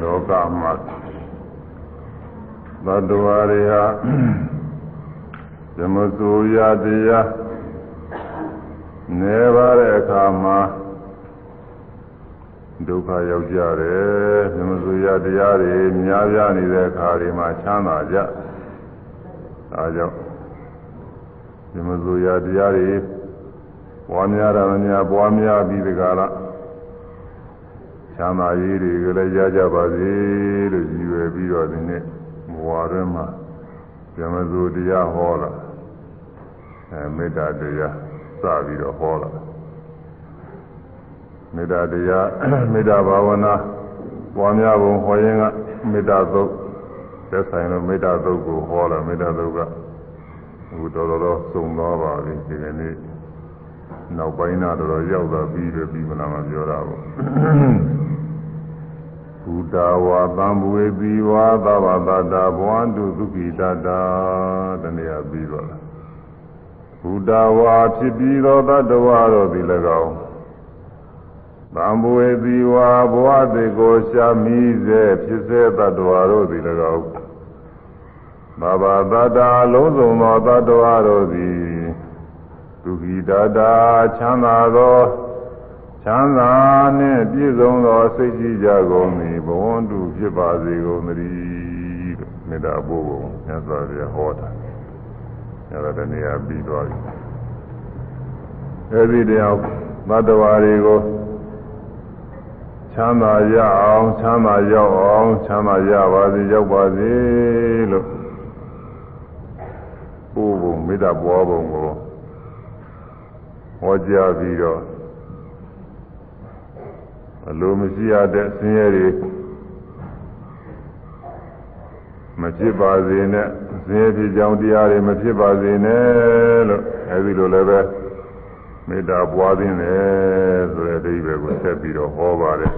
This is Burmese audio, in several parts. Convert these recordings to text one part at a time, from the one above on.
လောကမှာသတ္တဝါတွေဟာဇမဆိုရတရားနေပါတဲ့အခါမှာဒုက္ခရောက်ကြတယ်ဇမဆိုရတရားတွေများပြားနေတဲ့အခါတွေမှာချမ်းသာကြဒါကြောင့်ဇမဆိုရတရားတွေပွားများတာများပွားများပြီးဒီကရ ချမ်းသာရေးတွေကလည်းရကြပါစေလို့ရည်ရွယ်ပြီးတော့ဒီနေ့ဘဝတွင်းမှာဇမဆိုတရားဟောလာအဲမေတ္တာတရားစပြီးတော့ဟောလာမေတ္တာတရားမေတ္တာဘာဝနာပွားများပုံဟောရင်ကမေတ္တာသုတ်သက်ဆိုင်လို့မေတ္တာသုတ်ကိုဟောလာမေတ္တာသုတ်ကအခုတော်တော်စုံသွားပါပြီဒီကနေ့ နောက်ပိုင်းတော့တော်ရောက်သွားပြီးပြီပြီးမလားမပြောတာဘူးဘုဒ္ဓဝါသံဘဝေတိဝါသဗ္ဗတတာဘဝန္တုသုခိတတာတနည်းပြီးတော့ဘုဒ္ဓဝါဖြစ်ပြီးသောတတ္တဝါတို့သည်၎င်းသံဘဝေတိဝါဘဝတေကိုရှာမိစေဖြစ်စေတတ္တဝါတို့သည်၎င်းသဗ္ဗတတာလုံးစုံသောတတ္တဝါတို့သည် သုခိတတာချမ်းသာသောချမ်းသာနှင့်ပြည့်စုံသောစိတ်ကြည်ကြကုန်သည်ဘဝန္တုဖြစ်ပါစေကုန်သတည်းလို့မေတ္တာပို့ပုံမြတ်စွာဘုရားဟောတာအဲဒါတနည်းအားပြီးသွားပြီအဲဒီတရားသတ္တဝါတွေကိုချမ်းသာရအောင်ချမ်းသာရောက်အောင်ချမ်းသာရပါစေရောက်ပါစေလို့ပို့ပုံမေတ္တာပွားပုံကို ဟောကြားပြီးတော့အလိုမရှိရတဲ့ဆင်းရဲတွေမဖြစ်ပါစေနဲ့ဆင်းရဲဖြစ်ကြောင်းတရားတွေမဖြစ်ပါစေနဲ့လို့အဲဒီလိုလည်းပဲမေတ္တာပွားခြင်းတယ်ဆိုတဲ့အဓိပ္ပာယ်ကိုဆက်ပြီးတော့ဟောပါတယ်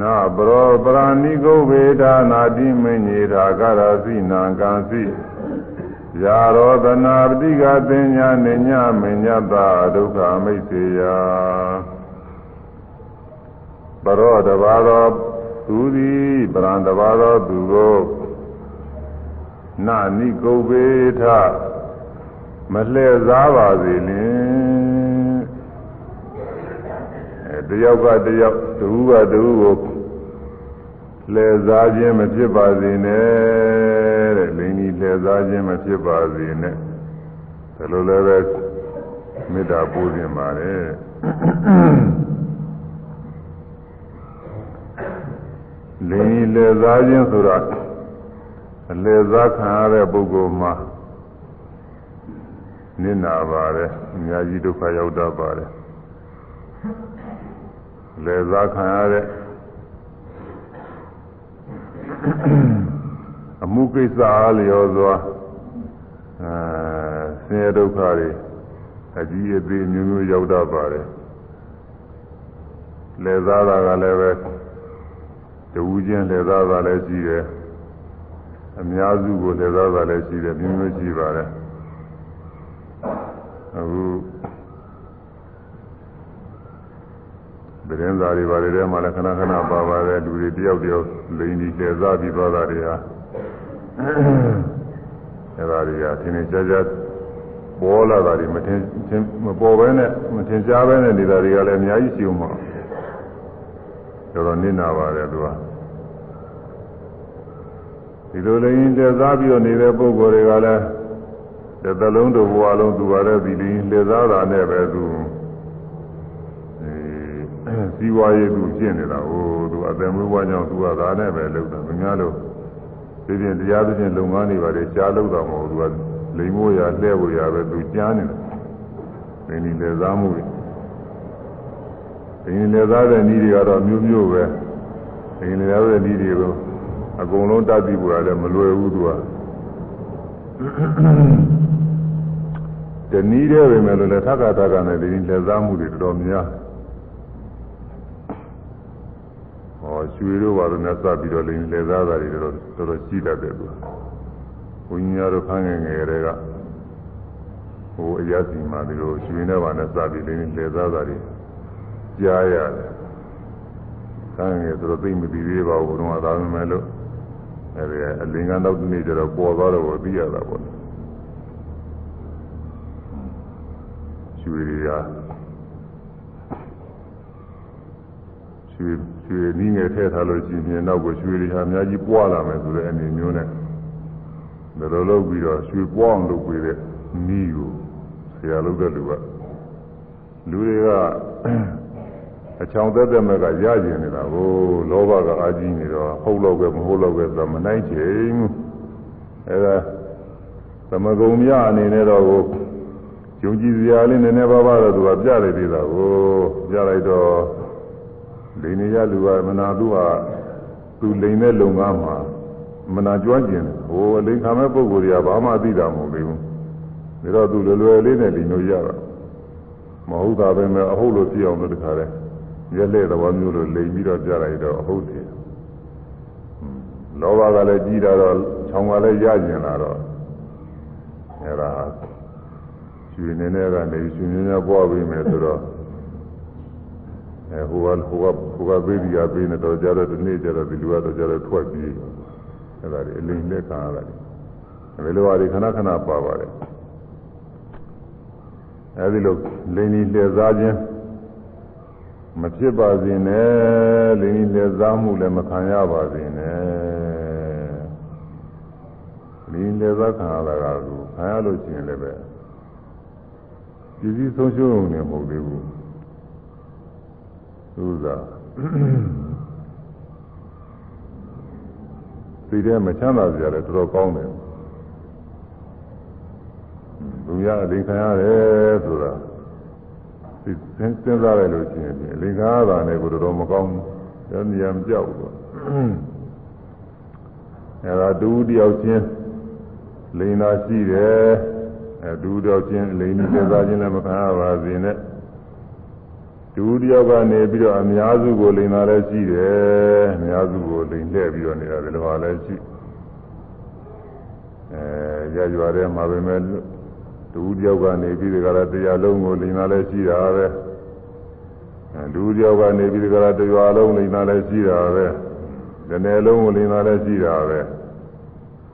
နာပရောပရာဏိကုဗေဒနာတိမညေတာကရာစိနာကံစိ ယာရောသနာပတိကသင်ညာနေညမညတာဒုက္ခမိတ်စေယပရောတဘာသောသူသည်ပရံတဘာသောသူကိုနာနိကုဗေထမလှည့်စားပါစေလင်အဲတယောက်ကတယောက်တူကတူကို လှည့်စားခြင်းမဖြစ်ပါစေနဲ့တဲ့လိင်ကြီးလှည့်စားခြင်းမဖြစ်ပါစေနဲ့ဒါလိုလည်းပဲမေတ္တာပို့ခြင်းပါတယ်လိင်ကြီးလှည့်စားခြင်းဆိုတာအလှည့်စားခံရတဲ့ပုဂ္ဂိုလ်မှာနစ်နာပါတယ်အများကြီးဒုက္ခရောက်တတ်ပါတယ်လှည့်စားခံရတဲ့ အမှုကိစ္စအားလျော်စွာအဲဆင်းရဲဒုက္ခတွေအကြီးအသေးမျိုးမျိုးရောက်တတ်ပါတယ်လှည့်စားတာကလည်းပဲတူချင်းလှည့်စားတာလည်းရှိတယ်အများစုကိုလှည့်စားတာလည်းရှိတယ်မျိုးမျိုးရှိပါတယ်အခု သတင်းစာတွေဘာတွေထဲမှာလည်းခဏခဏပါပါတယ်လူတွေတယောက်တယောက်လိန်ဒီလှည့်စားပြီးသွားတာတွေဟာအဲဒါတွေကသင်္ကြန်ကြပေါ်လာတာတွေမထင်မပေါ်ဘဲနဲ့မထင်ရှားဘဲနဲ့နေတာတွေကလည်းအများကြီးရှိအောင်ပါတော်တော်နစ်နာပါတယ်သူကဒီလိုလိန်လှည့်စားပြီးတော့နေတဲ့ပုံကိုယ်တွေကလည်းတစ်သလုံးတစ်ဘဝလုံးသူပါတဲ့ဒီလိန်လှည့်စားတာနဲ့ပဲသူ စီးပွားရေးသူကျင့်နေတာဟိုသူအသက်မွေးဝါကြောင့်သူကဒါနဲ့ပဲလုပ်တာမများလို့ဒီပြင်တရားသဖြင့်လုပ်ငန်းတွေပါတယ်ကြားလုပ်တာမဟုတ်သူကလိမ်မိုးရလှဲဖို့ရပဲသူကြားနေတာဒီနည်းလေသားမှုတွေဒီနည်းလေသားတဲ့နည်းတွေကတော့မျိုးမျိုးပဲဒီနည်းလေသားတဲ့နည်းတွေကိုအကုန်လုံးတတ်ပြီးပေါ်ရတယ်မလွယ်ဘူးသူကတနည်းတည်းပဲမယ်လို့လည်းသက္ကသက္ကနဲ့ဒီနည်းလေသားမှုတွေတော်တော်များ ရွှေတို့ဘာလို့နဲ့စပြီးတော့လိန်လေသားတာတွေတော့တော်တော်ရှိတတ်တယ်သူဘုန်းကြီးများတို့ခန်းငယ်ငယ်တွေကဟိုအရာစီမှာဒီလိုရွှေနဲ့ဘာနဲ့စပြီးလိန်လေသားတာတွေကြားရတယ်ခန်းငယ်ဆိုတော့သိမပြီးသေးပါဘူးတော့ဒါပေမဲ့လို့အဲဒီအလင်္ကာနောက်တစ်နေ့ကျတော့ပေါ်သွားတော့သိရတာပေါ့ရွှေတွေက ရွှေရွှေနည်းငယ်ထည့်ထားလို့ရှိရင်နောက်ကရွှေတွေဟာအများကြီးပွားလာမယ်ဆိုတဲ့အနေမျိုးနဲ့ဒါလိုလုပ်ပြီးတော့ရွှေပွားအောင်လုပ်ပေးတဲ့နည်းကိုဆရာလုပ်တဲ့လူကလူတွေကအချောင်သက်သက်မဲ့ကရကျင်နေတာကိုလောဘကအာကြီးနေတော့ဟုတ်လို့ပဲမဟုတ်လို့ပဲဆိုမနိုင်ချင်အဲဒါသမဂုံမြအနေနဲ့တော့ကိုယုံကြည်စရာလေးနည်းနည်းပါးပါးတော့သူကပြလိုက်သေးတာကိုပြလိုက်တော့ လိန်နေရလူကမနာသူကသူလိန်တဲ့လုံကားမှာမနာကြွကျင်တယ်ဟိုလိန်ခံမဲ့ပုံကိုယ်တွေကဘာမှသိတာမဟုတ်သေးဘူးဒါတော့သူလွယ်လွယ်လေးနဲ့လိန်လို့ရတာမဟုတ်တာပဲမဲ့အဟုတ်လို့ပြအောင်လို့တခါတည်းရက်လက်သဘောမျိုးလိုလိန်ပြီးတော့ပြလိုက်တော့အဟုတ်တယ်လောဘကလည်းကြီးတာတော့ခြောင်ကလည်းရကျင်လာတော့အဲဒါရွှေနေနေကနေရွှေနေနေပွားပြီးမယ်ဆိုတော့ အဲဟိုကဟိုကဟိုကပေးပြီးရပေးနေတော့ကြတော့ဒီနေ့ကျတော့ဒီလူကတော့ကြတော့ထွက်ပြေးအဲဒါတွေအလိမ်လက်ခံရတာဒီလိုပါဒီခဏခဏပါပါတယ်အဲဒီလိုလိန်ကြီးလှည့်စားခြင်းမဖြစ်ပါစေနဲ့လိန်ကြီးလှည့်စားမှုလည်းမခံရပါစေနဲ့လိန်လှည့်စားခံရတာကကိုခံရလို့ရှိရင်လည်းပဲပြည်စည်းဆုံးရှုံးနေမဟုတ်သေးဘူး သူကသိတဲ့မချမ်းသာကြတယ်တော်တော်ကောင်းတယ်လူရအလိခံရတယ်ဆိုတာသိစဉ်းစားရလို့ရှိရင်အလိခံရတာနဲ့ကိုတော်တော်မကောင်းဘူး။ဉာဏ်မပြောက်ဘူး။အဲဒါတူတယောက်ချင်းလိန်သာရှိတယ်။အဲတူတယောက်ချင်းလိန်နေစားခြင်းလည်းမခံရပါစေနဲ့။ တူတယောက်ကနေပြီးတော့အများစုကိုလိန်သာလည်းရှိတယ်။အများစုကိုလိန်လှည့်ပြီးတော့နေတာလည်းဟာလည်းရှိ။အဲရရွာထဲမှာပဲမဲ့တူတယောက်ကနေပြီးဒီကရာတရားလုံးကိုလိန်လာလဲရှိတာပဲလူတယောက်ကနေပြီးဒီကရာတရားလုံးလိန်လာလဲရှိတာပဲဒီနယ်လုံးကိုလိန်လာလဲရှိတာပဲ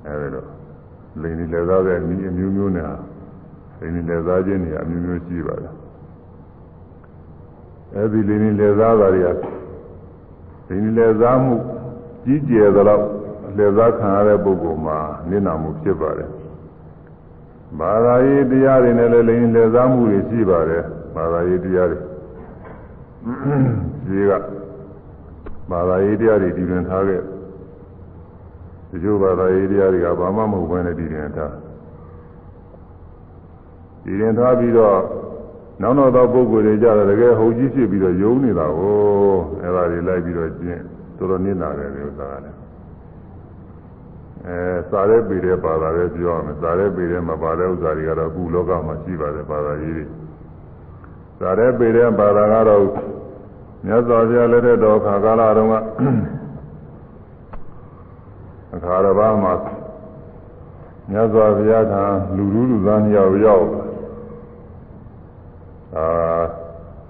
အဲဒီလိုလိန်ဒီလက်သားတဲ့ဤအမျိုးမျိုးနဲ့လိန်ဒီလက်သားချင်းတွေအမျိုးမျိုးရှိပါတယ် အဲဒီလိန်ဒီလက်သားသားတွေကလိန်ဒီလက်သားမှုကြီးကျယ်သလောက်လက်သားခံရတဲ့ပုဂ္ဂိုလ်မှာနစ်နာမှုဖြစ်ပါတယ်ဘာသာရေးတရားတွေနဲ့လည်းလိင်လည်စားမှုတွေရှိပါတယ်ဘာသာရေးတရားတွေဒီကဘာသာရေးတရားတွေတည်တွင်ထားခဲ့ဒီလိုဘာသာရေးတရားတွေကဘာမှမဟုတ်ဘဲနဲ့တည်တွင်ထားတည်တွင်ထားပြီးတော့ နောက်နောက်သောပုဂ္ဂိုလ်တွေကြတော့တကယ်ဟုတ်ကြီးဖြစ်ပြီးတော့ယုံနေတာကိုအဲဒါတွေလိုက်ပြီးတော့ကျင့်တော်တော်နစ်နာတယ်ဒီဥစ္စာကလည်းအဲစာရဲပေတဲ့ဘာသာပဲပြောရမယ်စာရဲပေတဲ့မှာပါတဲ့ဥစ္စာတွေကတော့အခုလောကမှာရှိပါတယ်ဘာသာရေးတွေစာရဲပေတဲ့ဘာသာကတော့မြတ်စွာဘုရားလက်ထက်တော်ခါကာလတုန်းကအခါတော်ဘာမှာမြတ်စွာဘုရားကလူလူလူသားနှစ်ယောက်ရောက်အာ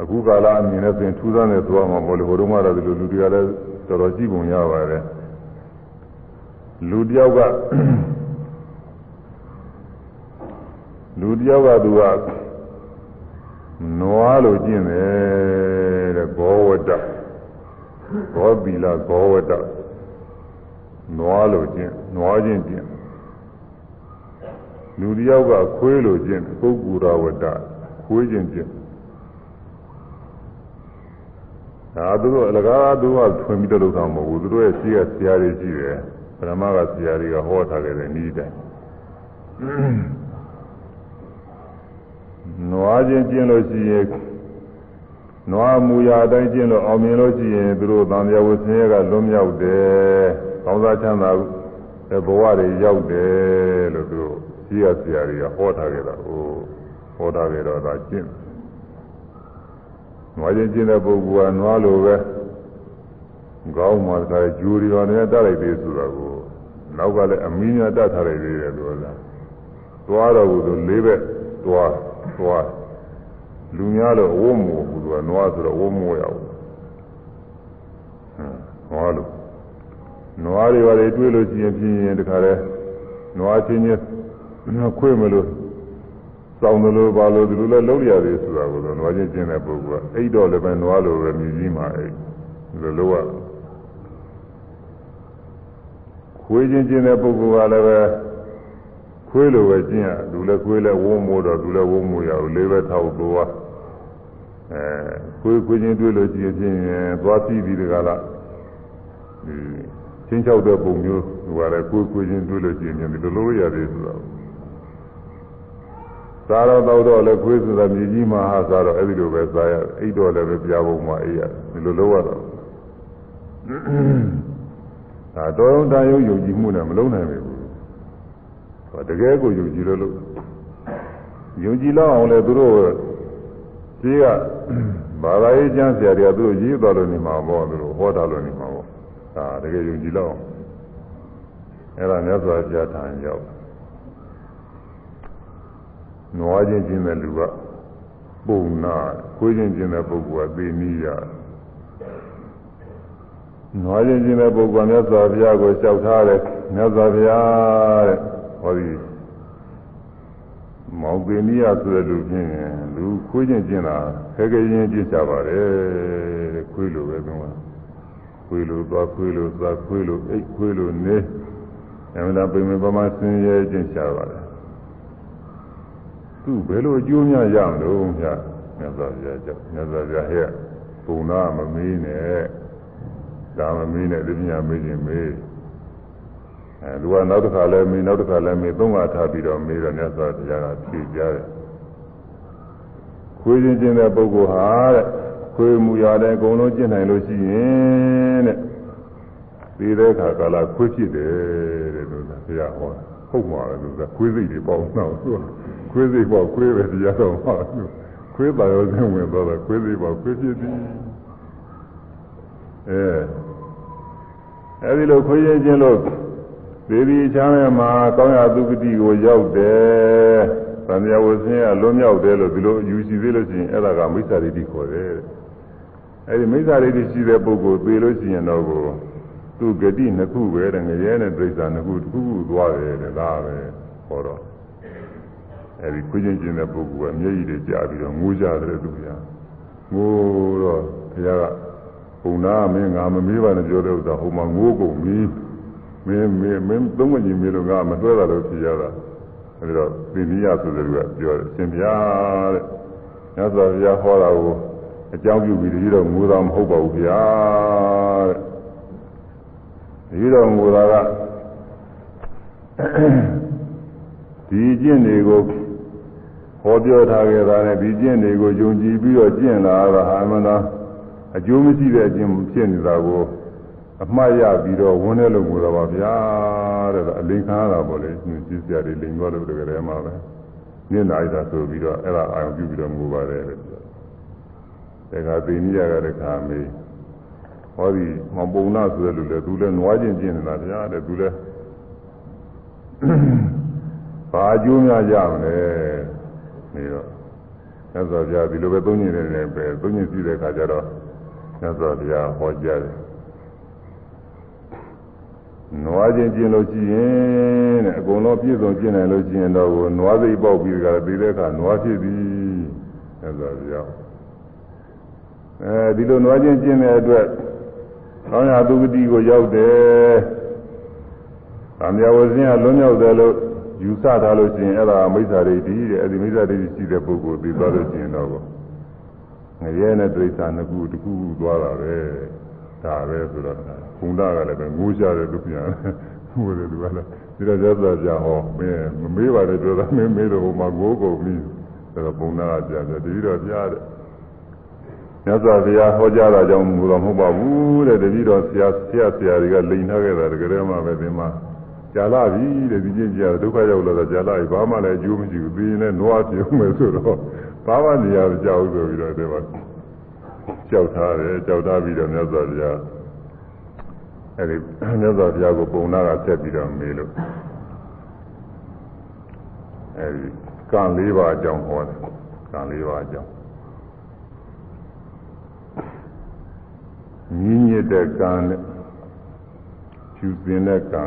အခုကာလအမြင်နဲ့ပြင်ထူးဆန်းတဲ့သွားမှာပေါ့လေဟိုတုန်းကတော့ဒီလိုလူတွေကလည်းတော်တော်ကြည့်ပုံရပါတယ်လူတယောက်ကလူတယောက်ကသူကနွားလိုကျင့်တယ်တဲ့ဘောဝတ္တဘောပီလာဘောဝတ္တနွားလိုကျင့်နွားချင်းကျင့်လူတယောက်ကခွေးလိုကျင့်ပုဂ္ဂူရဝတ္တ ခွေးချင်းကျင့်ဒါသူတို့အလကားသူကထွင်ပြီးတော့လုပ်တာမဟုတ်ဘူးသူတို့ရဲ့ရှိရဆရာတွေရှိတယ်ပရမကဆရာတွေကဟောထားခဲ့တဲ့ဤတိုင်းနွားချင်းကျင့်လို့ရှိရင်နွားမူရာအတိုင်းကျင့်လို့အောင်မြင်လို့ရှိရင်သူတို့သံဃာဝဆင်းရဲကလွတ်မြောက်တယ်။ကောင်းစားချမ်းသာတဲ့ဘဝတွေရောက်တယ်လို့သူတို့ရှိရဆရာတွေကဟောထားခဲ့တာဟို ဟောထားကြတော့ဒါကျင့်နွားချင်းကျင့်တဲ့ပုဂ္ဂိုလ်ကနွားလိုပဲကောင်းမှသာဂျူရီတော်နဲ့တတ်လိုက်သေးဆိုတာကိုနောက်ကလည်းအမီးများတတ်ထားလိုက်သေးတယ်လို့လားသွားတော့ဘူးသူလေးဘက်သွားသွားလူများတော့ဝုံးမို့ဘူးသူကနွားဆိုတော့ဝုံးမို့ရဘူးဟောလို့နွားတွေပါလေတွေးလို့ရှိရင်ပြင်းရင်တခါလဲနွားချင်းချင်းခွေးမလို့ စောင်းတယ်လို့ပါလို့ဒီလိုလဲလုံးရတယ်ဆိုတာကိုတော့နွားချင်းချင်းတဲ့ပုဂ္ဂိုလ်ကအိတ်တော့လည်းပဲနွားလိုပဲမြည်ကြီးမှာအိတ်ဒီလိုလို့ရခွေးချင်းချင်းတဲ့ပုဂ္ဂိုလ်ကလည်းပဲခွေးလိုပဲကျင့်ရသူလည်းခွေးလည်းဝုန်းမိုးတော့သူလည်းဝုန်းမိုးရအောင်လေးပဲထောက်သွားအဲခွေးခွေးချင်းတွေ့လို့ရှိရင်ဖြင့်သွားပြီးပြီးတကလားဒီချင်းချောက်တဲ့ပုံမျိုးဟိုကလည်းခွေးခွေးချင်းတွေ့လို့ရှိရင်ဒီလိုလိုရတယ်ဆိုတော့ စားတော့တော့တော့လည်းခွေးဆိုတာမြေကြီးမှာဟာစားတော့အဲ့ဒီလိုပဲစားရအိတ်တော့လည်းပဲပြားပုံမှာအေးရဒီလိုလိုရတော့ဒါတော်တော်တန်ရုပ်ယုံကြည်မှုနဲ့မလုံးနိုင်ဘူးတကယ်ကိုယုံကြည်လို့လို့ယုံကြည်လောက်အောင်လဲသူတို့ကြီးကဘာသာရေးကျမ်းဆရာတွေကသူတို့ရေးတော်လို့နေမှာပေါ့သူတို့ဟောတာလို့နေမှာပေါ့ဒါတကယ်ယုံကြည်လောက်အောင်အဲ့ဒါမြတ်စွာဘုရားထံရောက် နွားချင်းချင်းတဲ့လူကပုံနာခွေးချင်းချင်းတဲ့ပုဂ္ဂိုလ်ကသိနည်းရနွားချင်းချင်းတဲ့ပုဂ္ဂိုလ်ကမြတ်စွာဘုရားကိုလျှောက်ထားတယ်မြတ်စွာဘုရားတဲ့ဟောဒီမောင်ပင်နီးရဆိုတဲ့လူချင်းလူခွေးချင်းချင်းတာခဲခဲချင်းချင်းကြပါတယ်တဲ့ခွေးလိုပဲကွာခွေးလိုသွားခွေးလိုသွားခွေးလိုအိတ်ခွေးလိုနေအမှန်တရားပြင်ပမာဆင်းရဲချင်းရှာပါတယ် သူဘယ်လိုအကျိုးများရမလို့မြတ်မြတ်စွာဘုရားကြောင့်မြတ်စွာဘုရားဟဲ့ပုံနာမမေးနဲ့ဒါမမေးနဲ့ဒီပညာမေးခြင်းမေးအဲသူကနောက်တစ်ခါလဲမေးနောက်တစ်ခါလဲမေးသုံးခါထားပြီးတော့မေးတော့မြတ်စွာဘုရားကဖြေကြတယ်ခွေးချင်းချင်းတဲ့ပုဂ္ဂိုလ်ဟာတဲ့ခွေးမူရတဲ့အကုန်လုံးကျင့်နိုင်လို့ရှိရင်တဲ့ဒီတဲ့အခါကာလခွေးဖြစ်တယ်တဲ့လို့ဘုရားဟော ဟုတ်မှာလေလို့ကခွေးစိတ်တွေပေါ့နော်သူကခွေးစိတ်ပေါ့ခွေးပဲတရားတော်မှာခွေးပါရောစင်းဝင်တော့ခွေးစိတ်ပေါ့ခွေးဖြစ်သည်အဲအဲဒီလိုခွေးချင်းချင်းလို့ဒေဝီချမ်းရဲ့မှာကောင်းရသုဂတိကိုရောက်တယ်။သံဃာဝဆင်းရလွတ်မြောက်တယ်လို့ဒီလိုယူရှိသေးလို့ရှိရင်အဲ့ဒါကမိစ္ဆာဒိဋ္ဌိခေါ်တယ်။အဲဒီမိစ္ဆာဒိဋ္ဌိရှိတဲ့ပုဂ္ဂိုလ်သိလို့ရှိရင်တော့ကို သူဂတိနှစ်ခုပဲတဲ့ငရဲနဲ့ဒိဋ္ဌာနှစ်ခုတစ်ခုခုသွားတယ်တဲ့ဒါပဲဟောတော့အဲဒီခွချင်းချင်းတဲ့ပုဂ္ဂိုလ်ကမျက်ရည်တွေကြာပြီးတော့ငိုးကြတယ်သူကငိုးတော့ဘုရားကဘုံနာမင်းငါမမေးပါနဲ့ပြောတဲ့ဥစ္စာဟိုမှာငိုးကုန်ပြီ။မင်းမင်းမင်းသုံးမကြီးမင်းတို့ကမတွဲတာလို့ဖြစ်ရတာအဲဒီတော့သင်္နိယဆိုတဲ့လူကပြောတယ်ရှင်ဗျာတဲ့ညသောဗျာဟောတာကိုအကြောင်းပြုပြီးတတိတော့ငိုတာမဟုတ်ပါဘူးဗျာတဲ့ ဒီတော့ငိုတာကဒီကျင့်တွေကိုဟောပြောထားခဲ့တာနဲ့ဒီကျင့်တွေကိုယုံကြည်ပြီးတော့ကျင့်လာတာဟာမှန်လားအကျိုးမရှိတဲ့အကျင့်ဖြစ်နေတာကိုအမှားရပြီးတော့ဝန်းထဲလို့ငိုတော့ပါဗျာတဲ့အလိန်ခံရတာပေါ့လေသူကြည့်စရာတွေလိန်သွားလို့တကယ်တည်းမှာပဲမျက်နှာရတာဆိုပြီးတော့အဲ့ဒါအာရုံပြုပြီးတော့ငိုပါတယ်တဲ့ခါသိနိယကတခါမေး ဟောဒီမပုံနာဆိုတဲ့လူလေသူလည်းနွားချင်းကျင်နေတာဗျာတဲ့သူလည်းဘာအကျိုးများရမလဲနေတော့သက်သော်ပြဒီလိုပဲသုံးညင်နေတယ်ပဲသုံးညင်စီးတဲ့ခါကျတော့သက်သော်ပြဟောကြားတယ်နွားချင်းကျင်လို့ရှိရင်တဲ့အကုန်လုံးပြည့်စုံကျင်နိုင်လို့ရှိရင်တော့နွားစိတ်ပေါက်ပြီးကြတဲ့တဲ့အခါနွားဖြစ်ပြီအဲဆိုပြောအဲဒီလိုနွားချင်းကျင်တဲ့အတွက် ကောင်းရာသူဂတိကိုရောက်တယ်။သံဃာဝဇင်းကလွံ့မြောက်တယ်လို့ယူဆထားလို့ရှိရင်အဲ့ဒါမိစ္ဆာဒိဋ္ဌိတဲ့အဲဒီမိစ္ဆာဒိဋ္ဌိရှိတဲ့ပုဂ္ဂိုလ်သိသွားလို့ရှိရင်တော့ငရဲနဲ့ဒိဋ္ဌာနှစ်ခုတစ်ခုသွားတာပဲဒါပဲဆိုတော့ဘုံသားကလည်းပဲငိုးကြတယ်သူပြန်ငိုတယ်သူကလည်းဒီတော့သက်သာကြဟောမင်းမမေးပါနဲ့ပြောတာမင်းမေးတော့ဟိုမှာငိုးကုန်ပြီဆိုတော့ဘုံသားကပြန်တယ်တတိတော့ကြားတယ် မြတ်စွာဘုရားဟောကြားတာကြောင့်မူတော့မဟုတ်ပါဘူးတဲ့တတိတော့ဆရာဆရာဆရာတွေကလိန်ထားခဲ့တာတကယ်မှပဲဒီမှာကြာလာပြီတဲ့ဒီချင်းကြာဒုက္ခရောက်လာတော့ကြာလာပြီဘာမှလည်းအကျိုးမရှိဘူးပြီးရင်လည်းနွားပြုံးမယ်ဆိုတော့ဘာမှနေရာမကြောက်ဘူးဆိုပြီးတော့ဒီမှာကြောက်ထားတယ်ကြောက်ထားပြီးတော့မြတ်စွာဘုရားအဲဒီမြတ်စွာဘုရားကိုပုံနာကဆက်ပြီးတော့မေးလို့အဲဒီကံ၄ပါးအကြောင်းဟောတယ်ကံ၄ပါးအကြောင်း မြင်းညစ်တဲ့ကံနဲ့ဖြူစင်တဲ့ကံ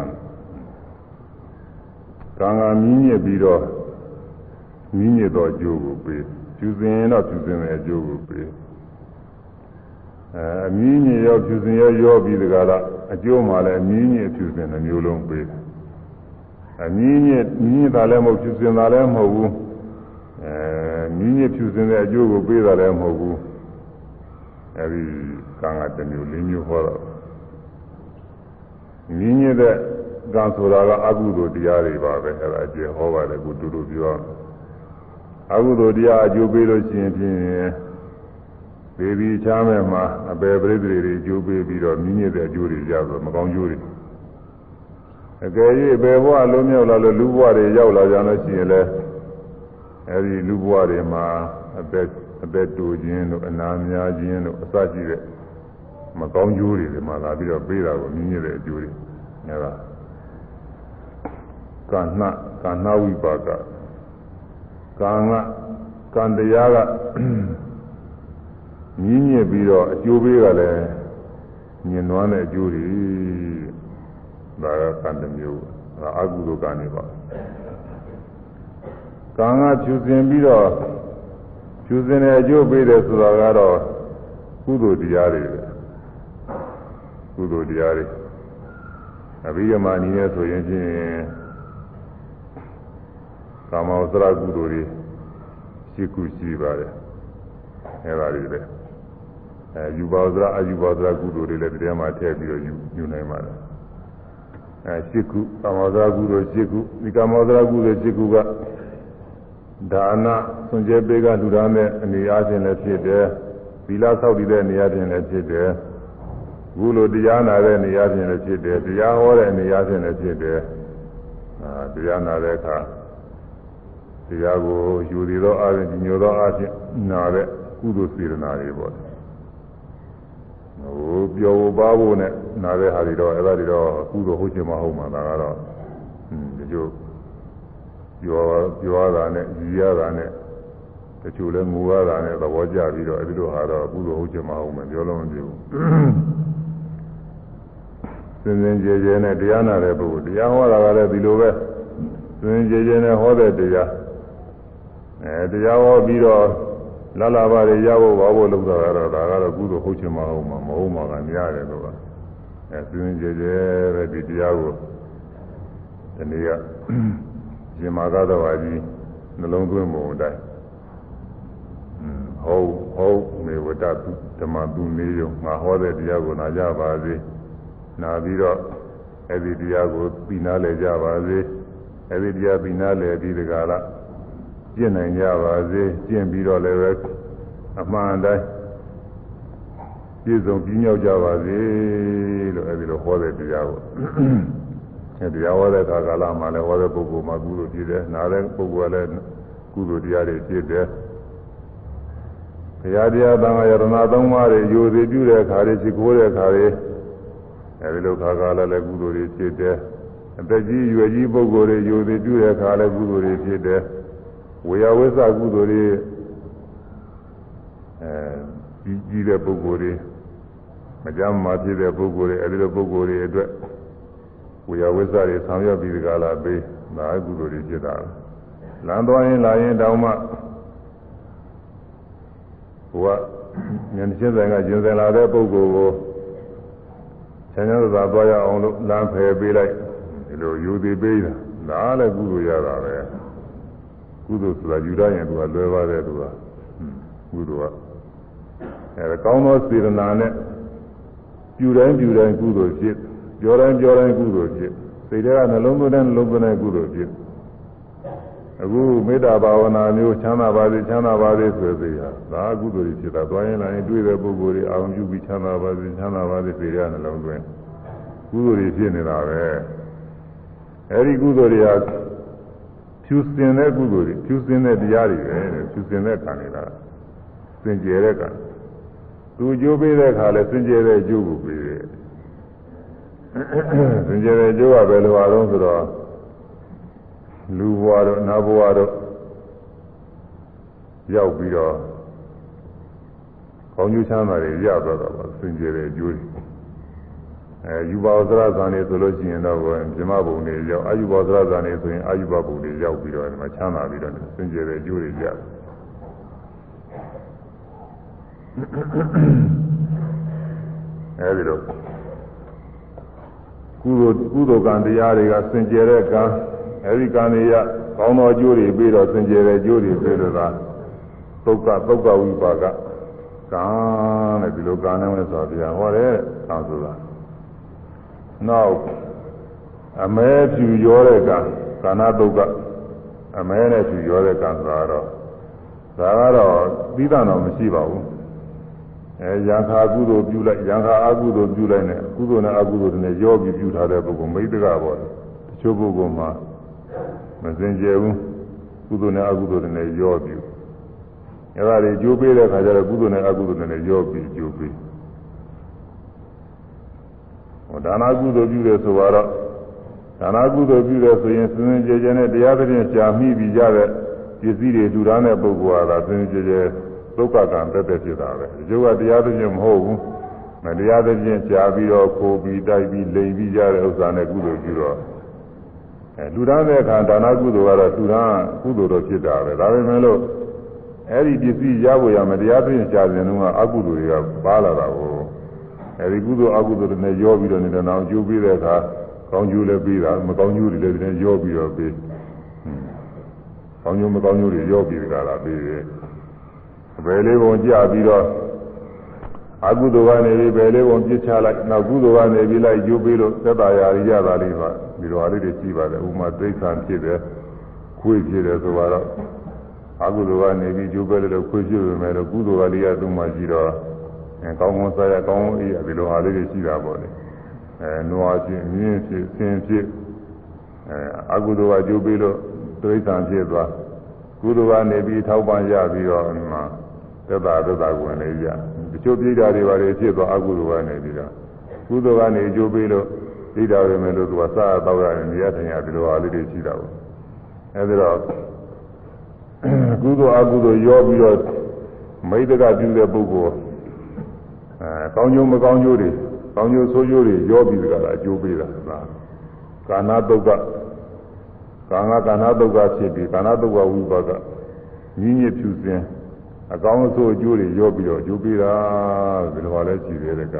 ကံကမြင်းညစ်ပြီးတော့မြင်းညစ်တော့အကျိုးကိုပေးဖြူစင်တော့ဖြူစင်တဲ့အကျိုးကိုပေးအဲအမြင်းညစ်ရောဖြူစင်ရောရောပြီးတကလားအကျိုးမှလည်းအမြင်းညစ်ဖြူစင်တဲ့မျိုးလုံးပေးအမြင်းညစ်မြင်းညစ်တာလည်းမဟုတ်ဖြူစင်တာလည်းမဟုတ်ဘူးအဲမြင်းညစ်ဖြူစင်တဲ့အကျိုးကိုပေးတာလည်းမဟုတ်ဘူးအဲဒီ ကံကတစ်မျိုးလေးမျိုးဟောတော့မြင်းညစ်တဲ့ကံဆိုတာကအကုသိုလ်တရားတွေပါပဲအဲဒါအကျေဟောပါတယ်ကိုတူတူပြောအကုသိုလ်တရားအကျိုးပေးလို့ရှိရင်ဖြင့်ဒေဝီချားမဲ့မှာအပေပရိသေတွေအကျိုးပေးပြီးတော့မြင်းညစ်တဲ့အကျိုးတွေရဆိုမကောင်းကျိုးတွေအကယ်၍ဘယ်ဘဝလုံးမြောက်လာလို့လူဘဝတွေရောက်လာကြလို့ရှိရင်လည်းအဲဒီလူဘဝတွေမှာအသက်အသက်တူခြင်းတို့အနာများခြင်းတို့အစရှိတဲ့ မကောင်းကျိုးတွေဒီမှာလာပြီးတော့ပေးတာကိုမြင်ရတဲ့အကျိုးတွေအဲဒါကာဏကာဏဝိပါကကာငကံတရားကမြင်းညစ်ပြီးတော့အကျိုးပေးကလည်းညင်နွမ်းတဲ့အကျိုးတွေဒါကကံတစ်မျိုးဒါအကုသိုလ်ကံတွေပါကံကဖြူစင်ပြီးတော့ဖြူစင်တဲ့အကျိုးပေးတယ်ဆိုတာကတော့ကုသိုလ်တရားတွေပဲ ကုသိုလ်တရားတွေအဘိဓမ္မာနည်းနဲ့ဆိုရင်ဖြင့်ကာမောသရကုသိုလ်တွေရှိခုရှိပါတယ်အဲပါလိမ့်ပဲအဲယူပါသရအယူပါသရကုသိုလ်တွေလည်းတရားမှာထည့်ပြီးတော့ယူယူနိုင်ပါတယ်အဲရှိခုကာမောသရကုသိုလ်ရှိခုဒီကာမောသရကုသိုလ်ရှိခုကဒါနဆွန်ကျဲပေးကလူသားနဲ့အနေအားဖြင့်လည်းဖြစ်တယ်သီလဆောက်တည်တဲ့နေရာဖြင့်လည်းဖြစ်တယ် ခုလိုတရားနာတဲ့နေရာဖြင့်လည်းဖြစ်တယ်တရားဟောတဲ့နေရာဖြင့်လည်းဖြစ်တယ်အာတရားနာတဲ့အခါတရားကိုယူသေးသောအားဖြင့်ညိုသောအားဖြင့်နာတဲ့ကုသိုလ်စေတနာတွေပေါ့ဟိုပျော်ဖို့ပါဖို့နဲ့နာတဲ့ဟာတွေတော့အဲ့ဒါတွေတော့ကုသိုလ်ဟုတ်ချင်မဟုတ်မှာဒါကတော့ဟွန်းဒီလိုပြောပြောတာနဲ့ရည်ရတာနဲ့တချို့လဲငိုရတာနဲ့သဘောကျပြီးတော့အဲဒီလိုဟာတော့ကုသိုလ်ဟုတ်ချင်မဟုတ်မယ်ပြောလို့မပြေဘူး စင်စင်ကြဲကြဲနဲ့တရားနာတဲ့ပုဂ္ဂိုလ်တရားဟောတာကလည်းဒီလိုပဲစင်စင်ကြဲကြဲနဲ့ဟောတဲ့တရားအဲတရားဟောပြီးတော့လလပါတွေရဖို့ဘာဖို့လုပ်တာကတော့ဒါကတော့ကုသိုလ်ဟုတ်ချင်မဟုတ်မှာမဟုတ်မှာကများတယ်လို့ကအဲစင်စင်ကြဲကြဲတဲ့ဒီတရားကိုဒီနေ့ကရှင်မာသာတော်ကြီးနှလုံးသွင်းပုံအတိုင်းဟုတ်ဟုတ်မေဝတ္တဓမ္မသူနေယုံငါဟောတဲ့တရားကိုနာကြပါစေ နာပြီးတော့အဲ့ဒီတရားကိုပြီးနာလဲကြပါစေအဲ့ဒီတရားပြီးနာလဲပြီးတကလားကျင့်နိုင်ကြပါစေကျင့်ပြီးတော့လည်းပဲအမှန်တိုင်းပြည့်စုံပြီးမြောက်ကြပါစေလို့အဲ့ဒီလိုဟောတဲ့တရားကိုတရားဟောတဲ့အခါကာလမှာလည်းဟောတဲ့ပုဂ္ဂိုလ်မှာကုသိုလ်ဖြစ်တယ်နားတဲ့ပုဂ္ဂိုလ်ကလည်းကုသိုလ်တရားတွေဖြစ်တယ်ဘုရားတရားသံဃာယရဏသုံးပါးတွေယူသည်ပြုတဲ့အခါတွေရှိခိုးတဲ့အခါတွေ အဲဒီလိုခါကာလလည်းကုသိုလ်တွေဖြစ်တယ်အသက်ကြီးရွယ်ကြီးပုဂ္ဂိုလ်တွေယူသည်ပြုတဲ့အခါလည်းကုသိုလ်တွေဖြစ်တယ်ဝေယဝိသကုသိုလ်တွေအဲဒီကြီးတဲ့ပုဂ္ဂိုလ်တွေမကြမ်းမာဖြစ်တဲ့ပုဂ္ဂိုလ်တွေအဲဒီလိုပုဂ္ဂိုလ်တွေအတွက်ဝေယဝိသတွေဆောင်ရွက်ပြီးဒီကလာပေးဒါကုသိုလ်တွေဖြစ်တာလမ်းသွားရင်လာရင်တောင်းမှဟိုကဉာဏ်ချင်းဆိုင်ကကျင်စင်လာတဲ့ပုဂ္ဂိုလ်ကို ဆန်းရသာသွားရအောင်လို့လမ်းဖယ်ပေးလိုက်ဒီလိုယူသည်ပေးတာဒါလည်းကုသိုလ်ရတာပဲကုသိုလ်ဆိုတာယူရရင်သူကလွယ်ပါတယ်သူကကုသိုလ်ကအဲကောင်းသောစေတနာနဲ့ပြုတိုင်းပြုတိုင်းကုသိုလ်ဖြစ်ပြောတိုင်းပြောတိုင်းကုသိုလ်ဖြစ်စိတ်ထဲကနှလုံးသွင်းတဲ့နှလုံးသွင်းတဲ့ကုသိုလ်ဖြစ် အခုမေတ္တာဘာဝနာမျိုးချမ်းသာပါစေချမ်းသာပါစေဆိုသေးတာဒါအကုသိုလ်တွေဖြစ်တာသွားရင်လည်းတွေ့တဲ့ပုဂ္ဂိုလ်တွေအာရုံပြုပြီးချမ်းသာပါစေချမ်းသာပါစေသိရနှလုံးသွင်းကုသိုလ်တွေဖြစ်နေတာပဲအဲဒီကုသိုလ်တွေဟာဖြူစင်တဲ့ကုသိုလ်တွေဖြူစင်တဲ့တရားတွေပဲဖြူစင်တဲ့ကံတွေလားစင်ကြယ်တဲ့ကံသူအကျိုးပေးတဲ့အခါလဲစင်ကြယ်တဲ့အကျိုးကိုပေးတယ်စင်ကြယ်တဲ့အကျိုးကဘယ်လိုအားလုံးဆိုတော့ လူဘဝတို့နတ်ဘဝတို့ရောက်ပြီးတော့ကောင်းကျိုးချမ်းသာတွေရသွားတာပါစင်ကြယ်တဲ့အကျိုးတွေအဲယူပါဝဇရဇာနေဆိုလို့ရှိရင်တော့ဇမဘုံတွေရောက်အာယူပါဝဇရဇာနေဆိုရင်အာယူပါဘုံတွေရောက်ပြီးတော့ဒီမှာချမ်းသာပြီးတော့စင်ကြယ်တဲ့အကျိုးတွေရတယ်အဲဒီတော့ကုသိုလ်ကုသိုလ်ကံတရားတွေကစင်ကြယ်တဲ့ကံ အဲဒီကံတွေကကောင်းသောအကျိုးတွေပြီးတော့စင်ကြယ်တဲ့အကျိုးတွေပြီးတော့သာသုတ်ကသုတ်ကဝိပါကကံတဲ့ဒီလိုကံနဲ့လဲဆိုပြဟောတယ်ကံဆိုတာနောက်အမဲဖြူရောတဲ့ကံကာဏသုတ်ကအမဲနဲ့ဖြူရောတဲ့ကံဆိုတာတော့ဒါကတော့သီးသန့်တော့မရှိပါဘူးအဲရံခါကုသိုလ်ပြုလိုက်ရံခါအကုသိုလ်ပြုလိုက်နဲ့ကုသိုလ်နဲ့အကုသိုလ်တွေနဲ့ရောပြီးပြုထားတဲ့ပုဂ္ဂိုလ်မိတ္တကပေါ်တယ်တချို့ပုဂ္ဂိုလ်မှာ မစင်ကြယ်ဘူးကုသိုလ်နဲ့အကုသိုလ်တွေနဲ့ရောပြီးအဲဒါတွေကြိုးပေးတဲ့ခါကျတော့ကုသိုလ်နဲ့အကုသိုလ်တွေနဲ့ရောပြီးကြိုးပေးဟောဒါနာကုသိုလ်ပြုတယ်ဆိုတော့ဒါနာကုသိုလ်ပြုတယ်ဆိုရင်စင်စင်ကြယ်ကြယ်နဲ့တရားသဖြင့်ရှားမိပြီးကြတဲ့ပစ္စည်းတွေထူထားတဲ့ပုဂ္ဂိုလ်ဟာစင်စင်ကြယ်ကြယ်ဒုက္ခကံတက်တက်ဖြစ်တာပဲဒီကျုပ်ကတရားသဖြင့်မဟုတ်ဘူးမတရားသဖြင့်ရှားပြီးတော့ခိုးပြီးတိုက်ပြီးလိမ်ပြီးကြတဲ့ဥစ္စာနဲ့ကုသိုလ်ပြုတော့အဲ လူသားတဲ့အခါဒါနာကုသိုလ်ကတော့လူသားကုသိုလ်တော့ဖြစ်တာပဲဒါပေမဲ့လို့အဲ့ဒီပစ္စည်းရဖို့ရမတရားသဖြင့်ရှားခြင်းတုန်းကအကုသိုလ်တွေကပါလာတာကိုအဲဒီကုသိုလ်အကုသိုလ်တွေနဲ့ရောပြီးတော့နေတဲ့နောက်ကျိုးပေးတဲ့အခါကောင်းကျိုးလည်းပေးတာမကောင်းကျိုးတွေလည်းဒီနဲ့ရောပြီးတော့ပေးကောင်းကျိုးမကောင်းကျိုးတွေရောပြီးကြတာပေးတယ်ဘယ်လေးပုံကြပြီးတော့ အကုသိုလ်ကနေပြီးဘယ်လေးပုံပြစ်ချလိုက်နောက်ကုသိုလ်ကနေပြီးလိုက်ကျိုးပေးလို့သက်သာရာရတာလေးပါဒီလိုအားလေးတွေရှိပါတယ်ဥမာသိက္ခာဖြစ်တယ်ခွေးဖြစ်တယ်ဆိုတော့အကုသိုလ်ကနေပြီးကျိုးပေးလို့ခွေးဖြစ်ပေမဲ့လို့ကုသိုလ်ကလေးကသူ့မှာရှိတော့အဲကောင်းကောင်းစားရကောင်းကောင်းအေးရဒီလိုအားလေးတွေရှိတာပေါ့လေအဲနွားချင်းမြင်းဖြစ်ဆင်းဖြစ်အဲအကုသိုလ်ကကျိုးပေးလို့သိက္ခာဖြစ်သွားကုသိုလ်ကနေပြီးထောက်ပံ့ရပြီးတော့ဒီမှာသက်သာသက်သာဝင်လေးရ တချို့ပြိတာတွေပါလေဖြစ်သွားအကုသိုလ်ကနေပြီးတော့ကုသိုလ်ကနေအကျိုးပေးလို့ပြိတာတွေမယ်လို့သူကစားတော့ရတယ်နေရာထိုင်ရဒီလိုအားလေးတွေရှိတာပေါ့အဲဒီတော့ကုသိုလ်အကုသိုလ်ရောပြီးတော့မိတ္တကပြုတဲ့ပုဂ္ဂိုလ်အဲကောင်းကျိုးမကောင်းကျိုးတွေကောင်းကျိုးဆိုးကျိုးတွေရောပြီးကြတာအကျိုးပေးတာဒါကာနာတုတ်ကကာငါကာနာတုတ်ကဖြစ်ပြီးကာနာတုတ်ကဝိပါကညီညွတ်ဖြူစင် အကောင်းအဆိုးအကျိုးတွေရောပြီးတော့အကျိုးပေးတာဒီလိုပါလဲကြည့်ရဲတဲ့က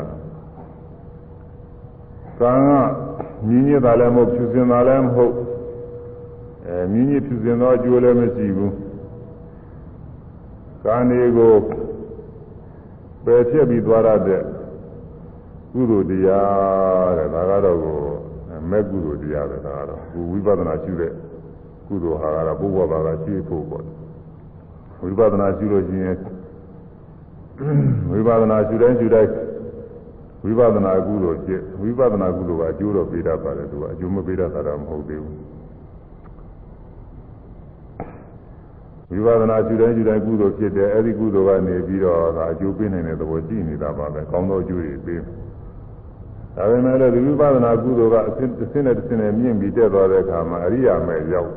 ကာငါညီညွတ်တာလည်းမဟုတ်ဖြူစင်တာလည်းမဟုတ်အဲညီညွတ်ဖြူစင်သောအကျိုးလည်းမရှိဘူးကာနေကိုပယ်ဖြစ်ပြီးသွားရတဲ့ကုသိုလ်တရားတဲ့ဒါကတော့ကိုမဲ့ကုသိုလ်တရားပဲဒါကတော့ကိုဝိပဿနာရှုတဲ့ကုသိုလ်ဟာကတော့ဘုရားဘာသာရှိဖို့ပေါ့ ဝိပဿနာရှုလို့ရှိရင်ဝိပဿနာရှုတိုင်းရှုတိုင်းဝိပဿနာကုသိုလ်ဖြစ်ဝိပဿနာကုသိုလ်ကအကျိုးတော့ပေးတတ်ပါတယ်သူကအကျိုးမပေးတတ်တာတော့မဟုတ်သေးဘူးဝိပဿနာရှုတိုင်းရှုတိုင်းကုသိုလ်ဖြစ်တယ်အဲဒီကုသိုလ်ကနေပြီးတော့ဒါအကျိုးပေးနိုင်တဲ့သဘောရှိနေတာပါပဲကောင်းသောအကျိုးတွေပေးဒါပေမဲ့လည်းဒီဝိပဿနာကုသိုလ်ကအစစ်တစ်စင်းနဲ့တစ်စင်းနဲ့မြင့်ပြီးတက်သွားတဲ့အခါမှာအရိယာမဲ့ရောက်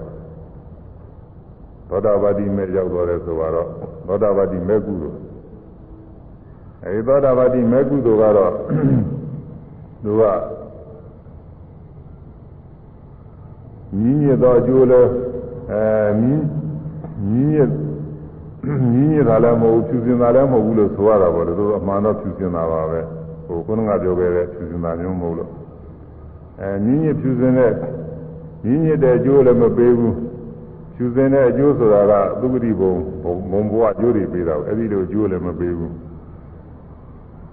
သောတာပတိမဲ့ရောက်သွားတယ်ဆိုတော့သောတာပတိမဲ့ကုသိုလ်အဲဒီသောတာပတိမဲ့ကုသိုလ်ကတော့သူကမြင့်ရသောအကျိုးလဲအဲမြင့်မြင့်ရမြင့်ရတာလည်းမဟုတ်ဘူးဖြူစင်တာလည်းမဟုတ်ဘူးလို့ဆိုရတာပေါ့လေသူအမှန်တော့ဖြူစင်တာပါပဲဟိုခုနကပြောခဲ့တဲ့ဖြူစင်တာမျိုးမဟုတ်လို့အဲမြင့်ရဖြူစင်တဲ့မြင့်ရတဲ့အကျိုးလည်းမပေးဘူး ဖြူစင်တဲ့အကျိုးဆိုတာကသုဂတိဘုံဘုံဘဝအကျိုးတွေပေးတာအဲ့ဒီလိုအကျိုးလည်းမပေးဘူး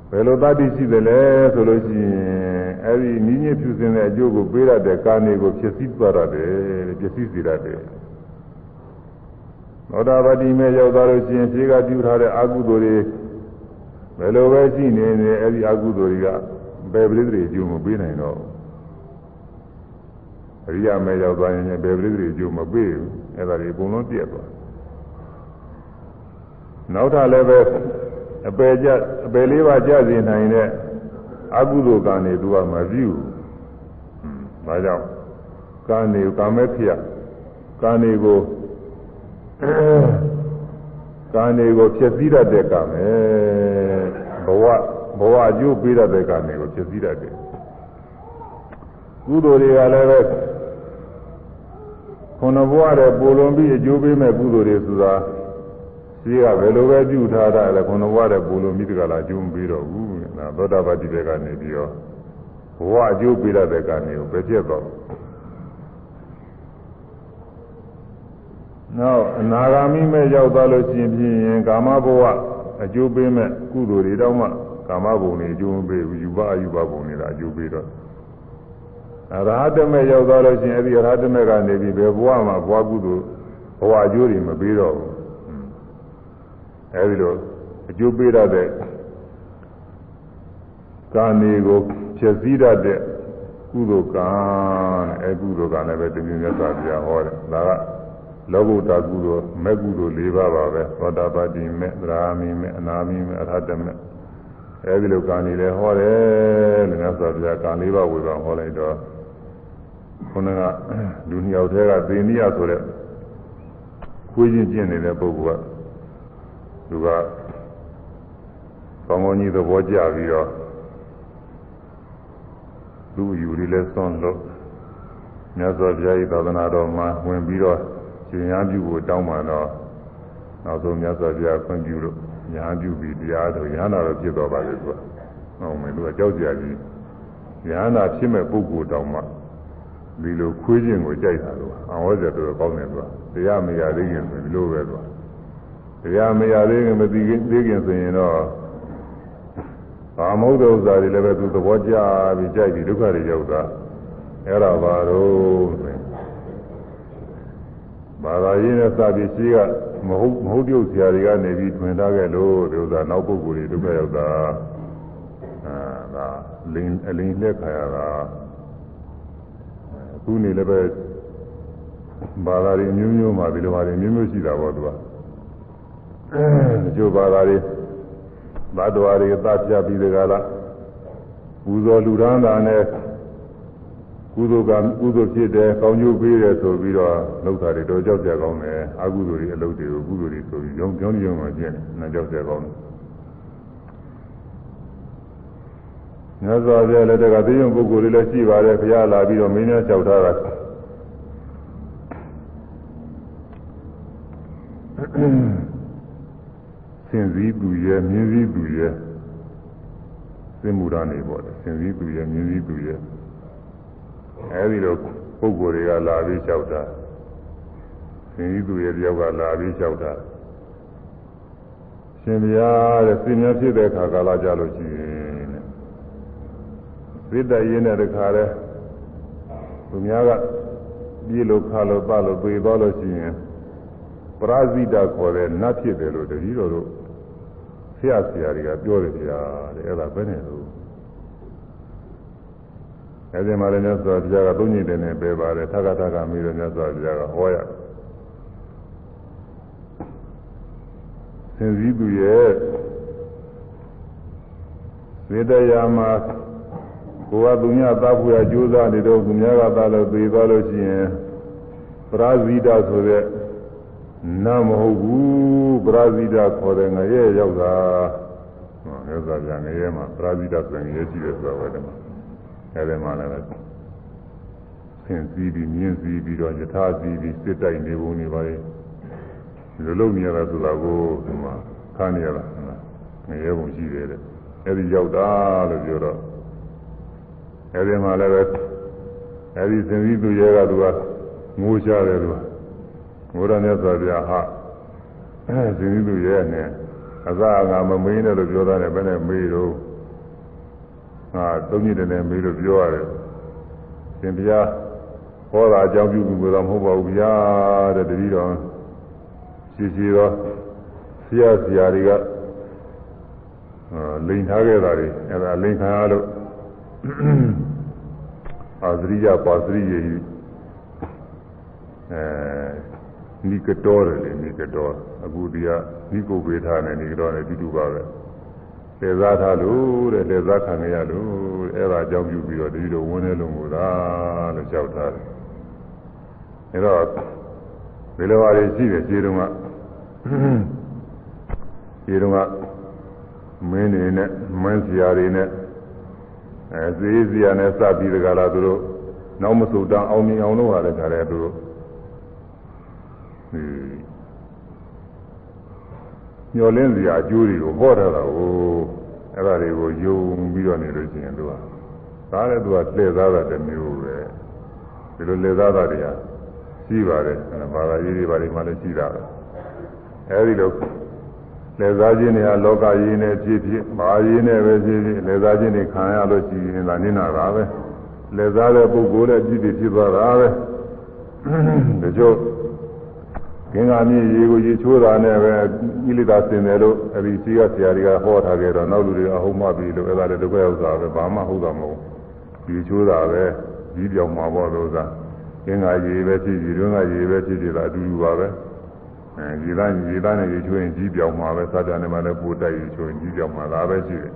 ဘယ်လိုတတိရှိတယ်လဲဆိုလို့ရှိရင်အဲ့ဒီမြင့်ရဖြူစင်တဲ့အကျိုးကိုပေးရတဲ့ကာနေကိုဖြစ်စည်းသွားရတယ်ဖြစ်စည်းစေရတယ်သောတာပတိမေရောက်သွားလို့ရှိရင်ဖြေကပြုထားတဲ့အကုသိုလ်တွေဘယ်လိုပဲရှိနေနေအဲ့ဒီအကုသိုလ်တွေကဘယ်ပရိသေအကျိုးမပေးနိုင်တော့ အရိယာမေရောက်သွားရင်ဘယ်ပရိသေအကျိုးမပေးဘူးအဲ့ဒါတွေအကုန်လုံးပြည့်သွားနောက်ထပ်လည်းပဲအပယ်ကြအပယ်လေးပါးကြစေနိုင်တဲ့အကုသိုလ်ကံတွေသူကမပြုဘူး။ဒါကြောင့်ကံတွေကာမေဖြစ်ကံတွေကိုကာနေကိုဖြစ်စည်းတတ်တဲ့ကံပဲဘဝဘဝအကျိုးပေးတဲ့ကနေကိုဖြစ်စည်းတတ်တယ်ကုသိုလ်တွေကလည်းပဲ ခုနဘဝတဲ့ပိုလွန်ပြီးအကျိုးပေးမဲ့ကုသိုလ်တွေဆိုတာရှိကဘယ်လိုပဲပြုထားတာလဲခုနဘဝတဲ့ပိုလွန်ပြီးတကလားအကျိုးမပေးတော့ဘူးဒါသောတာပတိတွေကနေပြီးတော့ဘဝအကျိုးပေးတဲ့ကနေကိုပဲဖြစ်တော့နောက်အနာဂါမိမဲ့ရောက်သွားလို့ရှိရင်ဖြင့်ကာမဘဝအကျိုးပေးမဲ့ကုသိုလ်တွေတောင်းမှကာမဘုံတွေအကျိုးမပေးဘူးယူပအယူပဘုံတွေကအကျိုးပေးတော့ အရဟတမေရောက်သွားလို့ရှိရင်အဲ့ဒီအရဟတမေကနေပြီးဘယ်ဘဝမှာဘဝကုသိုလ်ဘဝအကျိုးတွေမပေးတော့ဘူးအဲ့ဒီလိုအကျိုးပေးရတဲ့ကာနေကိုဖြည့်စည်းရတဲ့ကုသိုလ်ကံအဲကုသိုလ်ကလည်းပဲတပြင်းမြတ်စွာဘုရားဟောတယ်ဒါကလောကုတ္တကုသိုလ်မဲ့ကုသိုလ်၄ပါးပါပဲသောတာပတိမဲ့သရာမိမဲ့အနာမိမဲ့အရဟတမဲ့အဲဒီလိုကံနေလဲဟောတယ်လို့မြတ်စွာဘုရားကံ၄ပါးဝေဘာဟောလိုက်တော့ ခုနကလူနှစ်ယောက်တည်းကသေနိယဆိုတဲ့ခွေးချင်းကျင့်နေတဲ့ပုဂ္ဂိုလ်ကသူကကောင်းကောင်းကြီးသဘောကျပြီးတော့သူ့ယူလေးလဲစွန့်လို့မြတ်စွာဘုရား၏သာသနာတော်မှာဝင်ပြီးတော့ရှင်ရပြုကိုတောင်းပါတော့နောက်ဆုံးမြတ်စွာဘုရားခွင့်ပြုလို့ညာပြုပြီးတရားတော်ရဟနာတော်ဖြစ်တော်ပါလေသူကဟုတ်မယ်သူကကြောက်ကြကြီးရဟနာဖြစ်မဲ့ပုဂ္ဂိုလ်တောင်းမှ ဒီလိုခွေးခြင်းကိုကြိုက်တာလို့အဝေါ်စတော်ကောင်းတယ်သူကတရားမရသေးခင်ဆိုဒီလိုပဲသူကတရားမရသေးခင်မသိခင်သိခင်ဆိုရင်တော့ဘာမဟုတ်တဲ့ဥစ္စာတွေလည်းပဲသူသဘောကျပြီးကြိုက်ပြီးဒုက္ခတွေရောက်တာအဲ့ဒါပါတော့ဆိုရင်ဘာသာရေးနဲ့စပြီးရှိကမဟုတ်မဟုတ်ပြုတ်ဆရာတွေကနေပြီးထွင်ထားခဲ့လို့ဒီဥစ္စာနောက်ပုဂ္ဂိုလ်တွေဒုက္ခရောက်တာအာဒါလင်းအလင်းလက်ခါရတာအ ခုနေလည်းပဲဘာသာတွေမျိုးမျိုးမှာဒီလိုဟာတွေမျိုးမျိုးရှိတာပေါ့သူကကျိုးဘာသာတွေဘတ်တော်တွေသတ်ပြပြီးဒီကလာပူဇော်လူရန်တာနဲ့ကုသိုလ်ကကုသိုလ်ဖြစ်တယ်ကောင်းကျိုးပေးတယ်ဆိုပြီးတော့လောက်တာတွေတော့ကြောက်ကြကောင်းတယ်အကုသိုလ်တွေအလုပ်တွေကိုကုသိုလ်တွေဆိုပြီးကြောင်းကြောင်းကြောင်းမှကျင့်တယ်နာကြောက်ကြကောင်းတယ် မြတ်စွာဘုရားလက်ထက်ကသိရင်ပုဂ္ဂိုလ်တွေလည်းရှိပါတယ်ဘုရားလာပြီးတော့မင်းများလျှောက်ထားတာစင်စည်းသူရဲ့မြင်းစည်းသူရဲ့စင်မူရနေပေါ့လေစင်စည်းသူရဲ့မြင်းစည်းသူရဲ့အဲဒီလိုပုဂ္ဂိုလ်တွေကလာပြီးလျှောက်တာစင်စည်းသူရဲ့တယောက်ကလာပြီးလျှောက်တာရှင်ဘုရားတဲ့စင်များဖြစ်တဲ့အခါကာလကြလို့ရှိရင် တဲ့သစ်တရင်းတဲ့တခါလဲသူများကပြေလို့ခါလို့ပလို့ပေသွားလို့ရှိရင်ပရာဇိတခေါ်တဲ့နတ်ဖြစ်တယ်လို့တတိတော်တို့ဆရာဆရာတွေကပြောတယ်ဗျာတဲ့အဲ့ဒါပဲနဲ့လို့အဲ့ဒီမှာလည်းမြတ်စွာဘုရားကသုံးညင်တယ်နဲ့ပဲပါတယ်ထကထကမိတော့မြတ်စွာဘုရားကဟောရသင်စည်းသူရဲ့ဝေဒယာမှာ ကိုယ်ကသူများသတ်ဖို့ရကြိုးစားနေတော့သူများကသတ်လို့သေသွားလို့ရှိရင်ပရာဇိတဆိုတဲ့နာမဟုတ်ဘူးပရာဇိတခေါ်တဲ့ငရဲရောက်တာဟောမြတ်စွာဘုရားငရဲမှာပရာဇိတဆိုရင်ရရှိတယ်ဆိုတော့ပဲဒီမှာအဲဒီမှာလည်းဆင်စည်းပြီးမြင်းစည်းပြီးတော့ယထာစည်းပြီးစစ်တိုက်နေပုံနေပါလေဒီလိုလုပ်နေရတာဆိုတာကိုဒီမှာခါနေရတာငရဲပုံရှိတယ်တဲ့အဲဒီရောက်တာလို့ပြောတော့ အဲဒီမှာလည်းပဲအဲဒီဆင်စည်းသူရဲကသူကငိုရှားတယ်သူကဘုရားမြတ်စွာဘုရားဟာအဲဒီသူရဲ့နဲ့အသာငါမမေးနဲ့လို့ပြောတာနဲ့ဘယ်နဲ့မေးတော့ငါသုံးညတည်းနဲ့မေးလို့ပြောရတယ်ရှင်ဘုရားဟောတာအကြောင်းပြုပြီးတော့မဟုတ်ပါဘူးဗျာတဲ့တတိတော်ရှိရှိတော့ဆရာဆရာတွေကလိန်ထားခဲ့တာတွေအဲဒါလိန်ခံရလို့ အာသရိယပါသရိယကြီးအဲနိကတော်တယ်လေနိကတော်အခုဒီကနိကိုပေထားနဲ့နိကတော်နဲ့တူတူပါပဲလေစားထားလို့တဲ့လေစားခံရလို့အဲ့ဒါအကြောင်းပြုပြီးတော့တတိတော်ဝန်းနေလုံးကိုသာလို့ကြောက်ထားတယ်အဲ့တော့ဒီလိုပါလေရှိတယ်ခြေတုံးကခြေတုံးကမင်းတွေနဲ့မင်းစရာတွေနဲ့ အဲသေးစရာနဲ့စပြီးတကလားသူတို့နောက်မဆုတ်တန်းအောင်မြင်အောင်လုပ်ရတဲ့ခါလဲသူတို့ဒီညှော်လင်းစရာအကျိုးတွေကိုဟောထားတာကိုအဲ့ဒါတွေကိုယုံပြီးတော့နေလို့ရှိရင်သူကဒါလည်းသူကလှည့်သားတာတစ်မျိုးပဲဒီလိုလှည့်သားတာတွေကရှိပါတယ်ဘာသာရေးတွေဘာတွေမှလည်းရှိတာပဲအဲဒီလို လက်စားခြင်းတွေဟာလောကရင်းနဲ့ဖြစ်ဖြစ်မာရင်းနဲ့ပဲဖြစ်ဖြစ်လက်စားခြင်းတွေခံရလို့ရှိရင်ဒါနိနာတာပဲလက်စားတဲ့ပုဂ္ဂိုလ်နဲ့ကြည့်ပြီးဖြစ်သွားတာပဲတချို့ကင်္ဂါမြင့်ရေကိုရေချိုးတာနဲ့ပဲကိလေသာစင်တယ်လို့အဲဒီစီကဆရာတွေကဟောထားခဲ့တော့နောက်လူတွေအဟုတ်မှပြီလို့အဲ့ဒါလည်းဒုက္ခဥစ္စာပဲဘာမှဟုတ်တာမဟုတ်ဘူးရေချိုးတာပဲကြီးပြောင်မှာပေါ့လို့သာကင်္ဂါရေပဲဖြစ်ဖြစ်တွင်းကရေပဲဖြစ်ဖြစ်တာအတူတူပါပဲ အဲရေသားရေသားနဲ့ရေချိုးရင်ကြီးပြောင်မှာပဲသတ္တနဲ့မှလည်းပို့တိုက်ရေချိုးရင်ကြီးပြောင်မှာဒါပဲရှိတယ်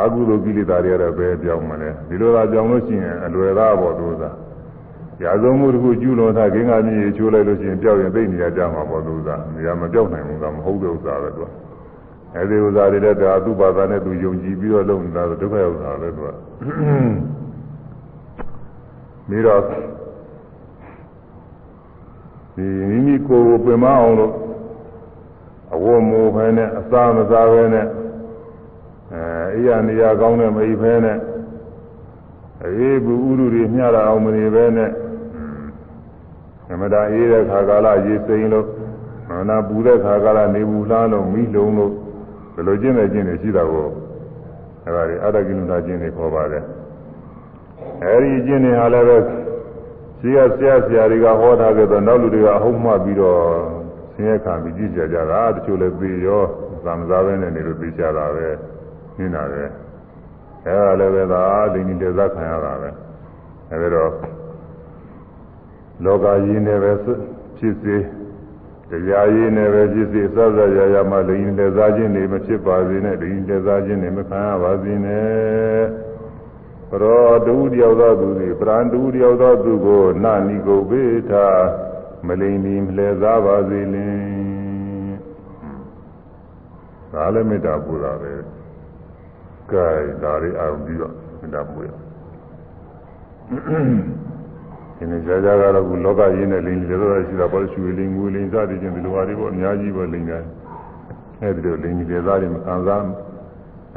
အကုသိုလ်ကိလေသာတွေကတော့ဘယ်ပြောင်းမလဲဒီလိုသာပြောင်းလို့ရှိရင်အလွယ်သားပေါ့သူသာရာဇုံမှုတစ်ခုကျူးလွန်တာဂင်္ဂါမြေချိုးလိုက်လို့ရှိရင်ပြောက်ရင်သိနေရကြမှာပေါ့သူသာနေရာမပြောက်နိုင်ဘူးကမဟုတ်တဲ့ဥစ္စာပဲသူကအဲဒီဥစ္စာတွေလည်းဒါသူ့ဘာသာနဲ့သူယုံကြည်ပြီးတော့လုပ်နေတာဒုက္ခဥစ္စာပဲသူကပြီးတော့ ဒီမိမိကိုယ်ကိုပင်မအောင်လို့အဝတ်မိုးဖဲနဲ့အစာမစားဖဲနဲ့အဲအိယာနေရာကောင်းတဲ့မိဖဲနဲ့အေးဘူးဥရုတွေမျှတာအောင်မနေပဲနဲ့သမတာအေးတဲ့ခါကာလရေစိမ်လို့နာပူတဲ့ခါကာလနေဘူးလားလို့မိလုံးလို့ဘယ်လိုကျင့်တဲ့ကျင့်တွေရှိတာကိုအဲဒါတွေအတ္တကိလနာကျင့်တွေခေါ်ပါတယ်အဲဒီကျင့်တွေဟာလည်းပဲ ရှိရဆရာဆရာတွေကဟောထားကြတော့နောက်လူတွေကအဟုတ်မှပြီးတော့ဆင်းရဲခံပြီးကြည့်ကြကြတာတချို့လည်းသိရောသံသာပဲနဲ့နေလို့သိကြတာပဲနေတာပဲအဲဒါလည်းပဲသာဒိဋ္ဌိတေဇခံရတာပဲအဲဒီတော့လောကကြီးနဲ့ပဲဖြစ်စေတရားရည်နဲ့ပဲဖြစ်စေစသရရမှာဒိဋ္ဌိတေဇခြင်းတွေမဖြစ်ပါစေနဲ့ဒိဋ္ဌိတေဇခြင်းတွေမခံရပါစေနဲ့ ရောတူတယောက်သောသူသည်ပရန်တူတယောက်သောသူကိုနာနိကိုဘေထာမလိမ္မီမလဲစားပါစေလင်ဒါလည်းမေတ္တာပူတာပဲကဲဒါလေးအောင်ပြီးတော့မေတ္တာပူရဒီနေ့ကြာကြာကတော့ခုလောကရင်းနဲ့လိန်တွေတော့ရှိတာပေါ့ရွှေလိန်ငွေလိန်စသည်ချင်းဒီလိုဟာတွေပေါ့အများကြီးပဲလိန်တယ်အဲဒီလိုလိန်တွေသားတွေမခံစား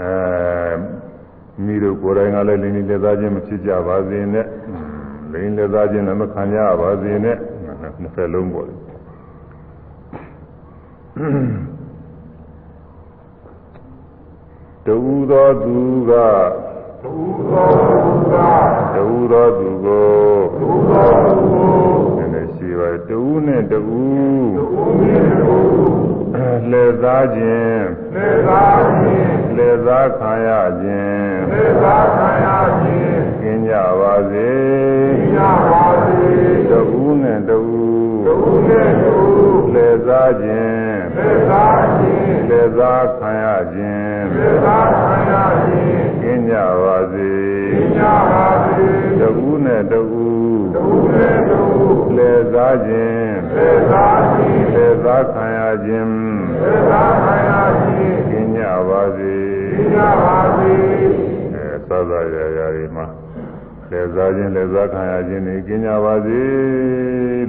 အဲ မိတို့ကိုယ်တိုင်ကလည်းလိင်လက်သားချင်းမဖြစ်ကြပါစေနဲ့လိင်လက်သားချင်းလည်းမခံကြပါစေနဲ့နှစ်ဖက်လုံးပေါ့တူသောသူကတူသောသူကတူသောသူကိုတူသောသူကိုလည်းရှိပါတူနဲ့တူတူနဲ့တူလှည့်သားခြင်းလှည့်သားခြင်း လှည့်သားခံရခြင်းလှည့်သားခံရခြင်းကျင်းကြပါစေကျင်းကြပါစေတူနဲ့တူတူနဲ့တူလှည့်သားခြင်းလှည့်သားခြင်းလှည့်သားခံရခြင်းလှည့်သားခံရခြင်းကျင်းကြပါစေကျင်းကြပါစေတူနဲ့တူတူနဲ့တူလှည့်သားခြင်းလှည့်သားခြင်းလှည့်သားခံရခြင်းလှည့်သားခံရခြင်းကျင်းကြပါစေ ကျင်းကြပါစေအဲသသရာရာတွေမှာလက်စားခြင်းလက်စားခံရခြင်းတွေကျင်းကြပါစေ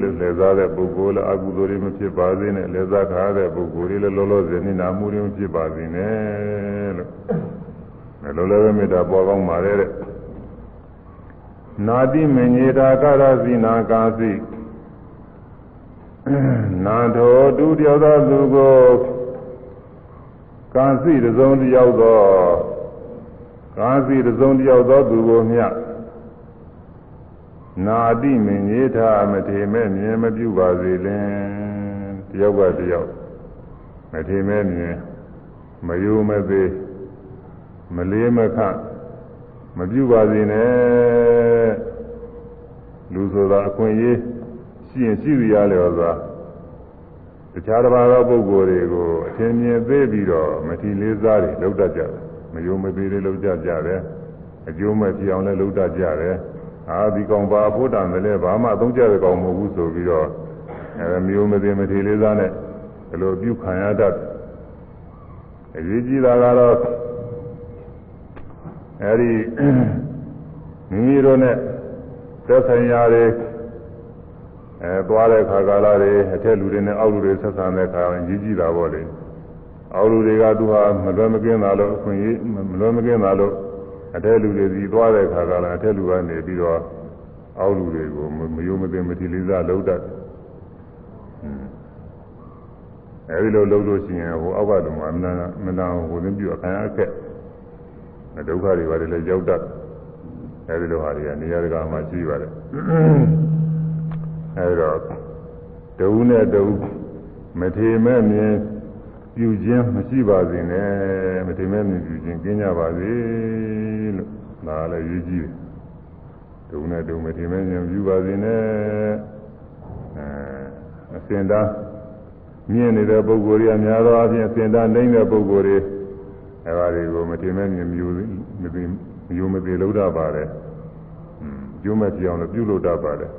လို့လက်စားတဲ့ပုဂ္ဂိုလ်လည်းအကုသိုလ်တွေမဖြစ်ပါစေနဲ့လက်စားခါတဲ့ပုဂ္ဂိုလ်တွေလည်းလောလောဆယ်နိနာမှုတွေမဖြစ်ပါစေနဲ့လို့လည်းလည်းမေတ္တာပေါ်ကောင်းပါလေတဲ့နာတိမညေတာကရစီနာကာစီနာထောတူတယောက်သောသူကိုကာ စီတစုံတယောက်သောကာစီတစုံတယောက်သောသူကိုမြတ်နာတိမင်းကြီးထားမထေမဲ့မြင်မပြုပါစေလင်တယောက်ကတယောက်မထေမဲ့မြင်မယိုမသေးမလေးမခမပြုပါစေနဲ့လူဆိုတာအခွင့်အရေးရှိရင်ရှိရလေဆိုတာတ ခြားတစ်ပါးသောပုဂ္ဂိုလ်တွေကိုအထင်မြင်သေးပြီးတော့မထီလေးစားတွေလောက်တတ်ကြတယ်မယိုမသေးလေးလောက်ကြကြတယ်အကျိုးမဲ့ဖြစ်အောင်လည်းလောက်တတ်ကြတယ်အာဒီကောင်ပါဖို့တန်တယ်လေဘာမှအသုံးကျတဲ့ကောင်မဟုတ်ဘူးဆိုပြီးတော့အဲမျိုးမသိမထေလေးစားနဲ့ဘယ်လိုပြုခံရတတ်အရေးကြီးတာကတော့အဲဒီမိမိတို့နဲ့သက်ဆိုင်ရာတွေ အဲသွားတဲ့ခါကာလတွေအထက်လူတွေနဲ့အောက်လူတွေဆက်ဆံတဲ့ခါရင်ကြီးကြီးတာပေါ့လေအောက်လူတွေကသူဟာမလွယ်မကင်းတာလို့အခွင့်အရေးမလွယ်မကင်းတာလို့အထက်လူတွေစီသွားတဲ့ခါကာလအထက်လူကနေပြီးတော့အောက်လူတွေကိုမယုံမသိမတိလေးစားလုပ်တတ်အဲဒီလိုလုပ်လို့ရှိရင်ဟိုအောက်ကတုန်းကမနာမနာဟိုသင်းပြအခံအခက်ဒုက္ခတွေပါတယ်လည်းရောက်တတ်အဲဒီလိုဟာတွေကနေရာတကာမှာရှိပါတယ် အဲဒီတော့တဝုနဲ့တဝုမထေမဲ့မြင်ပြုခြင်းမရှိပါစေနဲ့မထေမဲ့မြင်ပြုခြင်းကျင်းကြပါစေလို့ဒါလည်းရေးကြည့်တယ်တဝုနဲ့တဝုမထေမဲ့မြင်ပြုပါစေနဲ့အဲအစင်သားမြင်နေတဲ့ပုဂ္ဂိုလ်တွေအများသောအားဖြင့်အစင်သားနိုင်တဲ့ပုဂ္ဂိုလ်တွေအဲပါတွေကိုမထေမဲ့မြင်ပြုမသိမျိုးမသိလို့တတ်ပါတယ်ကျိုးမဲ့ပြောင်းလို့ပြုလုပ်တတ်ပါတယ်အဲ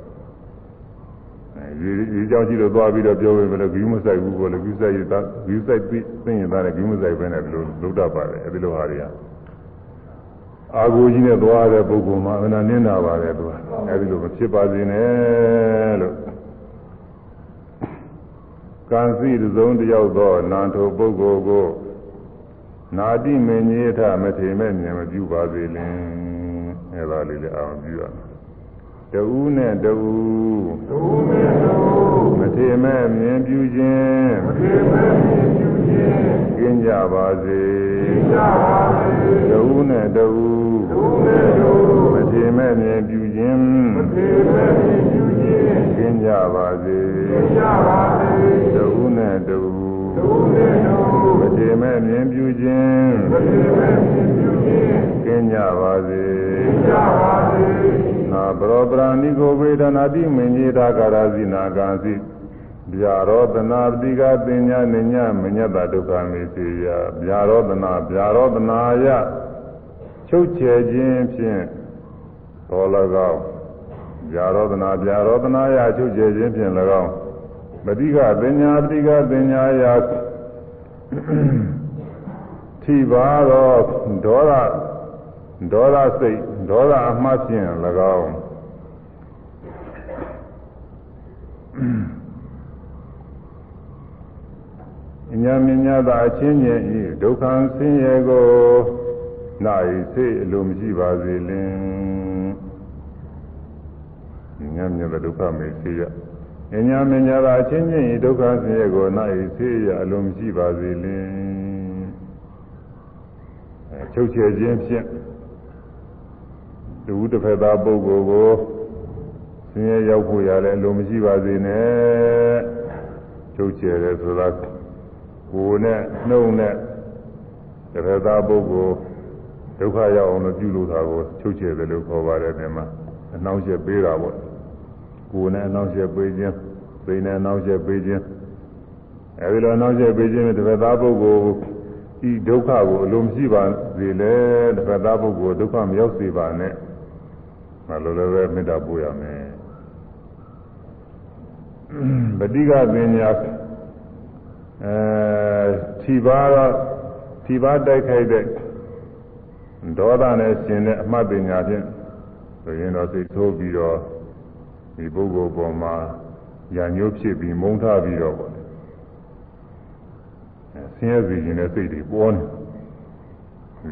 ဒီဒီကြောင့်ရှိလို့သွားပြီးတော့ပြောပေမဲ့လည်းဂီးမဆိုင်ဘူးပေါ့လေဂီးဆိုင်ရတာဂီးဆိုင်ပြီးသိရင်သားလည်းဂီးမဆိုင်ပဲနဲ့ဒီလိုလုပ်တတ်ပါတယ်အဲဒီလိုဟာတွေကအာကိုကြီးနဲ့သွားတဲ့ပုဂ္ဂိုလ်မှာအနာနင်းတာပါတယ်သူကအဲဒီလိုမဖြစ်ပါစေနဲ့လို့ကံစီသုံးတယောက်သောနာထုပုဂ္ဂိုလ်ကိုနာတိမင်းကြီးထမထေမဲ့မြင်မပြုပါစေလင်အဲဒါလေးလည်းအောင်ပြုရမယ် တူနဲ့တူတူနဲ့တူမထေမဲ့မြင်ပြုခြင်းမထေမဲ့မြင်ပြုခြင်းကျင်းကြပါစေကျင်းကြပါစေတူနဲ့တူတူနဲ့တူမထေမဲ့မြင်ပြုခြင်းမထေမဲ့မြင်ပြုခြင်းကျင်းကြပါစေကျင်းကြပါစေတူနဲ့တူတူနဲ့တူမထေမဲ့မြင်ပြုခြင်းမထေမဲ့မြင်ပြုခြင်းကျင်းကြပါစေကျင်းကြပါစေ နာပရောပရာဏိကိုဝေဒနာတိမင်ကြီးတာကာရဇိနာကံစီဗျာရောတနာပတိကပညာနိညာမညတဒုက္ခမေစီယဗျာရောတနာဗျာရောတနာယချုပ်ချယ်ခြင်းဖြင့်တော်၎င်းဗျာရောတနာဗျာရောတနာယချုပ်ချယ်ခြင်းဖြင့်၎င်းပတိကပညာပတိကပညာယထိပါသောဒေါသဒေါသစိတ်ဒေါသအမှတ်ဖြင့်၎င်း အညာမညာသာအချင်းချင်းဤဒုက္ခဆင်းရဲကိုနိုင်စိတ်အလိုမရှိပါစေလင်ဉာဏ်မြတ်ဒုက္ခမေစေရအညာမညာသာအချင်းချင်းဤဒုက္ခဆင်းရဲကိုနိုင်စိတ်ရအလိုမရှိပါစေလင်ချုပ်ချယ်ခြင်းဖြင့်တူတစ်ဖက်သားပုဂ္ဂိုလ်ကို ဆင်းရဲရောက်ဖို့ရတယ်လို့မရှိပါစေနဲ့ချုပ်ချယ်တယ်ဆိုတာကိုယ်နဲ့နှုတ်နဲ့တစ်ဖက်သားပုဂ္ဂိုလ်ဒုက္ခရောက်အောင်လို့ပြုလုပ်တာကိုချုပ်ချယ်တယ်လို့ခေါ်ပါတယ်ဒီမှာအနှောင့်အယှက်ပေးတာပေါ့ကိုယ်နဲ့အနှောင့်အယှက်ပေးခြင်းသိနဲ့အနှောင့်အယှက်ပေးခြင်းအဲဒီလိုအနှောင့်အယှက်ပေးခြင်းနဲ့တစ်ဖက်သားပုဂ္ဂိုလ်ဤဒုက္ခကိုအလိုမရှိပါစေလေတစ်ဖက်သားပုဂ္ဂိုလ်ဒုက္ခမရောက်စေပါနဲ့မလိုလည်းပဲမေတ္တာပို့ရမယ် ပဋိကပညာအဲထီပါတော့ထီပါတိုက်ခိုက်တဲ့ဒေါသနဲ့ရှင်တဲ့အမှတ်ပညာဖြင့်ဆိုရင်တော့စိတ်ဆိုးပြီးတော့ဒီပုဂ္ဂိုလ်ပေါ်မှာညာညိုးဖြစ်ပြီးမုန်းထားပြီးတော့ပေါ့ဆင်းရဲစေခြင်းနဲ့စိတ်တွေပေါ်နေ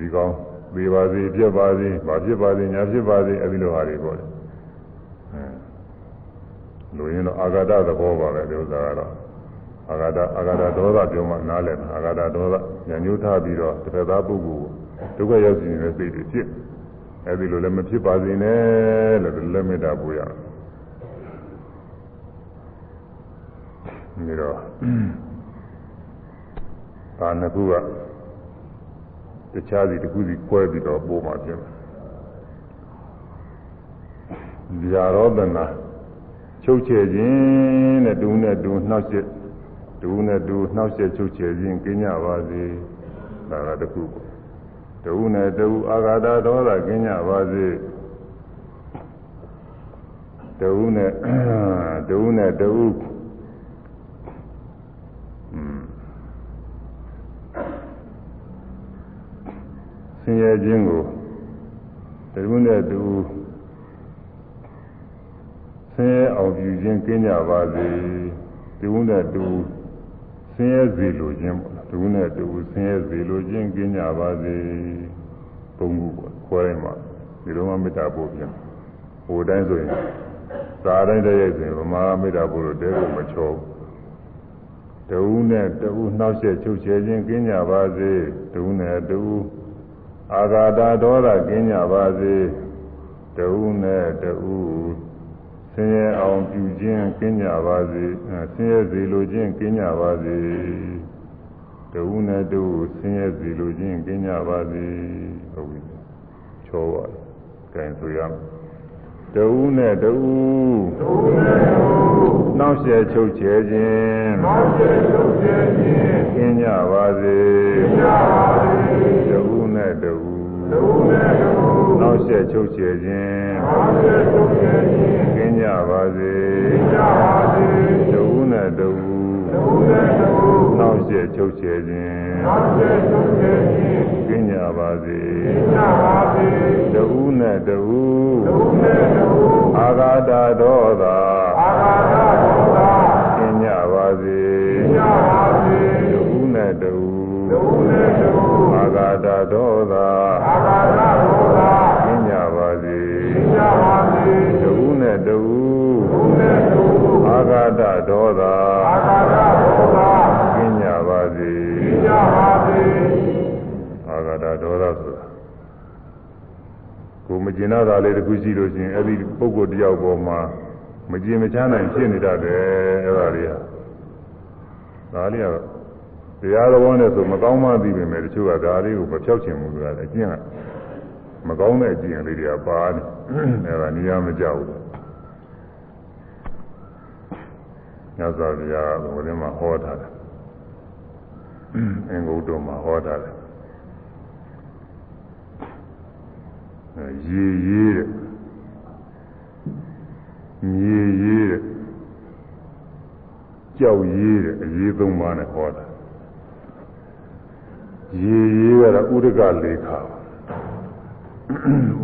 ဒီကောင်သေးပါစေပြက်ပါစေဘာဖြစ်ပါစေညာဖြစ်ပါစေအဲဒီလိုဟာတွေပေါ့လေအဲ လူရင်းတော့အာဂတသဘောပါပဲဒီဥစ္စာကတော့အာဂတအာဂတဒေါသပြောမှနားလည်မှာအာဂတဒေါသညာညှိုးထားပြီးတော့တစ်ဖက်သားပုဂ္ဂိုလ်ဒုက္ခရောက်ခြင်းနဲ့စိတ်တွေဖြစ်အဲဒီလိုလည်းမဖြစ်ပါစေနဲ့လို့လက်မေတ္တာပို့ရအောင်ဒီတော့ဒါနှစ်ခုကတခြားစီတစ်ခုစီခွဲပြီးတော့ပို့မှဖြစ်မယ်။ဇာရောဒနာ ချုပ်ချယ်ခြင်းနဲ့တူနဲ့တူနှောက်ချက်တူနဲ့တူနှောက်ချက်ချုပ်ချယ်ခြင်းကျင်းကြပါစေ။ဒါကတစ်ခုပေါ့။တူနဲ့တူအာဃာတဒေါသကျင်းကြပါစေ။တူနဲ့တူနဲ့တူင်ရဲခြင်းကိုတခုနဲ့တူဆင်းရဲ အောင်ပြုခြင်းကင်းကြပါစေတခုနဲ့တူဆင်းရဲစေလိုခြင်းပေါ့တခုနဲ့တူဆင်းရဲစေလိုခြင်းကင်းကြပါစေသုံးခုပေါ့ခေါ်ရမှာဒီလိုမှမေတ္တာပို့ပြန်ဟိုတိုင်းဆိုရင်သာတိုင်းတည်းရဲ့ဆိုရင်ဗမာမေတ္တာပို့လို့တဲကိုမချောဘူးတဝူနဲ့တဝူနှောက်ယှက်ချုပ်ချယ်ခြင်းကင်းကြပါစေတဝူနဲ့တဝူအာဂါတာဒေါသကင်းကြပါစေတဝူနဲ့တဝူဆ င်းရဲအောင်ပြုခြင်းကင်းကြပါစေဆင်းရဲစေလိုခြင်းကင်းကြပါစေတဝူနဲ့တဝူဆင်းရဲစေလိုခြင်းကင်းကြပါစေဟုတ်ပြီချောပါကဲဆိုရမယ်တဝူနဲ့တဝူတဝူနဲ့တဝူနှောက်ရှက်ချုပ်ချယ်ခြင်းနှောက်ရှက်ချုပ်ချယ်ခြင်းကျင်းကြပါစေကျင်းကြပါစေတဝူနဲ့တဝူတဝူနဲ့တဝူနှောက်ရှက်ချုပ်ချယ်ခြင်းနှောက်ရှက်ချုပ်ချယ်ခြင်း ကျင်းကြပါစေကျင်းကြပါစေတဝူနဲ့တဝူတဝူနဲ့တဝူနှောက်ရှက်ချုပ်ချယ်ခြင်းနှောက်ရှက်ချုပ်ချယ်ခြင်းကျင်းကြပါစေကျင်းကြပါစေတဝူနဲ့တဝူတဝူနဲ့တဝူအာဂါတဒေါသအာဂါတဒေါသကျင်းကြပါစေကျင်းကြပါစေတဝူနဲ့တဝူတဝူနဲ့တဝူအာဂါတဒေါသ ဝူနဲ့တဝူတဝူနဲ့တဝူအာဂါတဒေါသအာဂါတဒေါသကျင်းကြပါစေကျင်းကြပါစေအာဂါတဒေါသဆိုတာကိုမကျင်တာလေးတစ်ခုရှိလို့ရှိရင်အဲ့ဒီပုဂ္ဂိုလ်တယောက်ပေါ်မှာမကျင်မချမ်းနိုင်ဖြစ်နေတတ်တယ်အဲ့ဒါလေးဟာဒါလေးကတော့တရားတော်နဲ့ဆိုမကောင်းမှသိပေမဲ့တချို့ကဒါလေးကိုမဖြောက်ချင်ဘူးဆိုတာအကျင့်ကမကောင်းတဲ့အကျင့်လေးတွေကပါနေအဲ့ဒါနေရာမကြောက်ဘူး ညဇာဗျာကဘုရင်မှာဟောထားတယ်အင်္ဂုတ္တမှာဟောထားတယ်ရေရေးတဲ့မြေရေးတဲ့ကြောက်ရေးတဲ့အရေးသုံးပါးနဲ့ဟောတာရေရေးကတော့ဥဒကလေခာ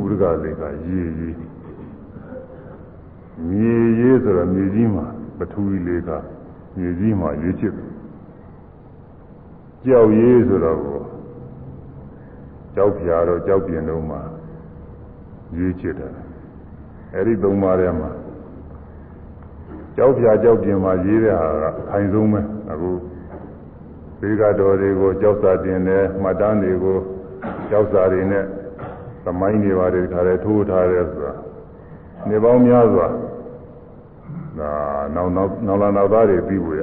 ဥဒကလေခာရေရေးမြေရေးဆိုတော့မြေကြီးမှာ ပထဝီလေခာမြေကြီးမှာရေးချစ်ကြောက်ရေးဆိုတော့ကြောက်ဖြာတော့ကြောက်ပြင်းတော့မှာရေးချစ်တယ်အဲ့ဒီသုံးပါးထဲမှာကြောက်ဖြာကြောက်ပြင်းမှာရေးတဲ့ဟာကခိုင်ဆုံးပဲအခုသေကတော်တွေကိုကြောက်စာတင်တယ်မှတ်တမ်းတွေကိုကြောက်စာတွေနဲ့သမိုင်းတွေပါတယ်ခါတယ်ထိုးထားတယ်ဆိုတာနေပေါင်းများစွာ ဒါနောက်နောက်နောက်လာနောက်သားတွေပြီးဝရ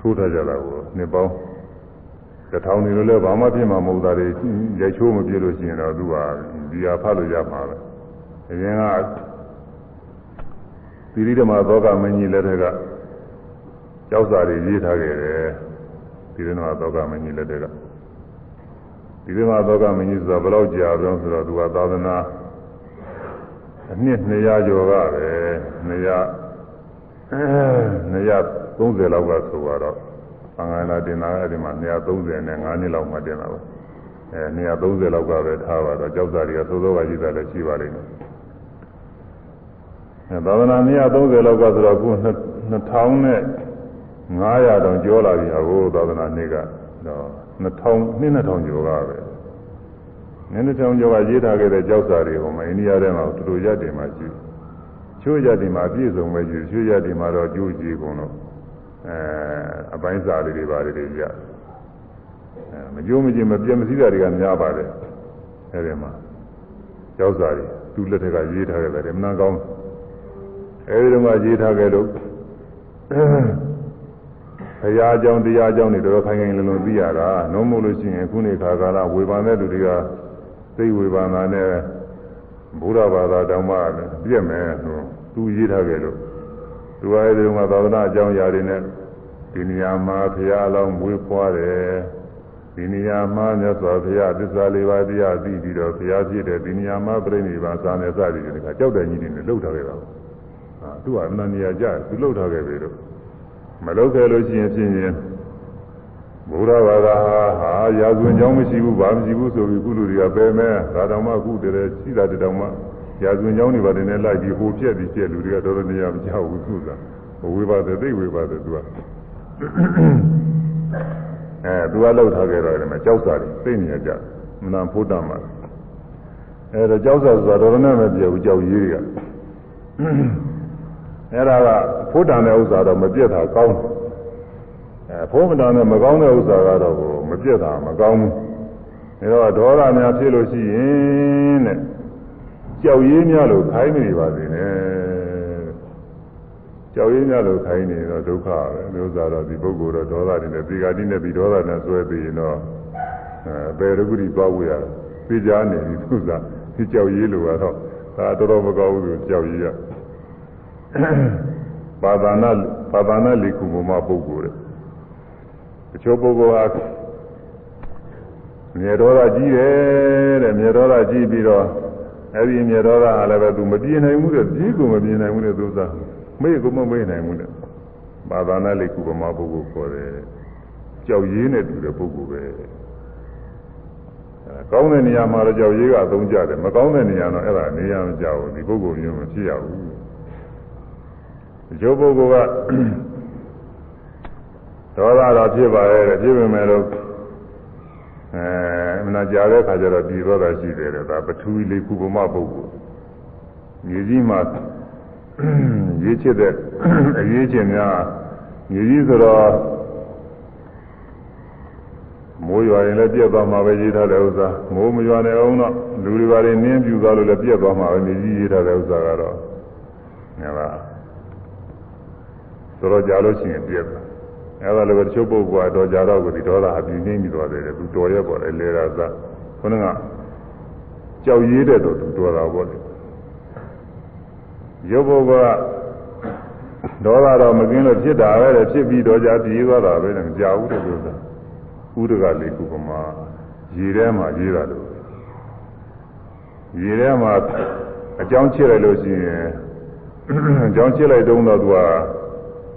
ထိုးထားကြတာကိုနေပေါင်းတထောင်နေလို့လည်းဘာမှဖြစ်မှာမဟုတ်တာတွေရိုက်ချိုးမပြလို့ရှိရင်တော့သူကဒီဟာဖတ်လို့ရမှာပဲအရင်ကသီရိဓမ္မသောကမင်းကြီးလက်ထက်ကကြောက်စာတွေရေးထားခဲ့တယ်သီရိဓမ္မသောကမင်းကြီးလက်ထက်ကသီရိဓမ္မသောကမင်းကြီးဆိုတာဘယ်လောက်ကြာပြောဆိုတော့သူကသာသနာအနှစ်200ကျော်ကပဲ200 230လောက်ကဆိုတော့သံဃာနာတင်တာအဲ့ဒီမှာ230နဲ့5နှစ်လောက်မှတင်တာပါအဲ230လောက်ကပဲထားပါတော့ကြောက်စာတွေကသိုးသောကကြီးတာလည်းရှိပါလိမ့်မယ်အဲသာသနာ230လောက်ကဆိုတော့ခု2000နဲ့900တောင်ကျော်လာပြီဟိုသာသနာနှစ်ကတော့2000နှစ်2000ကျော်ကပဲနည်းနည်းတောင်ကျော်ကရေးထားခဲ့တဲ့ကြောက်စာတွေဟိုမှာအိန္ဒိယထဲမှာတူတူရက်တင်မှရှိ ချိုးရက်တင်မှာပြည့်စုံပဲရှိချိုးရက်တင်မှာတော့ကြိုးကြည့်ကုန်တော့အဲအပိုင်းစာလေးတွေပါတယ်တွေရအဲမကြိုးမကြည့်မပြတ်မစည်းတာတွေကများပါတယ်အဲဒီမှာကြောက်စာတွေသူ့လက်ထက်ကရေးထားခဲ့တယ်မနာကောင်းအဲဒီတော့မှရေးထားခဲ့လို့ဘုရားအကြောင်းတရားအကြောင်းတွေတော်တော်ခိုင်ခိုင်လုံလုံသိရတာနှုံးမို့လို့ရှိရင်ခုနေခါကာလဝေဘာတဲ့လူတွေကသိဝေဘာနာနဲ့ ဘုရားဘာသာတောင်းမှပြည့်မယ်ဆိုသူရေးထားခဲ့လို့သူအဲဒီတော့မှသာသနာအကြောင်းအရာတွေနဲ့ဒီနေရာမှာဘုရားအလောင်းမွေးဖွားတယ်ဒီနေရာမှာမြတ်စွာဘုရားသစ္စာလေးပါးတရားသိပြီးတော့ဘုရားဖြစ်တဲ့ဒီနေရာမှာပြိဋိဘံသာနေစသည်တွေကကြောက်တဲ့ကြီးတွေနဲ့လှုပ်ထားခဲ့တာဟာသူကအနန္တရာကြသူလှုပ်ထားခဲ့ပြီတော့မလှုပ်ခဲ့လို့ရှိရင်ဖြစ်ရင် ဘုရားဘာသာဟာရာဇဝင်ကြောင်းမရှိဘူးဘာမရှိဘူးဆိုပြီးကုလူတွေကပယ်မဲ့ဒါတောင်မှကုတည်းရှိတာတောင်မှရာဇဝင်ကြောင်းတွေပါတယ်နဲ့လိုက်ပြီးဟိုပြက်ပြီးပြက်လူတွေကတော်တော်နေရာမကြောက်ဘူးသူကဝေပါတယ်သိဝေပါတယ်သူကအဲသူကလောက်ထားခဲ့တော့တယ်မကြောက်စားတယ်သိနေကြမနာဖို့တမ်းမှာအဲတော့ကြောက်စားဆိုတာတော်တော်နဲ့မပြောဘူးကြောက်ရေးတွေကအဲ့ဒါကဖို့တမ်းတဲ့ဥစ္စာတော့မပြတ်တာကောင်းတယ် အဲဖုံးမတန်နဲ့မကောင်းတဲ့ဥစ္စာကတော့မပြတ်တာမကောင်းဘူးဒါတော့ဒေါသများဖြစ်လို့ရှိရင်တဲ့ကြောက်ရင်းများလို့ခိုင်းနေပါစေနဲ့ကြောက်ရင်းများလို့ခိုင်းနေတော့ဒုက္ခပဲဒီဥစ္စာတော့ဒီပုဂ္ဂိုလ်တော့ဒေါသတွေနဲ့ဒီကတိနဲ့ဒီဒေါသနဲ့ဆွဲပြီးရင်တော့အဲဘယ်ရကုတိသွားဝေရသိကြနေပြီသူကဒီကြောက်ရည်လို့ကတော့ဒါတော်တော်မကောင်းဘူးသူကြောက်ရည်ရပါဒနာပါဒနာလိခုမမပုဂ္ဂိုလ်တဲ့ တချို့ပုဂ္ဂိုလ်ဟာမြေတော်သာကြီးတယ်တဲ့မြေတော်သာကြီးပြီးတော့အဲ့ဒီမြေတော်သာကလည်းပဲသူမပြေနိုင်ဘူးတဲ့ကြီးကိုမပြေနိုင်ဘူးတဲ့သူစားမေ့ကိုမမေ့နိုင်ဘူးတဲ့ပါဒနာလိခုမမပုဂ္ဂိုလ်ခေါ်တယ်ကြောက်ရည်နဲ့တူတဲ့ပုဂ္ဂိုလ်ပဲကောင်းတဲ့နေရာမှာတော့ကြောက်ရေးကအသုံးကျတယ်မကောင်းတဲ့နေရာတော့အဲ့ဒါနေရာမကျဘူးဒီပုဂ္ဂိုလ်မျိုးမဖြစ်ရဘူးဒီလိုပုဂ္ဂိုလ်က ဒေါသတော့ဖြစ်ပါရဲ့ဖြစ်ပေမဲ့လို့အဲမနာကြတဲ့ခါကျတော့ဒီဒေါသရှိတယ်တဲ့ဒါပထူလေးခုပမပုဂ္ဂိုလ်မြေကြီးမှာရေးချစ်တဲ့အရေးချင်းများမြေကြီးဆိုတော့မိုးရွာရင်လည်းပြက်သွားမှာပဲရေးထားတဲ့ဥစ္စာမိုးမရွာနိုင်အောင်တော့လူတွေပါရင်နင်းပြူသွားလို့လည်းပြက်သွားမှာပဲမြေကြီးရေးထားတဲ့ဥစ္စာကတော့ငါလားဆိုတော့ကြာလို့ရှိရင်ပြက်သွား အဲဒါလည်းပဲတချို့ပုဂ္ဂိုလ်ကတော့ကြာတော့ကိုဒီဒေါသအပြင်းနေပြီးသွားတယ်သူတော်ရက်ပေါ်တယ်လေရာသာခုနကကြောက်ရေးတဲ့တော့သူတော်တာပေါ့လေရုပ်ပုဂ္ဂိုလ်ကဒေါသတော့မကင်းလို့ဖြစ်တာပဲဖြစ်ပြီးတော့ကြာပြေးသွားတာပဲမကြောက်ဘူးတဲ့လို့ဆိုတာဥဒကလေးခုကမှရေထဲမှာရေးတာလို့ရေထဲမှာအကြောင်းချစ်လိုက်လို့ရှိရင်အကြောင်းချစ်လိုက်တုံးတော့သူက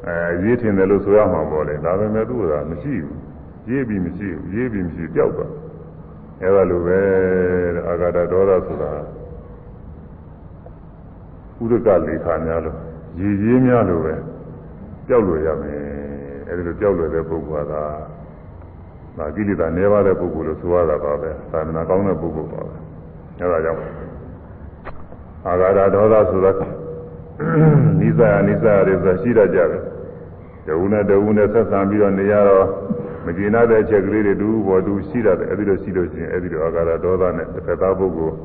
အဲရေးထင်တယ်လို့ဆိုရမှာပေါ့လေဒါပေမဲ့သူကမရှိဘူးရေးပြီးမရှိဘူးရေးပြီးမရှိပျောက်သွားအဲဒါလိုပဲအာဂါဒဒေါသဆိုတာဥဒကလေးခါများလို့ရေရေးများလို့ပဲပျောက်လို့ရမယ်အဲဒီလိုပျောက်လို့တဲ့ပုဂ္ဂိုလ်ကဒါကိလေသာနေပါတဲ့ပုဂ္ဂိုလ်လို့ဆိုရတာပါပဲသာမဏေကောင်းတဲ့ပုဂ္ဂိုလ်ပါပဲအဲဒါကြောင့်အာဂါဒဒေါသဆိုတာနိစ္စနိစ္စတွေဆိုရှိတတ်ကြတယ် တဝုနဲ့တဝုနဲ့ဆက်ဆံပြီးတော့နေရတော့မကျေနပ်တဲ့အချက်ကလေးတွေတူဘောတူရှိတတ်တယ်အဲဒီလိုရှိလို့ရှိရင်အဲဒီလိုအာဂါဒဒေါသနဲ့တစ်ခါသားပုဂ္ဂိုလ်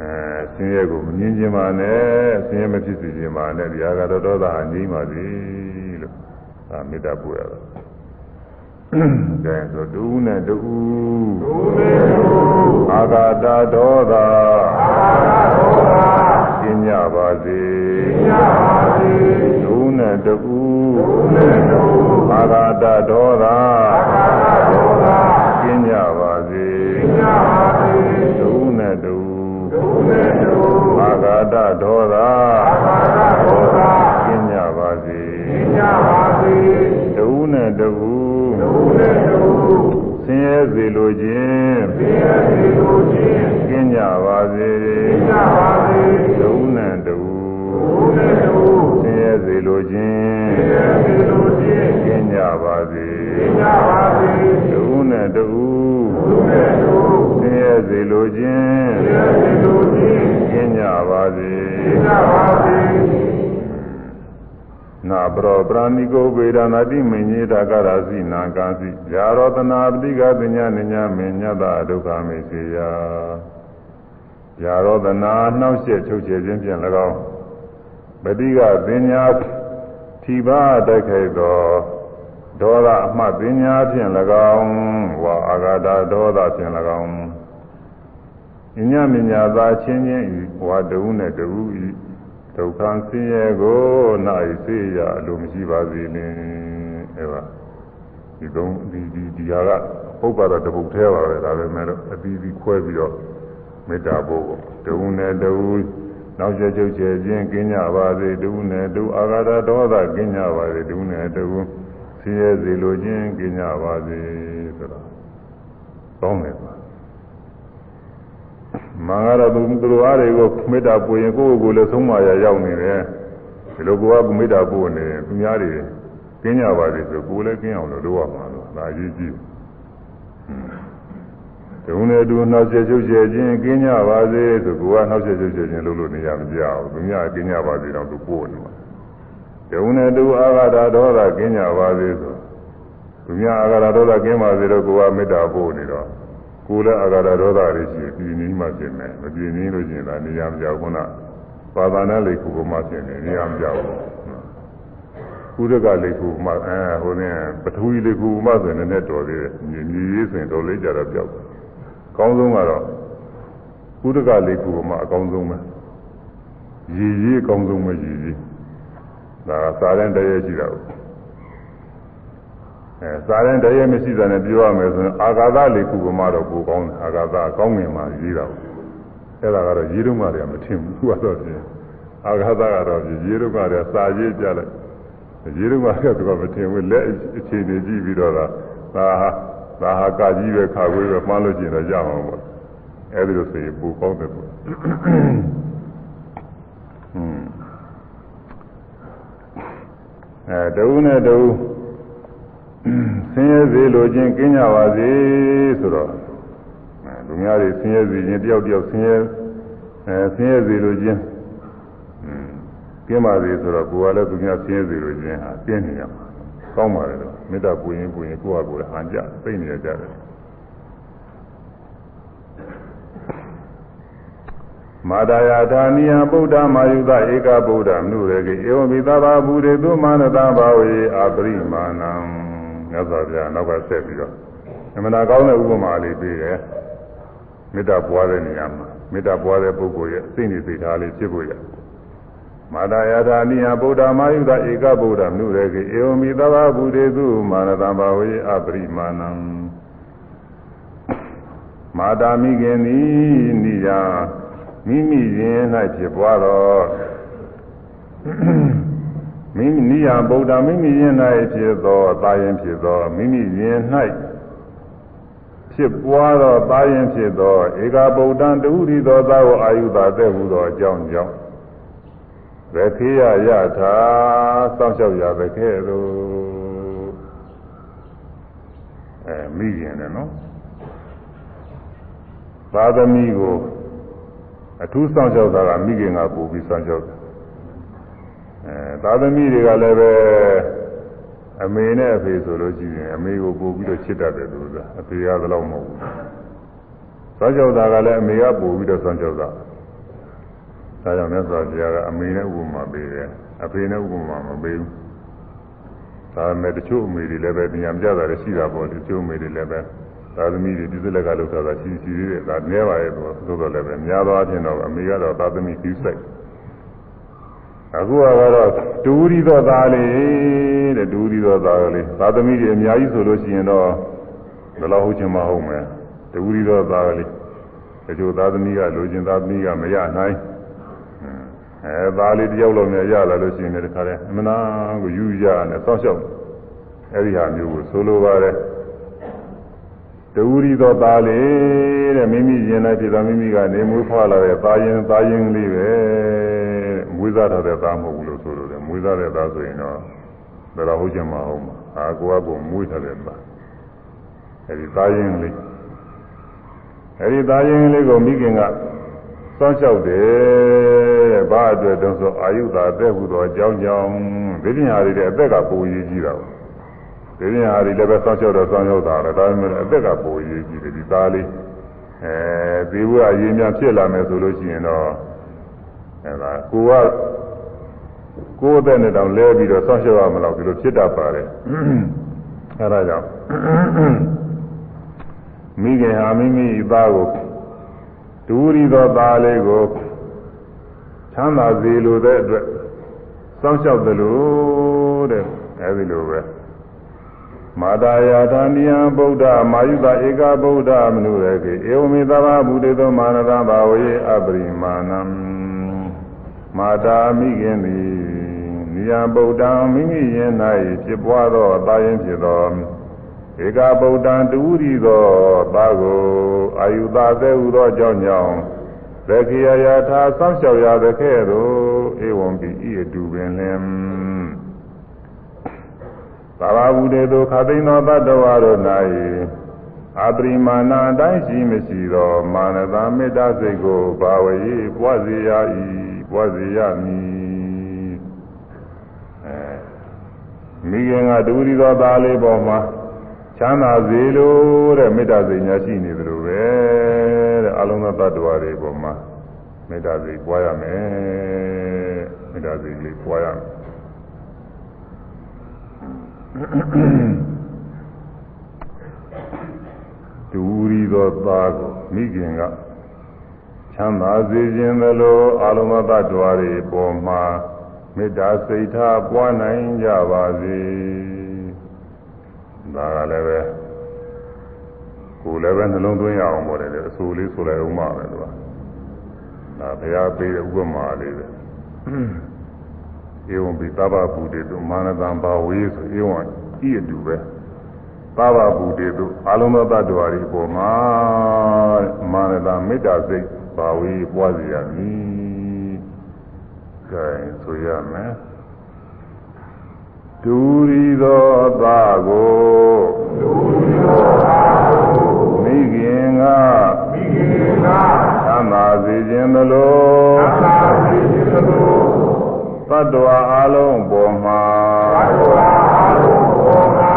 အဲဆင်းရဲကိုမမြင်ခြင်းပါနဲ့ဆင်းရဲမဖြစ်စေခြင်းပါနဲ့ဒီအာဂါဒဒေါသဟာငြိမ်းပါစေလို့ဒါမေတ္တာပို့ရတာကဲဆိုတူနဲ့တူတူနဲ့တူအာဂါတဒေါသအာဂါဒေါသကျင့်ကြပါစေကျင့်ကြပါစေတူ နဲ့တူတူနဲ့တူအာဂါတဒေါသအာဂါတဒေါသကျင့်ကြပါစေကျင့်ကြပါစေတူနဲ့တူတူနဲ့တူအာဂါတဒေါသအာဂါတဒေါသကျင့်ကြပါစေကျင့်ကြပါစေတူနဲ့တူဆင်းရဲစေလိုခြင်းဆင်းရဲစေလိုခြင်းကျင့်ကြပါစေကျင့်ကြပါစေဒုနဲ့တူဒုနဲ့တူ ဆင်းရဲစေလိုခြင်းဆင်းရဲစေလိုခြင်းကျင့်ကြပါစေကျင့်ကြပါစေဒုနဲ့တူဒုနဲ့တူဆင်းရဲစေလိုခြင်းဆင်းရဲစေလိုခြင်းကျင့်ကြပါစေကျင့်ကြပါစေနာပရောပရာဏိကိုဗေဒနာတိမညေတာကရာစီနာကာစီယာရောတနာပတိကပညာနိညာမညတဒုက္ခမေစေယယာရောတနာနှောက်ရှက်ချုပ်ချယ်ခြင်းဖြင့်၎င်း ပတိကပညာထိပါတိုက်ခိုက်သောဒေါသအမှတ်ပညာဖြင့်၎င်းဝါအာဂါဒဒေါသဖြင့်၎င်းညညမညာသာချင်းချင်းဤဝါတုနဲ့တူဤဒုက္ခဆင်းရဲကိုနိုင်စေရလို့မရှိပါစေနဲ့အဲပါဒီကုန်းဒီဒီဒီဟာကပုပ္ပါဒတပုတ်သေးပါပဲဒါပဲမဲ့တော့အပြီးပြီးခွဲပြီးတော့မေတ္တာပို့ဒုနဲ့ဒု နောက်ကျချုပ်ချယ်ခြင်းကင်းကြပါစေဒုနဲ့ဒုအာဂါဒဒေါသကင်းကြပါစေဒုနဲ့ဒုဆင်းရဲစေလိုခြင်းကင်းကြပါစေဆိုတော့ကောင်းတယ်ကွာမင်္ဂလာသူသူတို့အားတွေကိုမေတ္တာပွေရင်ကိုယ့်ကိုယ်လည်းဆုံးမရရောက်နေတယ်ဒီလိုကိုကမေတ္တာပို့နေတယ်သူများတွေကင်းကြပါစေဆိုကိုယ်လည်းကင်းအောင်လို့လုပ်ရမှာလို့ဒါအရေးကြီးတယ် ဒုနဲ့ဒုနှောက်ဆက်ချုပ်ချက်ခြင်းကင်းကြပါစေဆိုကိုကနှောက်ဆက်ချုပ်ချက်ခြင်းလုပ်လို့နေရမကြဘူးသူများကင်းကြပါစေတော့သူပို့နေမှာဒုနဲ့ဒုအာဃာတဒေါသကင်းကြပါစေဆိုသူများအာဃာတဒေါသကင်းပါစေတော့ကိုကမေတ္တာပို့နေတော့ကိုယ်လည်းအာဃာတဒေါသတွေရှိပြည်နည်းမှဖြစ်မယ်မပြည်နည်းလို့ရှိရင်ဒါနေရာမကြောက်ခုနပါဒနာလေးခုကမှဖြစ်နေနေရာမကြောက်ဘူးကုရကလေးခုမှအဲဟိုနေပထဝီလေးခုမှဆိုရင်လည်းတော်သေးတယ်ညီညီရေးဆိုရင်တော်လေးကြတော့ပြောက်အ ကောင်းဆုံးကတော့ကုရကလေးခုမှအကောင်းဆုံးပဲရည်ရည်အကောင်းဆုံးပဲရည်ရည်ဒါကစားတဲ့တည်းရဲ့ရှိတာကိုအဲစားတဲ့တည်းရဲ့မရှိတာနဲ့ပြောရမယ်ဆိုရင်အာဂါသလေးခုမှတော့ကိုကောင်းတယ်အာဂါသကောင်းငင်မှရေးတာကိုအဲ့ဒါကတော့ရေးတော့မှလည်းမထင်ဘူးသူကတော့ပြင်အာဂါသကတော့ပြင်ရေးတော့မှလည်းစာရေးကြလိုက်ရေးတော့မှကတော့မထင်ဘူးလက်အခြေအနေကြည့်ပြီးတော့သာဒါဟာ ဒါဟာကကြီးပဲခါခွေးပဲမှန်းလို့ကျင်တော့ရအောင်ပေါ့အဲ့ဒီလိုဆိုရင်ပူကောင်းတယ်ပေါ့อืมအဲတဝုနဲ့တဝုဆင်းရဲစေလိုခြင်းကင်းကြပါစေဆိုတော့လူများတွေဆင်းရဲစေခြင်းတယောက်တယောက်ဆင်းရဲအဲဆင်းရဲစေလိုခြင်းကင်းပါစေဆိုတော့ကိုယ်ကလည်းသူများဆင်းရဲစေလိုခြင်းဟာပြင်းနေရမှာကောင်းပါတယ်တော့ မေတ္တာပူရင်ပူရင်ကိုယ့်ဟာကိုယ်လည်းဟန်ကြသိနေရကြတယ်မာတာယာဌာနိယဗုဒ္ဓမာယုသဧကဗုဒ္ဓမနုရေကေဧဝံမိသဘာဘူရေသုမာနတာဘာဝေအာပရိမာဏံမြတ်စွာဘုရားနောက်ကဆက်ပြီးတော့အမှန်တရားကောင်းတဲ့ဥပမာလေးပေးတယ်မေတ္တာပွားတဲ့နေရာမှာမေတ္တာပွားတဲ့ပုဂ္ဂိုလ်ရဲ့စိတ်နေစိတ်ထားလေးဖြစ်ဖို့ရ မာတာယာဌာနိယဗုဒ္ဓမာယုသဧကဗုဒ္ဓမနုရေကေဧဝံမိသဘာဘူရေသုမာနတာဘာဝေအာပရိမာဏံမာတာမိခင်သည်နိယာမိမိရင်၌ဖြစ်ပွားတော့မိမိနိယဗုဒ္ဓမိမိရင်၌ဖြစ်သောသာရင်ဖြစ်သောမိမိရင်၌ဖြစ်ပွားသောသာရင်ဖြစ်သောဧကဗုဒ္ဓံတူရီသောသာကိုအာယုသာတဲ့ဟုသောအကြောင်းကြောင့် ဗခေယယထာစောင့်ရှောက်ရဗခေသို့အဲမိရင်လည်းနော်သာသမီကိုအထူးဆောင်လျှောက်တာကမိခင်ကပူပြီးဆောင်လျှောက်တယ်အဲသာသမီတွေကလည်းပဲအမေနဲ့အဖေဆိုလို့ရှိရင်အမေကိုပူပြီးတော့ချစ်တတ်တယ်သူကအဖေကလည်းမဟုတ်ဘူးဆောင်လျှောက်တာကလည်းအမေကပူပြီးတော့ဆောင်လျှောက်တာ ဒါကြောင့်မြတ်စွာဘုရားကအမေနဲ့ဥပမာပေးတယ်အဖေနဲ့ဥပမာမပေးဘူးဒါပေမဲ့တချို့အမေတွေလည်းပဲဉာဏ်ပြတာလည်းရှိတာပေါ့တချို့အမေတွေလည်းပဲသာသမီတွေပြည့်စက်ကလောက်တာရှိရှိသေးတယ်ဒါနည်းပါရဲ့တော့သို့တော်လည်းပဲများသောအားဖြင့်တော့အမေကတော့သာသမီပြည့်စက်အခုကတော့တူရီသောသားလေးတဲ့တူရီသောသားလေးသာသမီတွေအများကြီးဆိုလို့ရှိရင်တော့ဘယ်လောက်ဟုတ်ချင်မဟုတ်မယ်တူရီသောသားလေးတချို့သာသမီကလိုချင်သာသမီကမရနိုင် အဲသားလေးတယောက်လုံးနဲ့ရလာလို့ရှိရင်လည်းတခါတည်းအမနာကိုယူရနဲ့စောင့်ရှောက်အဲဒီဟာမျိုးကိုဆိုလိုပါတယ်တူရီသောသားလေးတဲ့မိမိရင်နဲ့ပြည်တော်မိမိကနေမွေးဖွားလာတဲ့သားရင်သားရင်လေးပဲမွေးစားတဲ့သားမဟုတ်ဘူးလို့ဆိုလို့တယ်မွေးစားတဲ့သားဆိုရင်တော့ဘယ်တော့ဟုတ်ချင်မဟုတ်မှာအာကိုကကိုမွေးထားတဲ့သားအဲဒီသားရင်လေးအဲဒီသားရင်လေးကိုမိခင်က စောင့်ရှောက်တယ်ဘာအတွက်တုံးဆိုအာယုသာအသက်ဟူသောအကြောင်းကြောင့်ဒီပညာတွေတဲ့အသက်ကပုံရည်ကြီးတာပေါ့ဒီရင်ဟာဒီလည်းပဲစောင့်ရှောက်တော့စောင့်ရှောက်တာလည်းဒါပေမဲ့အသက်ကပိုရေးကြည့်တယ်ဒီသားလေးအဲသေဝအရေးများဖြစ်လာမယ်ဆိုလို့ရှိရင်တော့အဲဒါကိုကကိုယ်အသက်နဲ့တောင်လဲပြီးတော့စောင့်ရှောက်ရမလို့ဒီလိုဖြစ်တတ်ပါတယ်အဲဒါကြောင့်မိခင်ဟာမိမိသားကို ဒူရီသောသားလေးကိုချမ်းသာစေလိုတဲ့အတွက်စောင့်ရှောက်တယ်လို့တဲ့အဲဒီလိုပဲမာတာယာသန္တိယဗုဒ္ဓမာယုတဧကဗုဒ္ဓမနုရကေဧဝမေသဘာဘုတေသောမာနတာဘာဝေအပရိမာဏံမာတာမိခင်သည်နိနိယဗုဒ္ဓံမိမိရင်၌ဖြစ်ပွားသောသာရင်ဖြစ်သော ဧကဗုဒ္ဓံတူရီသောသာကိုအာယုသာသေးဟုသောကြောင့်ကြောင့်သကိယယထာဆောင်းလျှောက်ရသကဲ့သို့ဧဝံပိဤအတူပင်လင်သာဝဝုတေသောခသိန်းသောတတ္တဝါတို့၌အပရိမာဏအတိုင်းရှိမရှိသောမာနတာမေတ္တာစိတ်ကိုဘာဝေပွားစေရ၏ပွားစေရမည်အဲမိခင်ကတူရီသောသားလေးပေါ်မှာ ချမ်းသာစေလို့တဲ့မေတ္တာစိတ်ညာရှိနေသလိုပဲတဲ့အလုံးစုံသတ္တဝါတွေပေါ်မှာမေတ္တာစိတ်ပွားရမယ်မေတ္တာစိတ်လေးပွားရမယ်တူရီသောသားကိုမိခင်ကချမ်းသာစေခြင်းသလိုအာလုံးသတ္တဝါတွေပေါ်မှာမေတ္တာစိတ်ထားပွားနိုင်ကြပါစေ ဒါကလည်းပဲကိုယ်လည်းပဲနှလုံးသွင်းရအောင်ပေါ့လေအဆိုလေးဆိုလိုက်အောင်ပါပဲသူကဒါဘုရားပေးတဲ့ဥပမာလေးပဲဧဝံပိသဗ္ဗဗုတေတုမာနတံဘာဝေဆိုဧဝံဤအတူပဲသဗ္ဗဗုတေတုအာလုံးသောတ attva တွေပေါ်မှာမာနတံမေတ္တာစိတ်ဘာဝေပွားစီရမည်ကဲဆိုရမယ် ဒူရီသောသာကိုဒူရီသောသာကိုမိခင်ကမိခင်ကသံသာစေခြင်းသလိုသံသာစေခြင်းသလိုသတ္တဝါအလုံးပေါ်မှာသတ္တဝါအလုံးပေါ်မှာ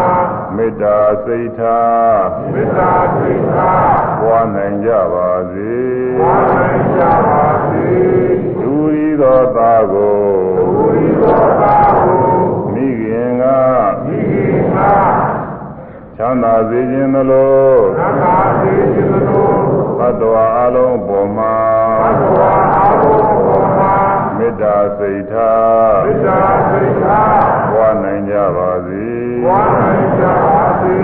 မေတ္တာစိတ်ထားမေတ္တာစိတ်ထားပွားနိုင်ကြပါစေပွားနိုင်ကြပါစေဒူရီသောသာကိုဒူရီသောသာ ခင်ကချမ်းသာစေခြင်းသလိုချမ်းသာစေခြင်းသလိုသတ္တဝါအလုံးပေါ်မှာသတ္တဝါအလုံးပေါ်မှာမေတ္တာစိတ်ထားမေတ္တာစိတ်ထားပွားနိုင်ကြပါစေပွားနိုင်ကြပါစေ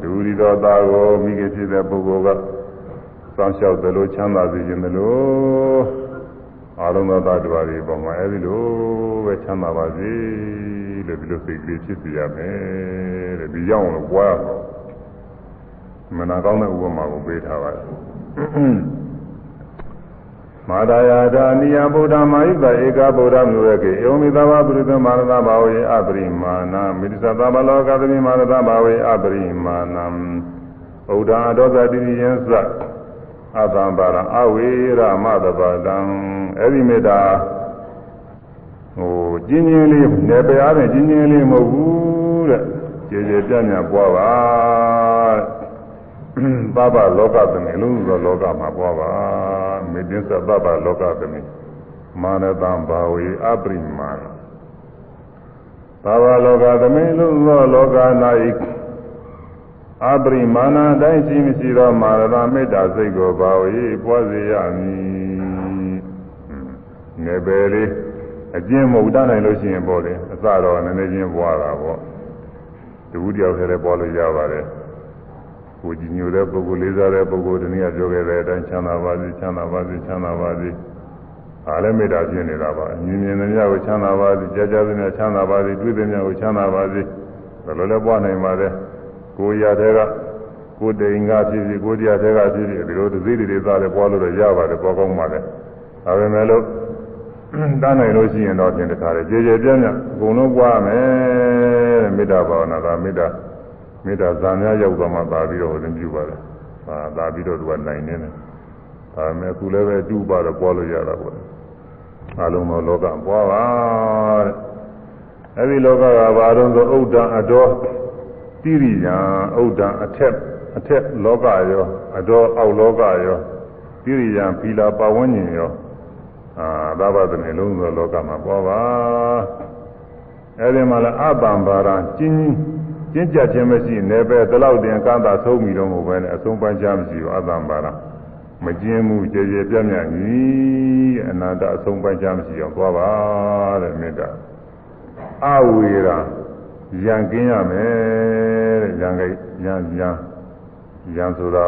ဒူရီသောသားကိုမိခင်ဖြစ်တဲ့ပုဂ္ဂိုလ်ကစောင့်ရှောက်သလိုချမ်းသာစေခြင်းသလိုအာလုံးသောသားတော်တွေပေါ်မှာအဲဒီလိုပဲချမ်းသာပါစေ လို့ဒီလိုစိတ်ကလေးဖြစ်စီရမယ်တဲ့ဒီရောက်လို့ပွားရမနာကောင်းတဲ့ဥပမာကိုပေးထားပါတယ်မာဒယာဒာနိယဗုဒ္ဓမာယိတဧကဗုဒ္ဓမျိုးရဲ့ကေဧဝမိသဘာပုရိသမာရသဘာဝေအပရိမာဏမိစ္ဆသဗလောကသမိမာရသဘာဝေအပရိမာဏဗုဒ္ဓအဒောသတိယံသအသံပါရအဝေရမတပတံအဲ့ဒီမေတ္တာ ဟိုကျင်းချင်းလေးနေပြားတဲ့ကျင်းချင်းလေးမဟုတ်ဘူးတဲ့ကျေကျေပြန့်ပြန့်ပွားပါသဗ္ဗလောကသမိအလုံးစုံသောလောကမှာပွားပါမေတ္တသဗ္ဗလောကသမိမာနတံဘာဝေအပရိမာဏသဗ္ဗလောကသမိအလုံးစုံသောလောက၌အပရိမာဏတိုင်းရှိမရှိသောမာရတမေတ္တာစိတ်ကိုဘာဝေပွားစေရမည်ငယ်ပဲလေး အကျဉ်းမဟုတ်တတ်နိုင်လို့ရှိရင်ပေါ့လေအစတော့နည်းနည်းချင်းပွားတာပေါ့တဝူတယောက်တည်းလည်းပွားလို့ရပါတယ်ကိုကြည်ညိုတဲ့ပုဂ္ဂိုလ်လေးစားတဲ့ပုဂ္ဂိုလ်တနည်းပြောခဲ့တဲ့အတိုင်းချမ်းသာပါစေချမ်းသာပါစေချမ်းသာပါစေအားလည်းမေတ္တာဖြစ်နေတာပါမြင်မြင်သမျှကိုချမ်းသာပါစေကြားကြားသမျှချမ်းသာပါစေတွေ့သမျှကိုချမ်းသာပါစေဘယ်လိုလဲပွားနိုင်ပါလဲကိုရတဲ့ကကိုတိန်ကဖြစ်ဖြစ်ကိုတရားတဲ့ကဖြစ်ဖြစ်ဒီလိုသတိတွေသားလည်းပွားလို့ရပါတယ်ပွားကောင်းပါလေဒါပေမဲ့လို့ တန်းနိုင်လို့ရှိရင်တော့ပြင်တခါလေကြေကြေပြန့်ပြန့်အကုန်လုံးပွားမယ်တဲ့မေတ္တာဘာဝနာကမေတ္တာမေတ္တာဇာများရောက်သွားမှသာပြီးတော့ဟိုတင်ပြုပါတယ်။ဟာသာပြီးတော့သူကနိုင်နေတယ်။ဒါပေမဲ့အခုလည်းပဲတူပါတော့ပွားလို့ရတာပေါ့။အလုံးစုံလောကပွားပါတဲ့။အဲဒီလောကကဘာလို့ဆိုဥဒ္ဒံအတော်တိရိယံဥဒ္ဒံအထက်အထက်လောကရောအတော်အောက်လောကရောတိရိယံဖီလာပဝန်းကျင်ရော အာသာဘသနေလုံးစုံလောကမှာပွားပါ။အဲဒီမှာလည်းအပံပါရကျင်းကြီးကျင့်ကြခြင်းမရှိနေပဲဒီလောက်တင်ကသာဆုံးပြီတော့မဟုတ်ပဲနဲ့အဆုံးပန်းချမရှိဘူးအတ္တပါရမကျင်းမှုကြည်ကြည်ပြတ်မြတ်ကြီးအနာတအဆုံးပန်းချမရှိအောင်သွားပါတဲ့မေတ္တာအဝေရာရံကင်းရမယ်တဲ့ရံကိရံရံရံဆိုတာ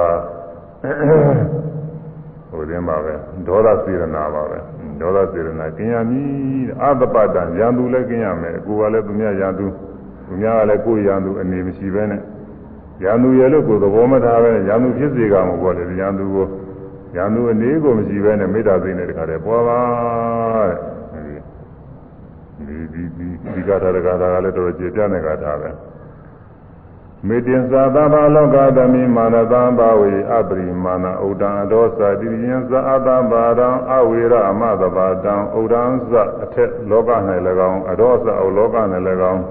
ဟိုတင်းပါပဲဒေါသစေရနာပါပဲ ဒေါသစေရနာကျင်ရမည်အသပတံရန်သူလည်းကျင်ရမယ်ကိုယ်ကလည်းသူများရန်သူသူများကလည်းကိုယ်ရန်သူအနေမရှိဘဲနဲ့ရန်သူရဲ့လို့ကိုယ်သဘောမထားပဲရန်သူဖြစ်စေကမှာပေါ့လေရန်သူကိုရန်သူအနေကိုမရှိဘဲနဲ့မေတ္တာစိတ်နဲ့တခါတည်းပွားပါတဲ့ဒီဒီဒီဒီကထာတကထာကလည်းတော်တော်ကျေပြတဲ့ကထာပဲ မေတ္တင်သာသဘာလောကသမိမာနတံဘာဝေအပရိမာဏဥဒံအဒောသတိယံသအတံဘာရံအဝေရအမသဘာတံဥဒံသအထက်လောက၌၎င်းအဒောသအလောက၌၎င်း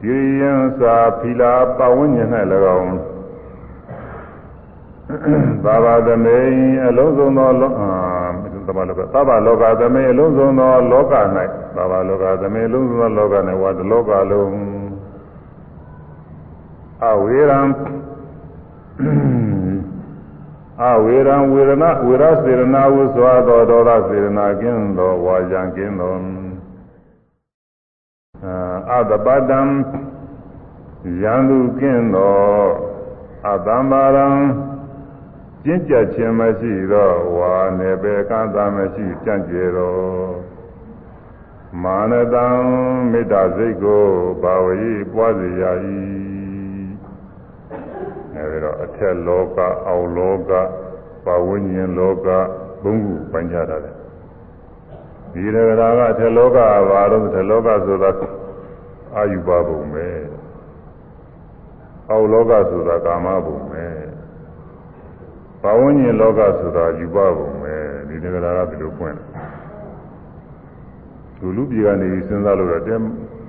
ဒီယံသာဖီလာပဝဉ္ဉ၌၎င်းသာဘာသမေအလုံးစုံသောလောအာသဘာလောကသဘာလောကသမေအလုံးစုံသောလောက၌သဘာလောကသမေအလုံးစုံသောလောက၌ဝါတလောကလုံး အဝေရံအဝေရံဝေရဏဝေရစေရနာဝုသောသောဒေါသစေရနာကင်းသောဝါယံကင်းသောအတပတံယံသူကင်းသောအတ္တမရံကျင့်ကြခြင်းမရှိသောဝါနေပေကံသာမရှိကြံ့ကျေသောမာနတံမေတ္တာစိတ်ကိုဘာဝေပွားစေရ၏ အဲဒီတော့အထက်လောကအောက်လောကပါဝိညာဉ်လောကဘုံခုပိုင်းခြားတာတယ်ဒီရကရာကအထက်လောကဘာလို့အထက်လောကဆိုတာအာယုဘဘုံပဲအောက်လောကဆိုတာကာမဘုံပဲပါဝိညာဉ်လောကဆိုတာယူဘဘုံပဲဒီရကရာကဒီလိုပွင့်တယ်လူလူပြည်ကနေစဉ်းစားလို့တော့တဲ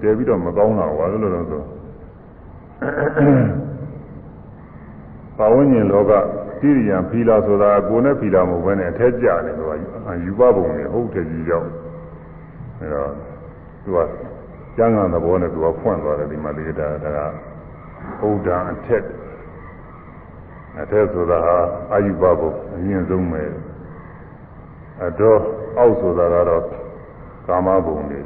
တဲပြီးတော့မကောင်းတာဘာလို့လဲဆို ပါဝန်းကျင်လောကတိရိယံဖီလာဆိုတာကိုယ်နဲ့ဖီလာမဟုတ်ဘဲနဲ့အထက်ကျနေတော့ယူပပုံနဲ့ဟုတ်တယ်ကြီးကြောက်အဲတော့သူကကျမ်းဂန်သဘောနဲ့သူကဖွင့်သွားတယ်ဒီမှာလေးတာဒါကဘုဒ္ဓအထက်အထက်ဆိုတာဟာအာယုပဘုအရင်ဆုံးပဲအတော့အောက်ဆိုတာကတော့ကာမဘုံတွေ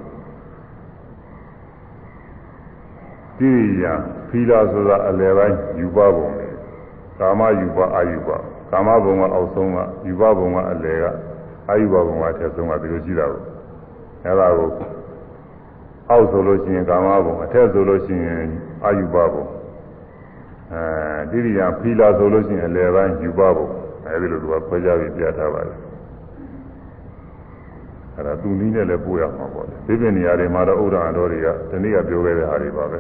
တိရိယံဖီလာဆိုတာအလယ်ပိုင်းယူပဘုံတွေ ကာမယူပအာယူပကာမဘုံကအောက်ဆုံးကယူပဘုံကအလယ်ကအာယူပဘုံကအထက်ဆုံးကဒီလိုရှိတာကိုအဲဒါကိုအောက်ဆိုလို့ရှိရင်ကာမဘုံအထက်ဆိုလို့ရှိရင်အာယူပဘုံအဲဒီရိယာဖီလာဆိုလို့ရှိရင်အလယ်ပိုင်းယူပဘုံအဲဒီလိုသူကခွဲခြားပြီးပြထားပါတယ်အဲဒါသူနည်းနဲ့လည်းပို့ရမှာပေါ့လေဒီပြနေရာတွေမှာတော့ဥဒ္ဒံတော်တွေကဒီနေ့ကပြောခဲ့တဲ့ဟာတွေပါပဲ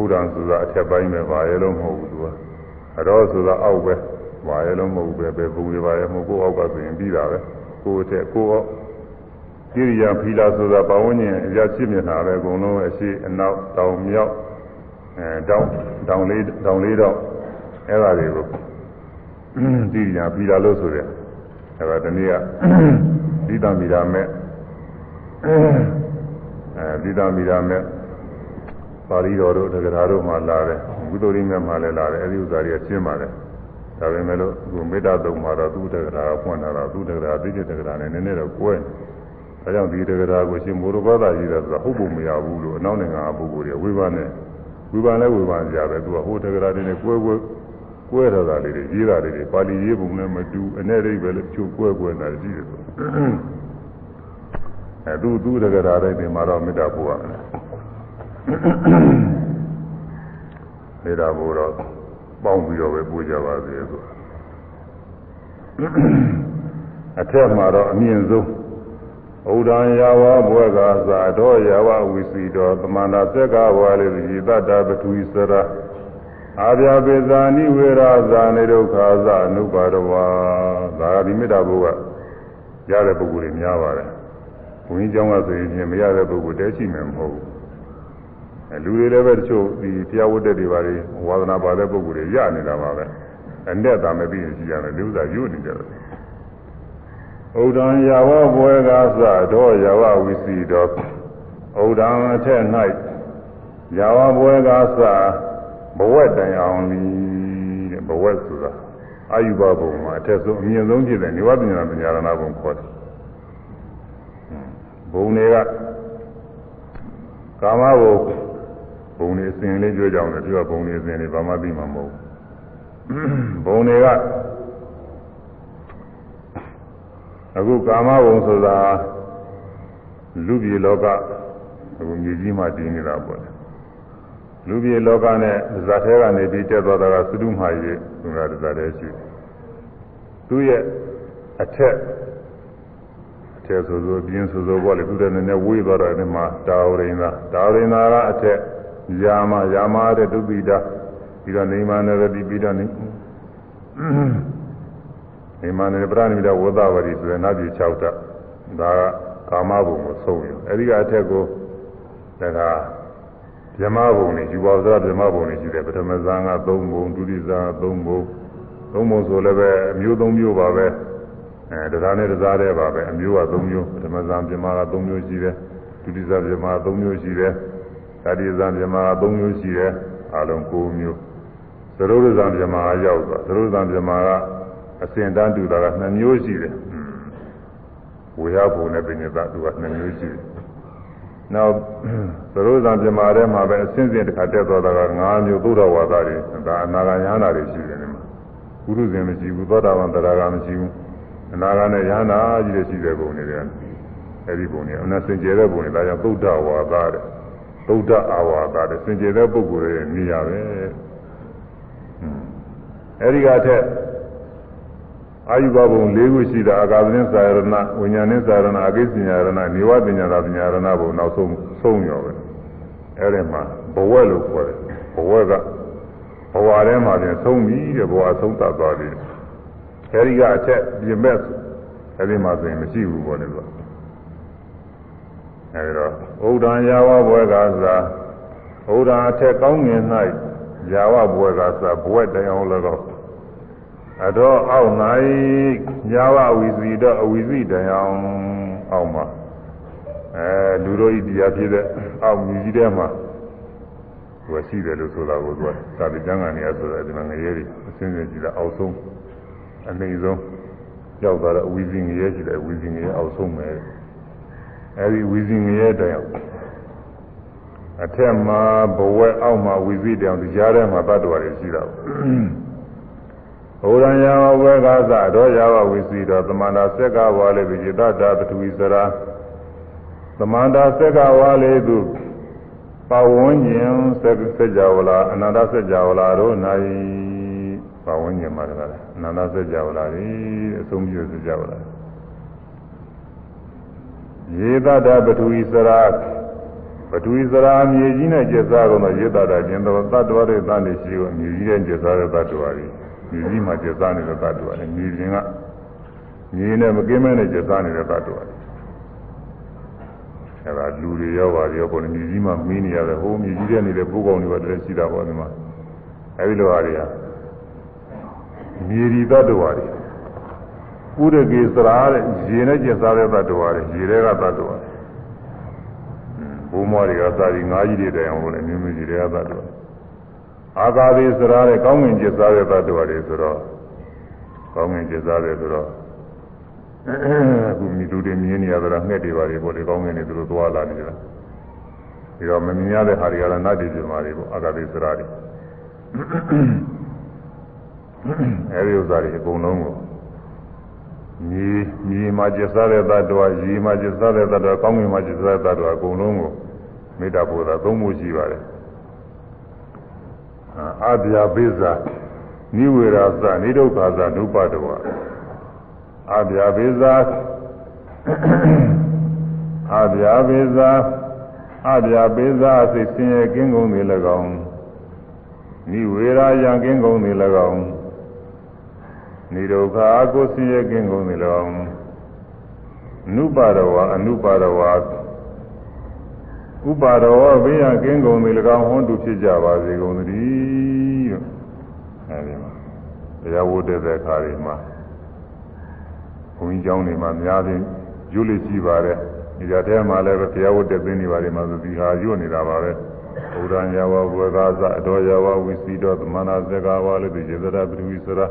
ဥဒ္ဒံဆိုတာအထက်ပိုင်းပဲပါရဲလို့မဟုတ်ဘူးသူက အတော်ဆိုတာအောက်ပဲဘာရဲလုံးမဟုတ်ပဲပဲဘူးရပါရဲ့မဟုတ်ကိုအောက်ကဆိုရင်ပြီးတာပဲကိုအထက်ကိုအောက်ကိရိယာဖီလာဆိုတာပဝန်းကျင်အရာဖြစ်နေတာပဲအကုန်လုံးအရှိအနောက်တောင်မြောက်အဲတောင်တောင်လေးတောင်လေးတော့အဲ့ဒါတွေကိုကိရိယာဖီလာလို့ဆိုတယ်အဲ့ဒါတနည်းကဒီတံမီရာမဲ့အဲဒီတံမီရာမဲ့ ပါဠိတော်တို့တက္ကရာတို့မှလာတယ်ဝိသုရိမြတ်မှလည်းလာတယ်အဲဒီဥစ္စာတွေကရှင်းပါတယ်ဒါပေမဲ့လို့သူမေတ္တာတုံမှာတော့သူတက္ကရာကဖွင့်လာတော့သူတက္ကရာသိတဲ့တက္ကရာနဲ့နည်းနည်းတော့ကွဲဒါကြောင့်ဒီတက္ကရာကိုရှင်မောရဘာသာကြီးတယ်ဆိုတာဟုတ်ပုံမရဘူးလို့အနောက်နိုင်ငံကပုဂ္ဂိုလ်တွေဝိပန်းနဲ့ဝိပန်းလဲဝိပန်းကြပဲသူကဟိုတက္ကရာတွေနဲ့ကွဲကွဲကွဲထားတာလေးတွေရေးတာလေးတွေပါဠိရေးပုံနဲ့မတူအနေအိဗယ်လည်းချုပ်ကွဲကွဲနေတာရှိတယ်ဆိုအဲသူသူတက္ကရာတိုင်းဒီမှာတော့မေတ္တာပို့ရတယ် မေတ္တာဘုရားပေါင်းပြီးတော့ပဲပူကြပါစေဆိုအထက်မှာတော့အမြင့်ဆုံးဩဒံယာဝဘွဲကသာတော်ယာဝဝိစီတော်တမန္တာသက်ကဝါလေဒီတတပထဝီစရာအာဗျာပေဇာနိဝေရာဇာနိဒုက္ခသအနုပါဒဝါဒါဒီမေတ္တာဘုရားရတဲ့ပုဂ္ဂိုလ်တွေများပါတယ်ဘုန်းကြီးကျောင်းကဆိုရင်မရတဲ့ပုဂ္ဂိုလ်တဲရှိမယ်မဟုတ်ဘူး လူတွေလည်းပဲတချို့ဒီတရားဝတ်တဲ့တွေပါလေဝါသနာပါတဲ့ပုဂ္ဂိုလ်တွေရနေတာပါပဲအနဲ့သာမပြီးရင်ရှိရတယ်လူစားရွတ်နေကြတယ်ဥဒံယာဝဘွယ်ကားစတော့ယာဝဝိစီတော်ဥဒံအထက်၌ယာဝဘွယ်ကားစဘဝက်တိုင်အောင်လီတဲ့ဘဝက်ဆိုတာအာယုဘဘုံမှာအထက်ဆုံးအမြင့်ဆုံးဖြစ်တဲ့နိဝတ္တညာပညာရဏဘုံခေါ်တယ်ဘုံတွေကကာမဘုံ ဘုံနေအစဉ်လေးပြောကြအောင်လေဒီကဘုံနေအစဉ်လေးဘာမှသိမှာမဟုတ်ဘူးဘုံတွေကအခုကာမဘုံဆိုတာလူပြည်လောကအခုမြေကြီးမှာတည်နေတာပေါ့လူပြည်လောကနဲ့ဇာထဲကနေပြီးတက်သွားတာကသုဒ္ဓမာရေသူကဇာထဲရှိသူရဲ့အထက်အထက်ဆိုဆိုပြင်းဆိုဆိုပေါ့လေသူတဲ့နည်းနည်းဝေးသွားတော့ဒီမှာတာဝရိန္ဒာတာဝရိန္ဒာကအထက် ယာမယာမတဲ့ဒုပိတာပြီးတော့နေမနရတိပြီးတော့နေနေမနရပရဏိမဒဝသဝရီဆိုတဲ့နတ်ပြည်6တက်ဒါကကာမဘုံကိုဆုံးရအဲဒီကအထက်ကိုဒါကဗြဟ္မဘုံနဲ့ယူပါသောဗြဟ္မဘုံနဲ့ရှိတယ်ပထမဇန်က3ဘုံဒုတိယဇန်က3ဘုံ3ဘုံဆိုလည်းပဲအမျိုး3မျိုးပါပဲအဲတရားနဲ့တရားတဲ့ပါပဲအမျိုးက3မျိုးပထမဇန်ဗြဟ္မက3မျိုးရှိတယ်ဒုတိယဇန်ဗြဟ္မက3မျိုးရှိတယ် တတိယဇန်ဗြဟ္မက3မျိုးရှိတယ်အလုံး9မျိုးသရုပ်ဇန်ဗြဟ္မကရောက်သွားသရုပ်ဇန်ဗြဟ္မကအစဉ်တန်းတူတာက2မျိုးရှိတယ်ဝေယဘုံနဲ့ပညာသသူက2မျိုးရှိတယ်နောက်သရုပ်ဇံပြမာထဲမှာပဲအစဉ်စဉ်တစ်ခါတက်သွားတာက9မျိုးသုဒ္ဓဝါဒတွေဒါအနာဂါယဟနာတွေရှိတယ်ဒီမှာပုရုဇဉ်မရှိဘူးသောတာပန်တရားကမရှိဘူးအနာဂါနဲ့ယဟနာကြီးတွေရှိတဲ့ပုံတွေအဲဒီပုံတွေအနစင်ကြယ်တဲ့ပုံတွေဒါကြောင့်သုဒ္ဓဝါဒတဲ့ သုဒ္ဓအာဝါဒတဲ့စင်ကြယ်တဲ့ပုဂ္ဂိုလ်ရဲ့နေရာပဲအဲဒီကထက်အာယုဘဘုံ၄ခုရှိတာအာကာသနဲ့သာရဏဝိညာဉ်နဲ့သာရဏအကိစ္စညာရဏနေဝပညာသာပညာရဏဘုံနောက်ဆုံးဆုံးရောပဲအဲဒီမှာဘဝလို့ခေါ်တယ်ဘဝကဘဝထဲမှာပြင်ဆုံးပြီတဲ့ဘဝဆုံးသတ်သွားပြီအဲဒီကအချက်ပြင်မဲ့အဲဒီမှာဆိုရင်မရှိဘူးပေါ့လေလို့ အဲဒီတော့ဩဒံယာဝဘဝကသာဩဒံအထက်ကောင်းငင်၌ယာဝဘဝကသာဘဝတရားလည်းတော့အတော့အောက်၌ညာဝဝီစီတော့အဝီစီတရားအောက်မှာအဲလူတို့ဤတရားဖြစ်တဲ့အောက်မြည်ကြီးထဲမှာသူကရှိတယ်လို့ဆိုတာကိုသူကသာတိကျမ်းကနေရဆိုတာဒီမှာငရဲတွေအစင်းစင်းကြည့်တာအောက်ဆုံးအနေဆုံးရောက်သွားတော့အဝီစီငရဲရှိတယ်အဝီစီငရဲအောက်ဆုံးပဲ အဲဒီဝီစီငရဲတရားအထက်မှာဘဝအောက်မှာဝီစီတရားဒီကြားထဲမှာတတ်တော်တွေရှိတာဘုရားယာဝဝေကသတော်ယာဝဝိစီတော်သမန္တာစက်ကဝါလေပိจิตတာပထဝီစရာသမန္တာစက်ကဝါလေသူပဝန်းကျင်စက်စကြဝဠာအနန္တစကြဝဠာတို့၌ပဝန်းကျင်မှာတကားအနန္တစကြဝဠာဤအဆုံးပြုစကြဝဠာ ယေတတာပထဝီစရာပထဝီစရာမြေကြီးနဲ့ကျက်စားကုန်သောယေတတာကျင်သောတတ္တဝရတန်ရှိကိုမြေကြီးနဲ့ကျက်စားတဲ့တတ္တဝရည်မြေကြီးမှာကျက်စားနေတဲ့သတ္တဝါတွေမြေပြင်ကမြေနဲ့မကင်းမဲနဲ့ကျက်စားနေတဲ့သတ္တဝါတွေအဲဒါလူတွေရောပါရောပေါ်နေမြေကြီးမှာမင်းနေရတယ်ဟိုမြေကြီးထဲနေတဲ့ပုဂ္ဂိုလ်တွေပါတည်းရှိတာပေါ့ဒီမှာအဲဒီလိုဟာတွေကမြေဒီသတ္တဝါတွေ ပုရကေစရာတဲ့ရေနဲ့ကျက်စားတဲ့သတ္တဝါတွေရေတွေကသတ္တဝါတွေဘုံမောတွေကသာဒီငါးကြီးတွေတိုင်အောင်လို့လည်းမြင်းမြင်းကြီးတွေကသတ္တဝါအာကာသေစရာတဲ့ကောင်းငင်ကျစားတဲ့သတ္တဝါတွေဆိုတော့ကောင်းငင်ကျစားတယ်ဆိုတော့အခုမိသူတွေမြင်နေရတာငှက်တွေပါတွေပေါ့လေကောင်းငင်တွေသူတို့သွားလာနေကြတာပြီးတော့မမြင်ရတဲ့ဟာတွေကတော့နတ်တွေပြမာတွေပေါ့အာကာသေစရာတွေအဲဒီဥစ္စာတွေအကုန်လုံးကို မြေမြေမှာကျစားတဲ့သတ္တဝါရေမှာကျစားတဲ့သတ္တဝါကောင်းငင်မှာကျစားတဲ့သတ္တဝါအကုန်လုံးကိုမေတ္တာပို့တာသုံးဖို့ရှိပါတယ်အာဗျာပိဇာနိဝေရသနိဒုက္ခသနုပတဝအာဗျာပိဇာအာဗျာပိဇာအာဗျာပိဇာစိတ်ဆင်းရဲကင်းကုန်သည်၎င်းနိဝေရယံကင်းကုန်သည်၎င်း နိဒုက္ခအကုသိယကင်းကုန်သည်လောနုပါရဝအနုပါရဝဥပါရဝဘေးရကင်းကုန်သည်၎င်းဟွန်းတူဖြစ်ကြပါစေကုန်သတည်းလို့အဲဒီမှာတရားဝတ်တဲ့အခါတွေမှာဘုန်းကြီးကျောင်းတွေမှာများတယ်ရွလိရှိပါတယ်ဒီကြတဲ့မှာလည်းတရားဝတ်တဲ့ပင်တွေပါတယ်မှာဆိုဒီဟာရွနေတာပါပဲဘုရားညာဝဘဝကာသအတော်ညာဝဝိစီတော်သမဏဇဂါဝလို့ဒီစေတရာပရိဝိစရာ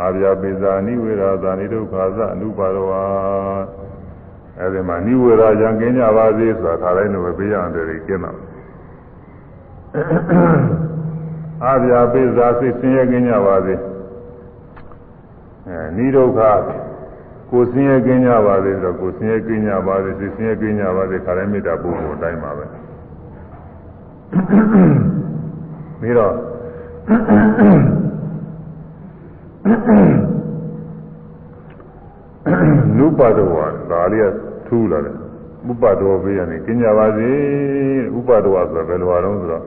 အာဗျာပိဇာနိဝေရာဇာနိဒုက္ခသအနုပါရဝါအဲဒီမှာနိဝေရာရံကင်းကြပါစေဆိုတာခါတိုင်းလိုပဲပေးရတယ်ကျင်းတာအာဗျာပိဇာစိတ်ဆင်းရဲကင်းကြပါစေအဲနိဒုက္ခကိုဆင်းရဲကင်းကြပါစေဆိုတော့ကိုဆင်းရဲကင်းကြပါစေစိတ်ဆင်းရဲကင်းကြပါစေခါတိုင်းမေတ္တာပို့ဖို့အတိုင်းပါပဲပြီးတော့ နုပါဒဝါဒါလေးကထူးလာတယ်ဥပဒောဘေးကနေကင်းကြပါစေဥပဒောဆိုတာဘယ်လိုအားလုံးဆိုတော့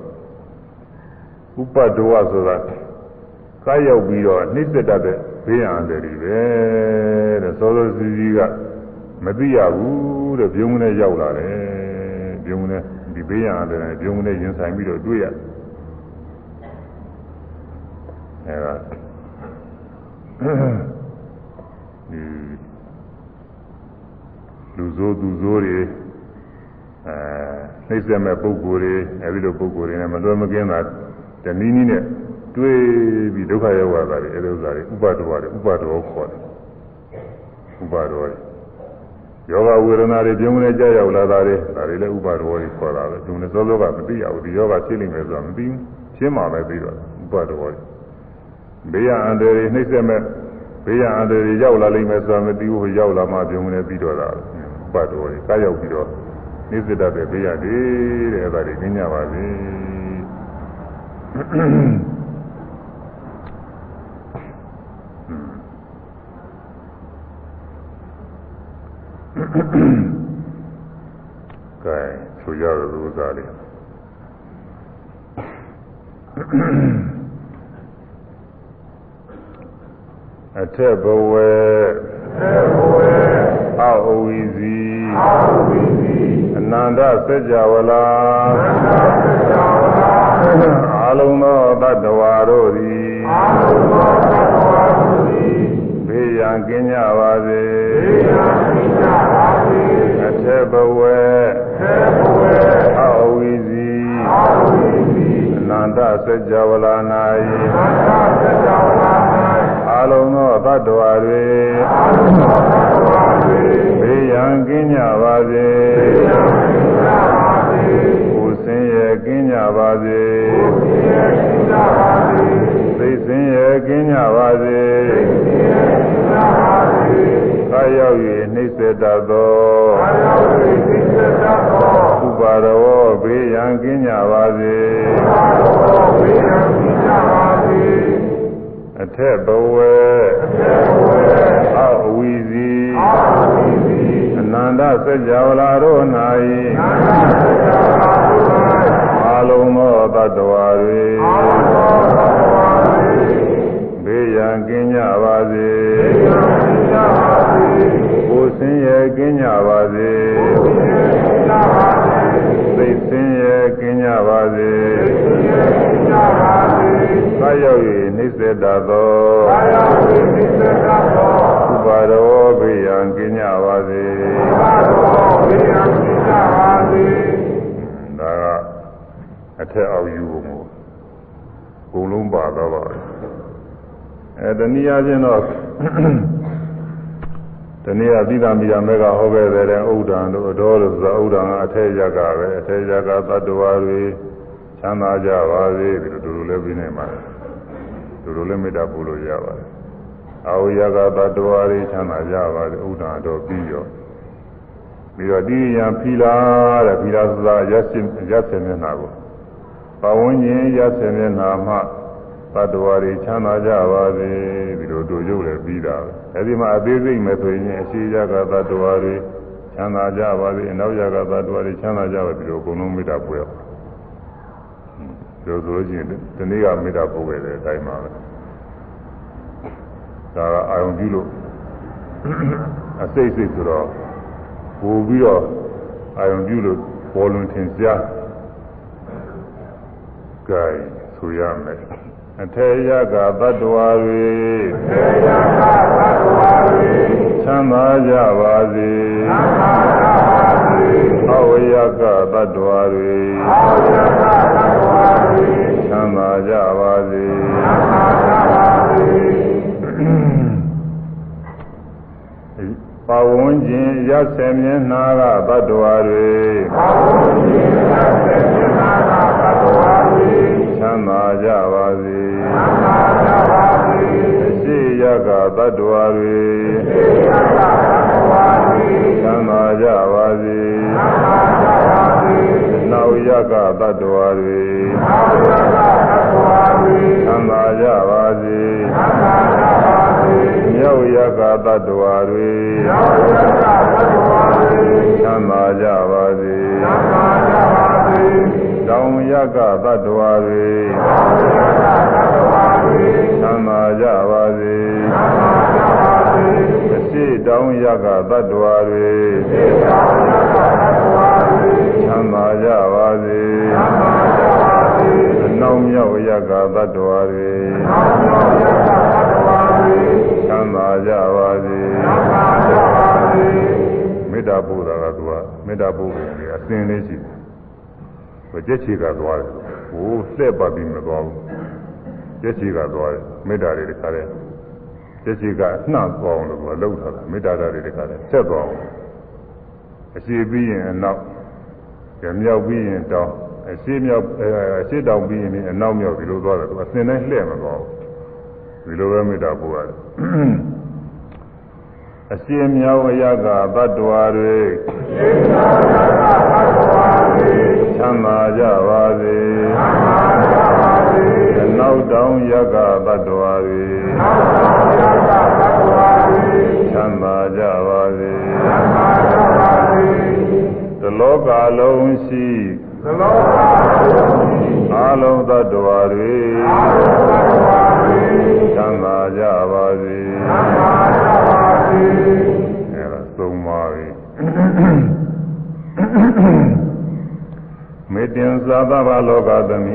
ဥပဒောဆိုတာကားရောက်ပြီးတော့နှိစ္စတတ်တဲ့ဘေးရန်တယ်တွေပဲတဲ့စောစောစီစီကမသိရဘူးတဲ့ပြုံးနဲ့ရောက်လာတယ်ပြုံးနဲ့ဒီဘေးရန်တယ်ပြုံးနဲ့ရင်ဆိုင်ပြီးတော့တွေ့ရအဲဒါဒီ လူဆိုးသူဆိုးတွေအဲနှိမ့်ဆက်မဲ့ပုံကိုယ်တွေအဲဒီလိုပုံကိုယ်တွေနဲ့မလွယ်မကင်းတာတနည်းနည်းနဲ့တွေးပြီးဒုက္ခရောက်လာတာတွေအဲဒီဥစ္စာတွေဥပါဒဝါတွေဥပါဒဝခေါ်တယ်ဥပါဒဝါတွေယောဂဝေဒနာတွေပြုံးနေကြရောက်လာတာတွေဒါတွေလည်းဥပါဒဝါတွေခေါ်တာပဲသူနဲ့စောစောကမသိရဘူးဒီယောဂဖြစ်နေမယ်ဆိုတာမသိဘူးရှင်းမှာပဲပြီးတော့ဥပါဒဝါတွေ ဘေးရအန္တရာယ်နှိမ့်ဆက်မဲ့ဘေးရအန္တရာယ်ရောက်လာလိမ့်မယ်ဆိုတာမသိဘူးရောက်လာမှပြုံးနေပြီးတော့တာပတ်တော်တွေကားရောက်ပြီးတော့နိစ္စတတ်တဲ့ဘေးရတယ်တဲ့အဲ့ဒါတွေကျင်းကြပါစေကဲဆိုရတဲ့ဥစ္စာလေး အထက်ဘဝအထက်ဘဝအဝိဇီအနန္တစัจ java လာအာလုံးသောတတ္တဝါတို့သည်ဘေးရန်ကင်းကြပါစေအထက်ဘဝအဝိဇီအနန္တစัจ java လာ၌အာ လုံးသောတတ္တဝါတွေဘေးရန်ကင်းကြပါစေကိုယ်ဆင်းရဲကင်းကြပါစေသိဆင်းရဲကင်းကြပါစေကာရောက်၍နှိစ္စတတ်သောဥပါရောဘေးရန်ကင်းကြပါစေအထက်ဘဝ နန္တစัจ java လာတို့၌အာလုံးသောတတ္တဝါ အဲတနည်းအားဖြင့်တော့တနည်းအားသီတာမိယာမေကဟောခဲ့တဲ့ဥဒ္ဒံတို့အတော်လို့ဆိုတာဥဒ္ဒံကအထက်ရကပဲအထက်ရကသတ္တဝါတွေချမ်းသာကြပါစေဒီလိုတို့လည်းပြီးနေပါလေတို့လိုလည်းမေတ္တာပို့လို့ရပါတယ်အာဝရကသတ္တဝါတွေချမ်းသာကြပါစေဥဒ္ဒံတော်ပြီးရောပြီးတော့ဒီရန်ဖီလာတဲ့ဖီလာဆိုတာရက်စင်ရက်စင်မျက်နှာကိုပဝန်းကျင်ရက်စင်မျက်နှာမှာ သတ္တဝါတွေချမ်းသာကြပါစေဒီလိုတို့ရုပ်လည်းပြီးတာပဲအဲဒီမှာအသေးစိတ်မဲ့ဆိုရင်အရှိရကသတ္တဝါတွေချမ်းသာကြပါစေအနောက်ရကသတ္တဝါတွေချမ်းသာကြပါစေဒီလိုအကုန်လုံးမေတ္တာပို့ရအောင်ဒီလိုဆိုလို့ရှိရင်ဒီနေ့ကမေတ္တာပို့ခဲ့တဲ့အတိုင်းပါပဲဒါကအာယုံပြုလို့အစိတ်စိတ်ဆိုတော့ပို့ပြီးတော့အာယုံပြုလို့ပေါ်လွင်ထင်ရှားကြိုင်ဆိုရမယ် အထေယကသတ္တဝါတွေအထေယကသတ္တဝါတွေချမ်းသာကြပါစေချမ်းသာကြပါစေအဝေယကသတ္တဝါတွေအဝေယကသတ္တဝါတွေချမ်းသာကြပါစေချမ်းသာကြပါစေပဝန်းကျင်ရဆေမျက်နာကသတ္တဝါတွေပဝန်းကျင်ရဆေမျက်နာကသတ္တဝါတွေချမ်းသာကြပါစေချမ်းသာကြပါစေအ ရှရှိယကတတ္တဝါတွေသံသာကြပါစေနောက်ယကတတ္တဝါတွေသံသာကြပါစေမြောက်ယကတတ္တဝါတွေသံသာကြပါစေတောင်ယကတတ္တဝါတွေ သံသာကြပါစေအရှိတောင်ယကတတ္တဝါတွေသံသာကြပါစေအနောက်မြောက်ယကတတ္တဝါတွေသံသာကြပါစေမေတ္တာပို့တာကသူကမေတ္တာပို့ပုံလေးအစဉ်လေးရှိတယ်ကြက်ချီကသွားတယ်ဟိုလှည့်ပတ်ပြီးမသွားဘူး ကျက်ချီကသွားတယ်မေတ္တာတွေတခါတည်းကျက်ချီကနှံ့သွားအောင်လို့ကလှုပ်ထားတာမေတ္တာဓာတ်တွေတခါတည်းဆက်သွားအောင်အရှိပြီးရင်အနောက်ကြမြောက်ပြီးရင်တောင်းအရှိမြောက်အရှိတောင်ပြီးရင်အနောက်မြောက်ဒီလိုသွားတယ်သူအစဉ်တိုင်းလှည့်မသွားဘူးဒီလိုပဲမေတ္တာပို့ရတယ်အရှိမြောက်အရကတတ္တဝါတွေချမ်းသာကြပါစေ နောက်တောင်ယကတတ္တဝါတွေချမ်းသာကြပါစေသလောကလုံးရှိအာလုံးတတ္တဝါတွေချမ်းသာကြပါစေအဲဒါသုံးပါပြီမေတ္တင်သာသဗ္ဗလောကသမီ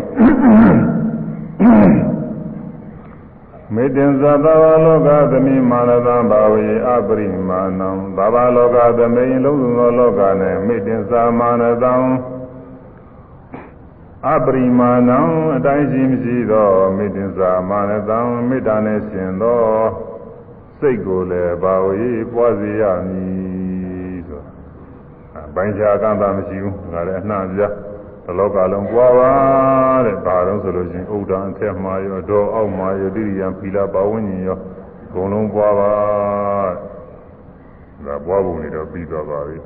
မေတ္တင်သာသဗ္ဗလောကသမိမာနသံဘာဝေအပရိမာဏံဘာဝလောကသမိန်လုံးစုံသောလောက၌မေတ္တင်သာမာနသံအပရိမာဏံအတိုင်းရှိမရှိသောမေတ္တင်သာမာနသံမေတ္တာနှင့်ရှင်သောစိတ်ကိုလည်းဘာဝေပွားစေရမည်ဆိုဘိုင်းချာကံတာမရှိဘူးဒါလည်းအနှံ့ပြ လောကလုံးပွားပါတဲ့ဒါတော့ဆိုလို့ချင်းဥဒ္ဒံအထက်မှာရောဒေါအောက်မှာရောတိရိယံဖီလာပါဝဉ္ဉင်ရောအကုန်လုံးပွားပါဒါပွားပုံတွေတော့ပြီးသွားပါပြီ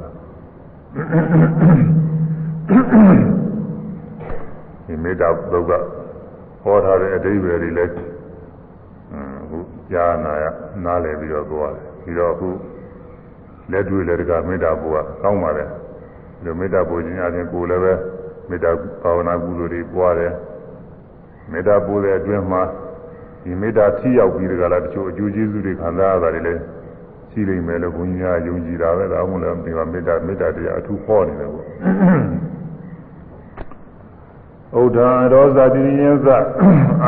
ဒီမေတ္တာသုတ်ကဟောထားတဲ့အဓိပ္ပာယ်တွေလည်းအခုကြားနာရနားလည်ပြီးတော့သွားတယ်ပြီးတော့အခုလက်တွေ့လည်းတကမေတ္တာဘုရားကောင်းပါလေဒီမေတ္တာဘုရားချင်းကိုယ်လည်းပဲ မေတ္တာဘာဝနာကုသိုလ်တွေပွားတယ်မေတ္တာပို့တဲ့အတွင်းမှာဒီမေတ္တာထိရောက်ပြီးတကလားတချို့အကျိုးကျေးဇူးတွေခံစားရတာတွေလည်းရှိလိမ့်မယ်လို့ဘုန်းကြီးကယုံကြည်တာပဲဒါမှမဟုတ်ဒီမှာမေတ္တာမေတ္တာတရားအထူးဟောနေတယ်ပေါ့ဥဒ္ဓံရောဇတိယင်းသ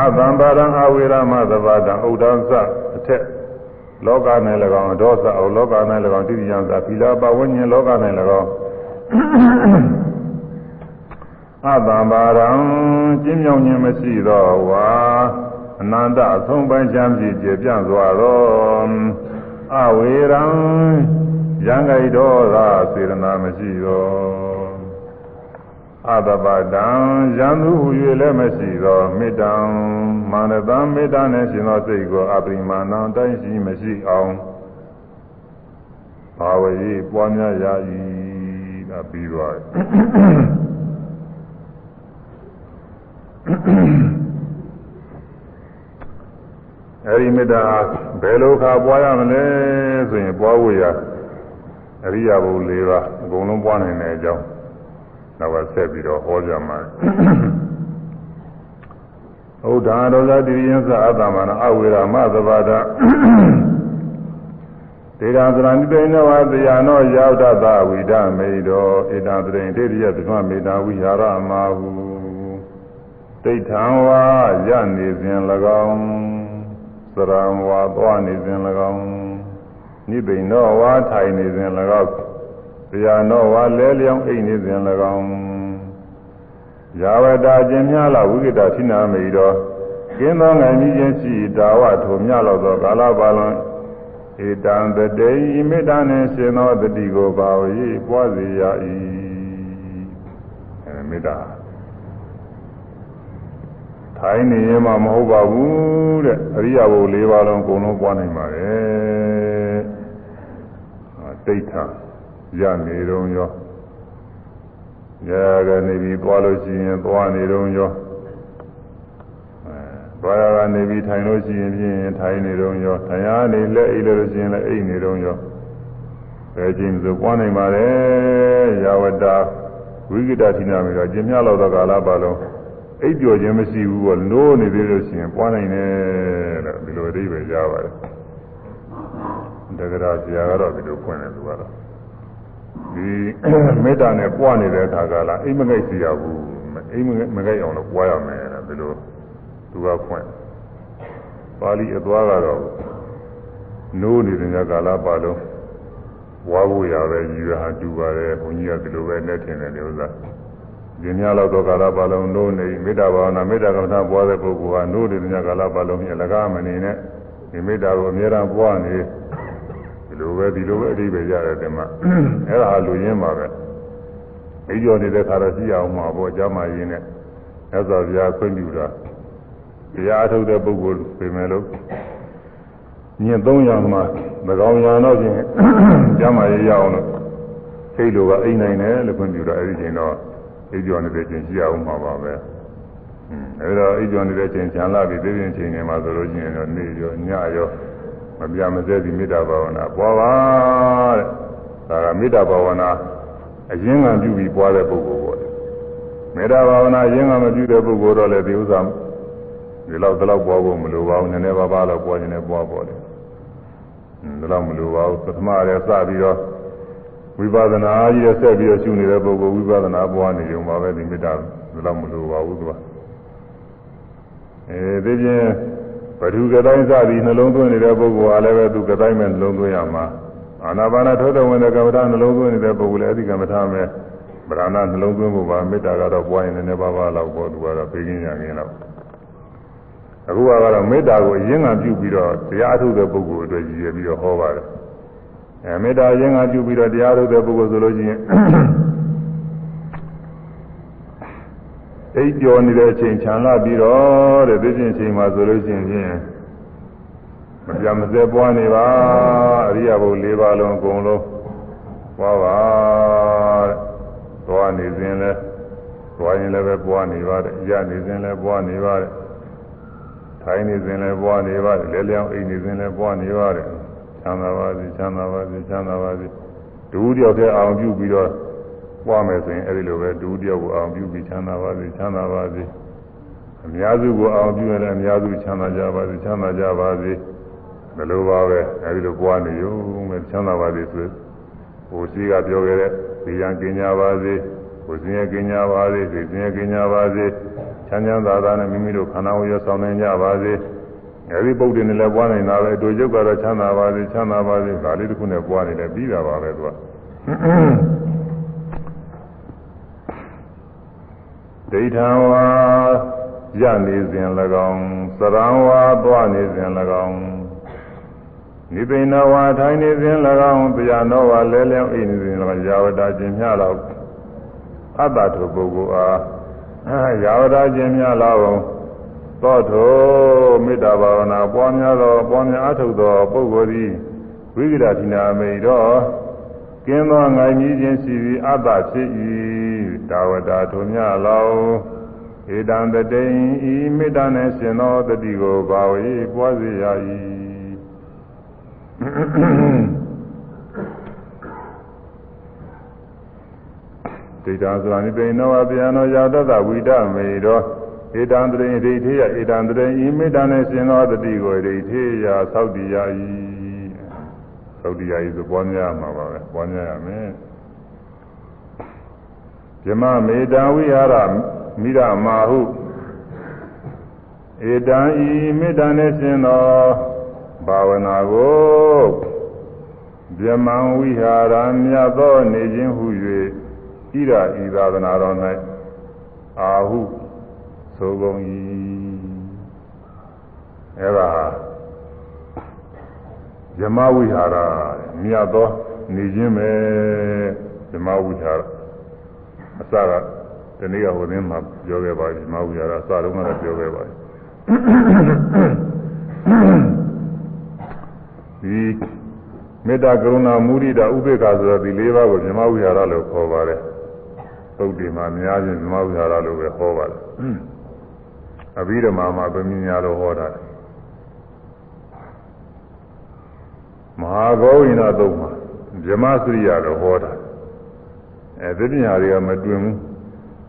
အသံပါရံအဝေရမသဘာတံဥဒ္ဓံသအထက်လောက၌၎င်းဒေါသအောလောက၌၎င်းတိရိယံသဖီလာပဝဉ္ဉလောက၌၎င်း အတ္တဘာရံကျင်းမြောင်ခြင်းမရှိသောဝါအနန္တအဆုံးပိုင်းချမ်းဖြစ်ကျေပြန့်စွာသောအဝေရံရံဂိတောသာစေရနာမရှိသောအတ္တပတံရံသူဟူ၍လည်းမရှိသောမေတ္တံမာနတံမေတ္တာနှင့်ရှင်သောစိတ်ကိုအပရိမာဏံတိုင်းရှိမရှိအောင်ဘာဝေပွားများရ၏ဒါပြီးသွားတယ် အဲဒီမေတ္တာဘယ်လိုခါပွားရမလဲဆိုရင်ပွားဖို့ရအရိယာဘု၄ပါးအကုန်လုံးပွားနိုင်တဲ့အကြောင်းနောက်ကဆက်ပြီးတော့ဟောကြမှာဥဒ္ဒါရောဇတိရိယသအတ္တမနာအဝေရမသဘာဒဒေတာသရဏိတေနဝသယာနောရောက်တသဝိဒမေတောဣတံတရိတေရိယသမမေတာဝိဟာရမဟု တိဋ္ဌံဝါရနေစဉ်၎င်းသရံဝါသွားနေစဉ်၎င်းနိဗ္ဗိနောဝါထိုင်နေစဉ်၎င်းတရားနောဝါလဲလျောင်းအိတ်နေစဉ်၎င်းယာဝတာခြင်းများလာဝိကတာသိနာမေတော်ကင်းသောငါကြီးခြင်းရှိတာဝထိုမြလောက်သောကာလပါလွန်ဧတံတတေဤမေတ္တာနှင့်ရှင်သောတတိကိုပါဝေပွားစေရ၏အဲမေတ္တာ ထိုင်းနေရင်မှမဟုတ်ပါဘူးတဲ့အရိယာဘု၄ပါးလုံးအကုန်လုံးပွားနိုင်ပါတယ်တိဋ္ဌာရနေတော့ရောရကနေပြီးသွားလို့ရှိရင်သွားနေတော့ရောအဲသွားရကနေပြီးထိုင်လို့ရှိရင်ဖြင့်ထိုင်နေတော့ရောထိုင်ရနေလက်အိပ်လို့ရှိရင်လည်းအိပ်နေတော့ရောအဲချင်းဆိုပွားနိုင်ပါတယ်ယာဝတ္တဝိကတတိနာမြေတော့ကျင်မြလောက်သောကာလပါလုံး အိပ်ပျော်ခြင်းမရှိဘူးပေါ့နိုးနေသေးလို့ရှိရင်ပွားနိုင်တယ်လို့ဒီလိုအဓိပ္ပာယ်ရပါတယ်တက္ကရာဆရာကတော့ဒီလိုဖွင့်တယ်သူကတော့ဒီမေတ္တာနဲ့ပွားနေတဲ့အခါကလာအိမ်မကိတ်စီရဘူးအိမ်မကိတ်အောင်လို့ပွားရမယ်တဲ့ဒီလိုသူကဖွင့်ပါဠိအသွားကတော့နိုးနေတဲ့ကာလပါလုံးဝါဖို့ရပဲရည်ရဟာတူပါတယ်ဘုန်းကြီးကဒီလိုပဲနဲ့ထင်တယ်ဒီဥစ္စာ ဒီညလောက်တော့ကာလပါလုံးနိုးနေမေတ္တာဘာဝနာမေတ္တာကမ္မထာပွားတဲ့ပုဂ္ဂိုလ်ကနိုးနေတဲ့ကာလပါလုံးမြင်လကားမနေနဲ့ဒီမေတ္တာကိုအမြဲတမ်းပွားနေဒီလိုပဲဒီလိုပဲအဓိပ္ပာယ်ရတယ်ဒီမှာအဲ့ဒါဟာလူရင်းပါပဲအိကျော်နေတဲ့ခါတော့ကြည့်အောင်မှာပေါ့ကြားမှရင်းနဲ့သက်သာပြားခွင့်ပြုတာတရားအထုတ်တဲ့ပုဂ္ဂိုလ်ပြင်မယ်လို့ညင်300မှာမကောင်းရတော့ချင်းကြားမှရရအောင်လို့စိတ်လိုကအိမ်နိုင်တယ်လို့ခွင့်ပြုတော့အဲ့ဒီချိန်တော့ အိကျော်နေတဲ့ချိန်ကြည့်အောင်မှာပါပဲအဲဒါအိကျော်နေတဲ့ချိန်ခြံလာပြီးသိရင်ချိန်နေမှာဆိုလို့ရှိရင်တော့နေ့ရောညရောမပြမစဲဒီမေတ္တာဘာဝနာပွားပါတဲ့ဒါကမေတ္တာဘာဝနာအရင်ကပြုပြီးပွားတဲ့ပုဂ္ဂိုလ်ပေါ့မေတ္တာဘာဝနာအရင်ကမပြုတဲ့ပုဂ္ဂိုလ်တော့လည်းဒီဥစ္စာဒီလောက်ဒီလောက်ပွားဖို့မလိုပါဘူးနည်းနည်းပါးပါးတော့ပွားခြင်းနဲ့ပွားပေါ့လေဒီလောက်မလိုပါဘူးပထမရဲစပြီးတော့ ဝိပဿနာကြီးနဲ့ဆက်ပြီးတော့ရှုနေတဲ့ပုဂ္ဂိုလ်ဝိပဿနာပွားနေကြမှာပဲဒီမေတ္တာဒီလောက်မလိုပါဘူးသူကအဲဒီပြင်ဘဒုကတိုင်းစသည်နှလုံးသွင်းနေတဲ့ပုဂ္ဂိုလ်ကလည်းပဲသူကတိုင်းမဲ့နှလုံးသွင်းရမှာအာနာပါနထိုးတော်ဝင်တဲ့ကမ္မထာနှလုံးသွင်းနေတဲ့ပုဂ္ဂိုလ်လည်းအဲဒီကမ္မထာမဲ့ဗရဏနှလုံးသွင်းဖို့ပါမေတ္တာကတော့ပွားရင်လည်းပါးပါးလောက်ပေါ်သူကတော့ပြေးခြင်းရခြင်းလောက်အခုကတော့မေတ္တာကိုအရင်ကပြုပြီးတော့တရားထုတ်တဲ့ပုဂ္ဂိုလ်အတွက်ရည်ရပြီးတော့ဟောပါတယ် အဲမေတ္တာအရင်ကပြုပြီးတော့တရားထုတ်တဲ့ပုဂ္ဂိုလ်ဆိုလို့ရှိရင်အိပ်ကျော်နေတဲ့အချိန်ခြံလာပြီးတော့တဲ့သိချင်းချိန်မှာဆိုလို့ရှိရင်မပြမစဲပွားနေပါအရိယဘု၄ပါးလုံးအကုန်လုံးပွားပါတဲ့သွားနေစဉ်လဲသွားရင်လည်းပဲပွားနေပါတယ်ရနေစဉ်လည်းပွားနေပါတယ်ထိုင်နေစဉ်လည်းပွားနေပါတယ်လဲလျောင်းအိမ်နေစဉ်လည်းပွားနေပါတယ်ချ မ်းသာပါစေချမ်းသာပါစေချမ်းသာပါစေဒုတိယတဲ့အောင်ပြုပြီးတော့ပွားမယ်ဆိုရင်အဲဒီလိုပဲဒုတိယကိုအောင်ပြုပြီးချမ်းသာပါစေချမ်းသာပါစေအများစုကိုအောင်ပြုရင်လည်းအများစုချမ်းသာကြပါစေချမ်းသာကြပါစေဘယ်လိုပါပဲအဲဒီလိုပွားနေရုံပဲချမ်းသာပါစေဆိုဟိုရှိကပြောခဲ့တဲ့ဒီရန်ကင်ညာပါစေကိုယ်စင်ရကင်ညာပါစေဒီစင်ရကင်ညာပါစေချမ်းချမ်းသာသာနဲ့မိမိတို့ခန္ဓာကိုယ်ရဆောင်နိုင်ကြပါစေ အဲဒီပုဒ်တွေနဲ့လည်းပွားနေတာပဲအတူရုပ်ကတော့ချမ်းသာပါစေချမ်းသာပါစေဒါလေးတစ်ခုနဲ့ပွားနေတယ်ပြီးတာပါပဲသူကဒိဋ္ဌံဝါရနေစဉ်၎င်းသရံဝါသွားနေစဉ်၎င်းနိဗ္ဗာန်ဝါထိုင်နေစဉ်၎င်းတရားတော်ဝါလဲလျောင်းအိနေစဉ်၎င်းယာဝတာခြင်းများတော့အတ္တထုပုဂ္ဂိုလ်အားယာဝတာခြင်းများလောက် သောထိုမေတ္တာဘာဝနာပွားများသောပွားများအထုတ်သောပုဂ္ဂိုလ်သည်ဝိကိတာသီနာမိတော်ကင်းသောငိုင်ကြီးခြင်းရှိပြီးအတ္တဖြစ်၏တာဝတာထုမြလောဧတံတတိံဤမေတ္တာနှင့်ရှင်သောတတိကိုဘာဝေပွားစေရ၏ဒိဋ္ဌာဆိုတာနိပိနောအပြန်တော်ယာတတဝိဒမေတော် ဧတံတရိဒိဋ္ဌိယဧတံတရိဤမေတ္တာနဲ့ရှင်သောတတိကိုဒိဋ္ဌိယသောက်တည်ရ၏သောက်တည်ရ၏ဆိုပွားများမှာပါပဲပွားများရမယ်ဇမမေတ္တာဝိဟာရမိရမာဟုဧတံဤမေတ္တာနဲ့ရှင်သောဘာဝနာကိုဗြဟ္မံဝိဟာရမြတ်သောနေခြင်းဟု၍ဣရာဤသာသနာတော်၌အာဟု ဆိုကုန်၏အဲဒါဗြဟ္မဝိဟာရမြတ်သောနေခြင်းပဲဗြဟ္မဝိဟာရအစကဒီနေ့ကဟိုသင်းမှာပြောခဲ့ပါပြီမဟုတ်ရတာစတော့ကတော့ပြောခဲ့ပါပြီဒီမေတ္တာကရုဏာမုဒိတာဥပေက္ခဆိုတော့ဒီ၄ပါးကိုမြမဝိဟာရလို့ခေါ်ပါတယ်သုတ်ဒီမှာအများချင်းမြမဝိဟာရလို့ပဲခေါ်ပါတယ် အဘိဓမ္မာမှာဗမြညာလို့ဟောတာမဟာဂောဝိနာသုတ်မှာဗြဟ္မစရိယလို့ဟောတာအဲဒီပညာတွေကမတွင်ဘူး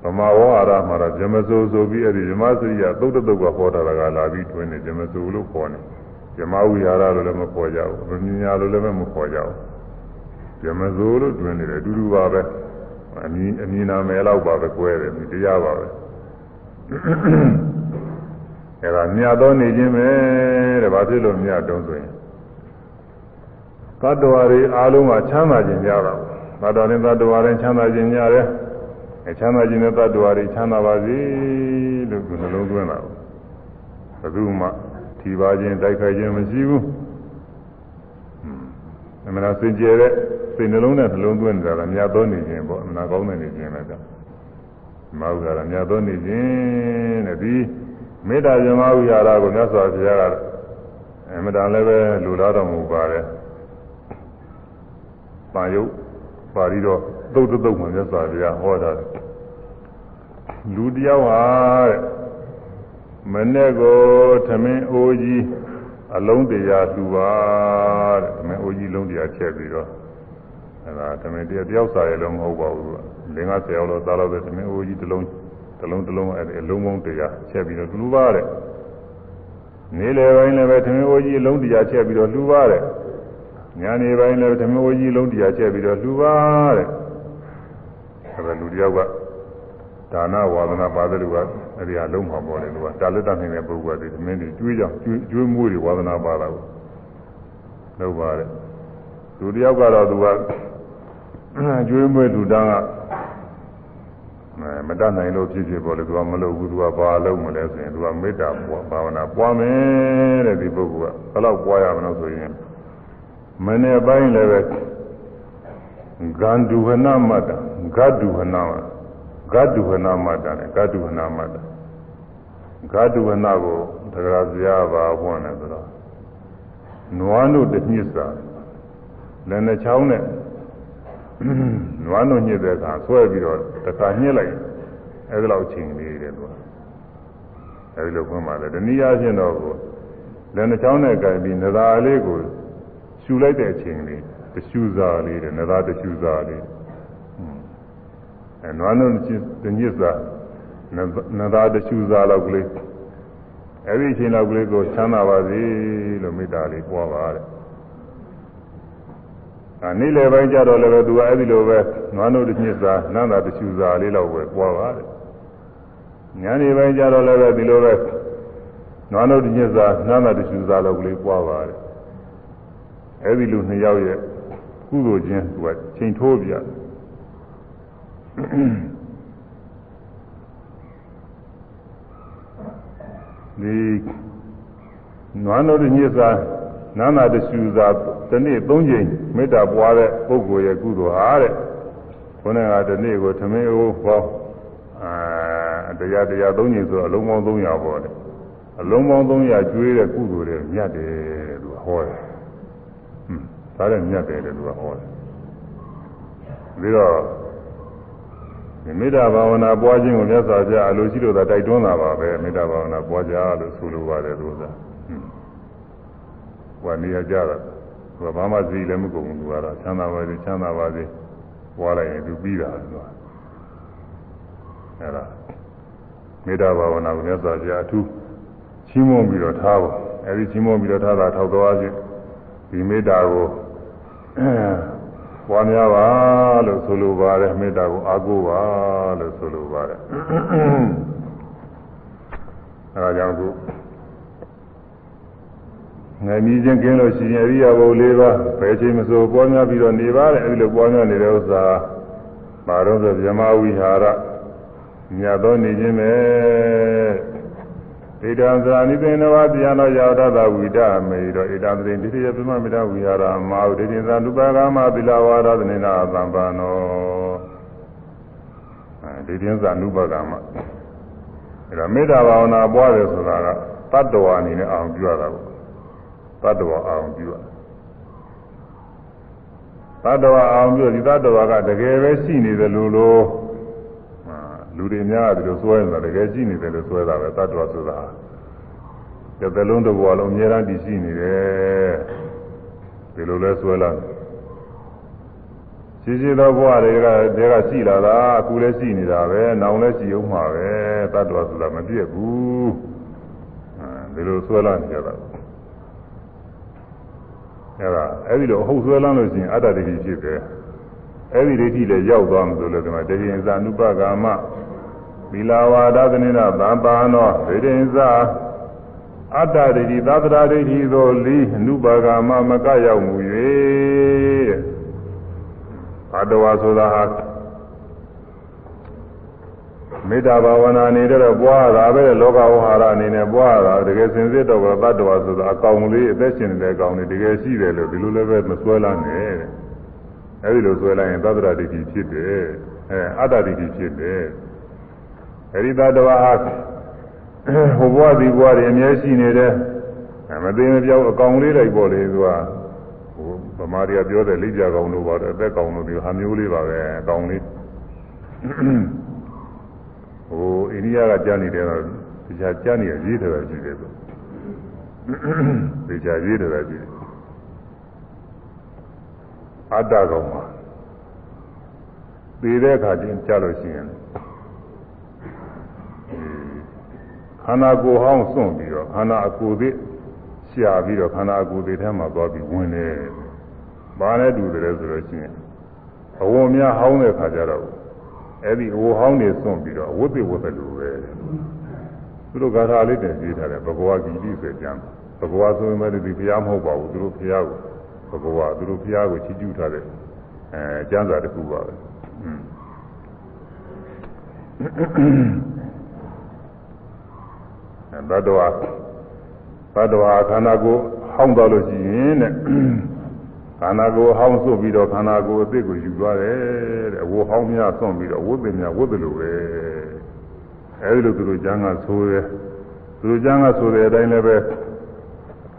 ဗမာဝါရမှာတော့ဗြဟ္မစိုးဆိုပြီးအဲဒီဗြဟ္မစရိယသုတ်တုတ်ကဟောတာကလာပြီးတွင်နေဗြဟ္မစိုးလို့ခေါ်နေဗြဟ္မဝိဟာရလို့လည်းမခေါ်ကြဘူးဗမြညာလို့လည်းမခေါ်ကြဘူးဗြဟ္မစိုးလို့တွင်နေတယ်အတူတူပါပဲအမည်အမည်နာမည်လောက်ပါပဲကွဲတယ်ဒီတရားပါပဲ အဲဒါမြတ်သောနေခြင်းပဲတဲ့ဘာဖြစ်လို့မြတ်တုံးဆိုရင်သတ္တဝါတွေအားလုံးကချမ်းသာခြင်းကြတာသတ္တဝါတွေသတ္တဝါတွေချမ်းသာခြင်းကြတယ်အဲချမ်းသာခြင်းနဲ့သတ္တဝါတွေချမ်းသာပါစေလို့ဒီနှလုံးသွင်းတာဘယ်သူမှထီပါခြင်းတိုက်ခိုက်ခြင်းမရှိဘူးအမှန်တရားစင်ကြယ်တဲ့စိတ်နှလုံးနဲ့နှလုံးသွင်းနေတာကမြတ်သောနေခြင်းပေါ့အမှန်ကောင်းတဲ့နေခြင်းပဲကြောင့် မဟုတ်တာမြတ်သောနေခြင်းတဲ့ဒီမေတ္တာဇမဝိဟာရကိုမြတ်စွာဘုရားကအမြဲတမ်းလည်းပဲလူလာတော်မူပါတယ်။ပါယုတ်ပါဠိတော်သုတ်တုတ်မှာမြတ်စွာဘုရားဟောတာလူတယောက်ဟာတဲ့မနဲ့ကိုသမင်းအိုးကြီးအလုံးတရားသူပါတဲ့သမင်းအိုးကြီးလုံးတရားချက်ပြီးတော့အဲဒါသမင်းတရားတယောက်စာရလည်းမဟုတ်ပါဘူးသူက ၄၅၀အောင်လို့စားလို့ပဲသမင်းအိုးကြီးတစ်လုံးတစ်လုံးတစ်လုံးအဲ့ဒီအလုံးပေါင်းတရားချက်ပြီးတော့လူပါတဲ့နေလေပိုင်းလည်းပဲသမင်းအိုးကြီးအလုံးတရားချက်ပြီးတော့လူပါတဲ့ညနေပိုင်းလည်းသမင်းအိုးကြီးအလုံးတရားချက်ပြီးတော့လူပါတဲ့အဲ့ဒါလူတယောက်ကဒါနဝါဒနာပါတဲ့လူကအဲ့ဒီအလုံးမှာပေါ်တယ်လူကတာလက်တနိုင်တဲ့ပုဂ္ဂိုလ်ကဒီသမင်းတွေကျွေးကြကျွေးမွေးတွေဝါဒနာပါတာကိုလုပ်ပါတဲ့လူတယောက်ကတော့သူကကျွေးမွေးလူတန်းက မတတ်နိုင်လို့ဖြစ်ဖြစ်ပေါ်လေသူကမလုပ်ဘူးသူကဘာလုပ်မလဲဆိုရင်သူကမေတ္တာဘာဝနာပွားမယ်တဲ့ဒီပုဂ္ဂိုလ်ကဘယ်တော့ပွားရမလို့ဆိုရင်မနေ့ပိုင်းလည်းပဲဂန္ဓုဝနမတ္တဂတ်တုဝနမဂတ်တုဝနမတ္တနဲ့ဂတ်တုဝနမတ္တဂတ်တုဝနကိုသက္ကရာဇာပါဘွန်းတယ်ဆိုတော့နွားတို့တညစ်စာလည်းနှချောင်းနဲ့ နွားတို့ညစ်တဲ့အခါဆွဲပြီးတော့တစ်ခါညှစ်လိုက်အဲဒီလောက်ချိန်လေးတယ်သူကအဲဒီလိုဖွင့်ပါလေတနည်းအားဖြင့်တော့လည်းနှချောင်းနဲ့ကြိုင်ပြီးနသာလေးကိုရှူလိုက်တဲ့အချိန်လေးတရှူစားလေးတဲ့နသာတရှူစားလေးအဲနွားနုတညစ်စားနသာတရှူစားလောက်ကလေးအဲဒီအချိန်လောက်ကလေးကိုချမ်းသာပါစေလို့မေတ္တာလေးပွားပါတဲ့ အဲနေ့လယ်ပိုင်းကျတော့လည်းပဲသူကအဲဒီလိုပဲနွားနုတညစ်စားနန္တာတရှူစားလေးလောက်ပဲပွားပါတဲ့ညနေပိုင်းကျတော့လည်းပဲဒီလိုပဲနွားနုတညစ်စားနန္တာတရှူစားလောက်ကလေးပွားပါတဲ့အဲဒီလူနှစ်ယောက်ရဲ့ကုသိုလ်ချင်းသူကချိန်ထိုးပြဒီနွားနို့ညစ်စာ နာနာတရှူစာဒီနေ့၃ချိန်မေတ္တာပွားတဲ့ပုဂ္ဂိုလ်ရဲ့ကုသိုလ်ဟာတဲ့ခေါင်းကဒီနေ့ကိုသမင်းအိုးဟောအာတရားတရား၃ချိန်ဆိုအလုံးပေါင်း300ပေါ့လေအလုံးပေါင်း300ကျွေးတဲ့ကုသိုလ်တွေမြတ်တယ်သူဟောတယ်ဒါလည်းမြတ်တယ်လို့သူကဟောတယ်ပြီးတော့မေတ္တာဘာဝနာပွားခြင်းကိုမြတ်စွာဘုရားအလိုရှိလို့သာတိုက်တွန်းတာပါပဲမေတ္တာဘာဝနာပွားကြလို့ဆိုလိုပါတယ်သူက ဟွန်းနေရကြတာသူကဘာမှစီလည်းမကုန်ဘူးသူကတော့ချမ်းသာပါစေချမ်းသာပါစေပွားလိုက်ရင်သူပြီးတာသူကအဲ့ဒါမေတ္တာဘာဝနာကိုမြတ်စွာဘုရားအထူးချီးမွမ်းပြီးတော့ထားပါအဲဒီချီးမွမ်းပြီးတော့ထားတာထောက်သွားခြင်းဒီမေတ္တာကိုပွားများပါလို့ဆိုလိုပါတယ်မေတ္တာကိုအားကိုးပါလို့ဆိုလိုပါတယ်အဲဒါကြောင့်ခု ငယ်မြည်ခြင်းကင်းလို့ရှိရင်အရိယာဘုလေးပါဘယ်ချိန်မဆိုပွားများပြီးတော့နေပါတယ်အဲဒီလိုပွားများနေတဲ့ဥစ္စာမာတော့ဆိုဗြဟ္မဝိဟာရမြတ်သောနေခြင်းပဲဣဒံသာနိသေနဝတရားတော်ရောက်တတ်ဝိဒမေရောဣဒံသေဒိဋ္ဌိယပြမမိတဝိဟာရမာဝိဒိဋ္ဌိသာနုပါကမသီလဝါဒသနေနာသံပါနောအဲဒေသင်းစာနုပကမအဲဒါမေတ္တာဘာဝနာပွားတယ်ဆိုတာကတတ္တဝါအနေနဲ့အောင်ပြုရတာပေါ့ တတ္တဝါအောင်ပြုရတတ္တဝါအောင်ပြုဒီတတ္တဝါကတကယ်ပဲရှိနေတယ်လို့လို့လူတွေများတယ်လို့စွဲနေတာတကယ်ရှိနေတယ်လို့စွဲတာပဲတတ္တဝါဆိုတာကြတဲ့လုံးတစ်ဘဝလုံးအများအားတည်ရှိနေတယ်ဒီလိုလဲစွဲလာတယ်ရှိရှိသောဘဝတွေကတည်းကရှိလာတာအခုလည်းရှိနေတာပဲနောင်လည်းရှိအောင်မှာပဲတတ္တဝါဆိုတာမပြည့်ဘူးအဲဒီလိုဆွဲလာနေကြတာ အဲဒါအဲဒီလိုအဟုတ်ဆွဲလန်းလို့ရှိရင်အတ္တဒိဋ္ဌိဖြစ်တယ်အဲဒီဒိဋ္ဌိလည်းရောက်သွားမှဆိုလို့ဒီမှာတတိယဇာနုပကာမသီလာဝါဒသနိနာသံပါနောဒိဋ္ဌိဇာအတ္တဒိဋ္ဌိသတ္တရာဒိဋ္ဌိသို့လီအနုပါကာမမကရောက်မူ၍အတ္တဝါဆိုတာဟာ မေတ္တာဘာဝနာနေတဲ့ပွားတာပဲလောကဝဟာရအနေနဲ့ပွားတာတကယ်စင်စစ်တော့တတ္တဝါဆိုတာအကောင်လေးအသက်ရှင်နေတဲ့အကောင်လေးတကယ်ရှိတယ်လို့ဒီလိုလည်းပဲမစွဲလန်းနဲ့တဲ့အဲဒီလိုစွဲလိုက်ရင်သတ္တရာဒိဋ္ဌိဖြစ်တယ်အဲအတ္တဒိဋ္ဌိဖြစ်တယ်အဲဒီတတ္တဝါဟာဟိုဘဝဒီဘဝတွေအမြဲရှိနေတဲ့မသိမပြောက်အကောင်လေးလိုက်ပေါ့လေသူကဟိုဗမာတွေကပြောတဲ့လိပ်ပြကောင်တို့ပါတယ်အသက်ကောင်တို့ဒီဟာမျိုးလေးပါပဲအကောင်လေး ဟိုအိန္ဒိယကကြားနေတယ်တော့ဒီချာကြားနေရရေးတယ်ပဲရှိတယ်ဆိုဒီချာရေးတယ်ပဲရှိတယ်အတ္တကောင်မှာသိတဲ့အခါချင်းကြားလို့ရှိရင်ခန္ဓာကိုယ်ဟောင်းစွန့်ပြီးတော့ခန္ဓာအကိုယ်သေးရှာပြီးတော့ခန္ဓာအကိုယ်သေးထဲမှာသွားပြီးဝင်တယ်။ဘာနဲ့တူတယ်ဆိုလို့ရှိရင်အဝုံများဟောင်းတဲ့ခါကျတော့ အဲ့ဒီအဝဟောင်းနေစွန့်ပြီးတော့ဝိသေဝတ်တယ်လို့ပဲ။သူတို့ဂါထာလေးတင်ရေးထားတယ်ဘဂဝါဂီတိဆိုကြမ်းဘဂဝါဆိုရင်လည်းဒီဘုရားမဟုတ်ပါဘူးသူတို့ဘုရားကိုဘဂဝါသူတို့ဘုရားကိုချီးကျူးထားတဲ့အဲကျမ်းစာတစ်ခုပါပဲ။อืมသတ္တဝါသတ္တဝါခန္ဓာကိုယ်ဟောင်းသွားလို့ရှိရင်တဲ့ ခန္ဓာကိုယ်ဟောင်းစွတ်ပြီးတော့ခန္ဓာကိုယ်အသစ်ကိုယူသွားတယ်တဲ့အဝဟောင်းများစွန့်ပြီးတော့ဝိသင်များဝိသလိုပဲအဲဒီလိုသူတို့ကျမ်းကဆိုရဲသူတို့ကျမ်းကဆိုတဲ့အတိုင်းလည်းပဲ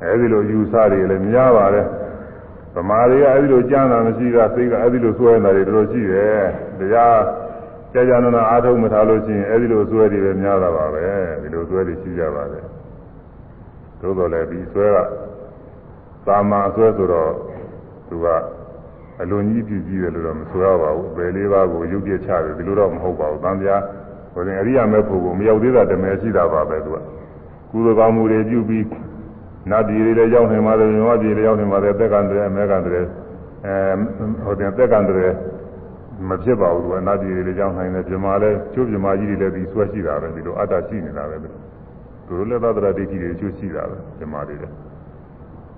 အဲဒီလိုယူဆတွေလည်းများပါတယ်ဗမာတွေကအဲဒီလိုကျမ်းတာမရှိတာစိတ်ကအဲဒီလိုစွဲနေတာတွေတော်တော်ရှိတယ်တရားကြာကြာနာနာအားထုတ်မထားလို့ရှိရင်အဲဒီလိုဆွဲတွေပဲများတာပါပဲဒီလိုဆွဲတွေရှိကြပါတယ်သို့တော်လည်းဒီဆွဲကသာမန်အဆွဲဆိုတော့ သူကအလွန်ကြီးပြည့်ကြီးတယ်လို့တော့မဆိုရပါဘူးဘယ်လေးပါးကိုရုပ်ပြချတယ်ဒီလိုတော့မဟုတ်ပါဘူးတန်ပြားဟိုရင်အရိယာမေဖို့ကိုမရောက်သေးတာတမယ်ရှိတာပါပဲသူကကုသိုလ်ကောင်းမှုတွေပြုပြီးနတ်ပြည်တွေလည်းရောက်နေပါတယ်မြတ်ပြည်တွေရောက်နေပါတယ်သက်ကံတွေအမေကံတွေအဲဟိုတင်သက်ကံတွေမဖြစ်ပါဘူးသူအနာပြည်တွေကြောင်းနိုင်တယ်ပြမာလဲကျိုးပြမာကြီးတွေလည်းဒီဆွဲရှိတာပဲဒီလိုအတ္တရှိနေတာပဲသူတို့လည်းသတ္တရာဒိဋ္ဌိတွေကျိုးရှိတာပဲပြမာတွေလည်း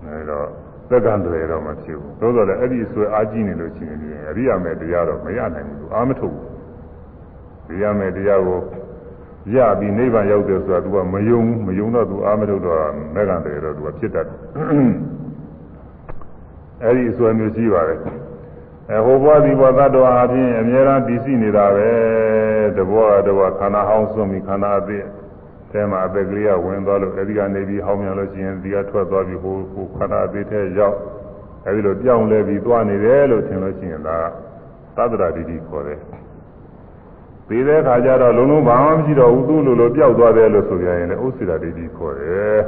အဲတော့ သက်ကံတွေတော့မဖြစ်ဘူးသို့တော်လည်းအဲ့ဒီဆွဲအားကြီးနေလို့ရှိရင်အရိယာမေတရားတော့မရနိုင်ဘူးအာမထုတ်ဘူးအရိယာမေတရားကိုရပြီးနိဗ္ဗာန်ရောက်တယ်ဆိုတာ तू ကမယုံမယုံတော့ तू အာမထုတ်တော့မေကံတွေတော့ तू ကဖြစ်တတ်တယ်အဲ့ဒီအစွဲမျိုးရှိပါတယ်အဲဟိုဘဝဒီဘဝသတ္တဝါအပြင်အများအားတည်ရှိနေတာပဲတဘောတဘောခန္ဓာဟောင်းစွန့်ပြီးခန္ဓာအသ ည့်အဲမှာအပက်ကလေးကဝင်သွားလို့အဲဒီကနေပြီးဟောင်းမြန်လို့ရှိရင်ဒီကထွက်သွားပြီးဟိုဟိုခန္ဓာအသည့်ထဲရောက်အဲဒီလိုပြောင်းလဲပြီးသွားနေတယ်လို့ထင်လို့ရှိရင်ဒါသတ္တရာတိတိခေါ်တယ်ပြီးတဲ့အခါကျတော့လုံးလုံးဘာမှမရှိတော့ဘူးသူ့လိုလိုပျောက်သွားတယ်လို့ဆိုကြရင်လည်းဥစ္စေတာဒိဋ္ဌိခေါ်တယ်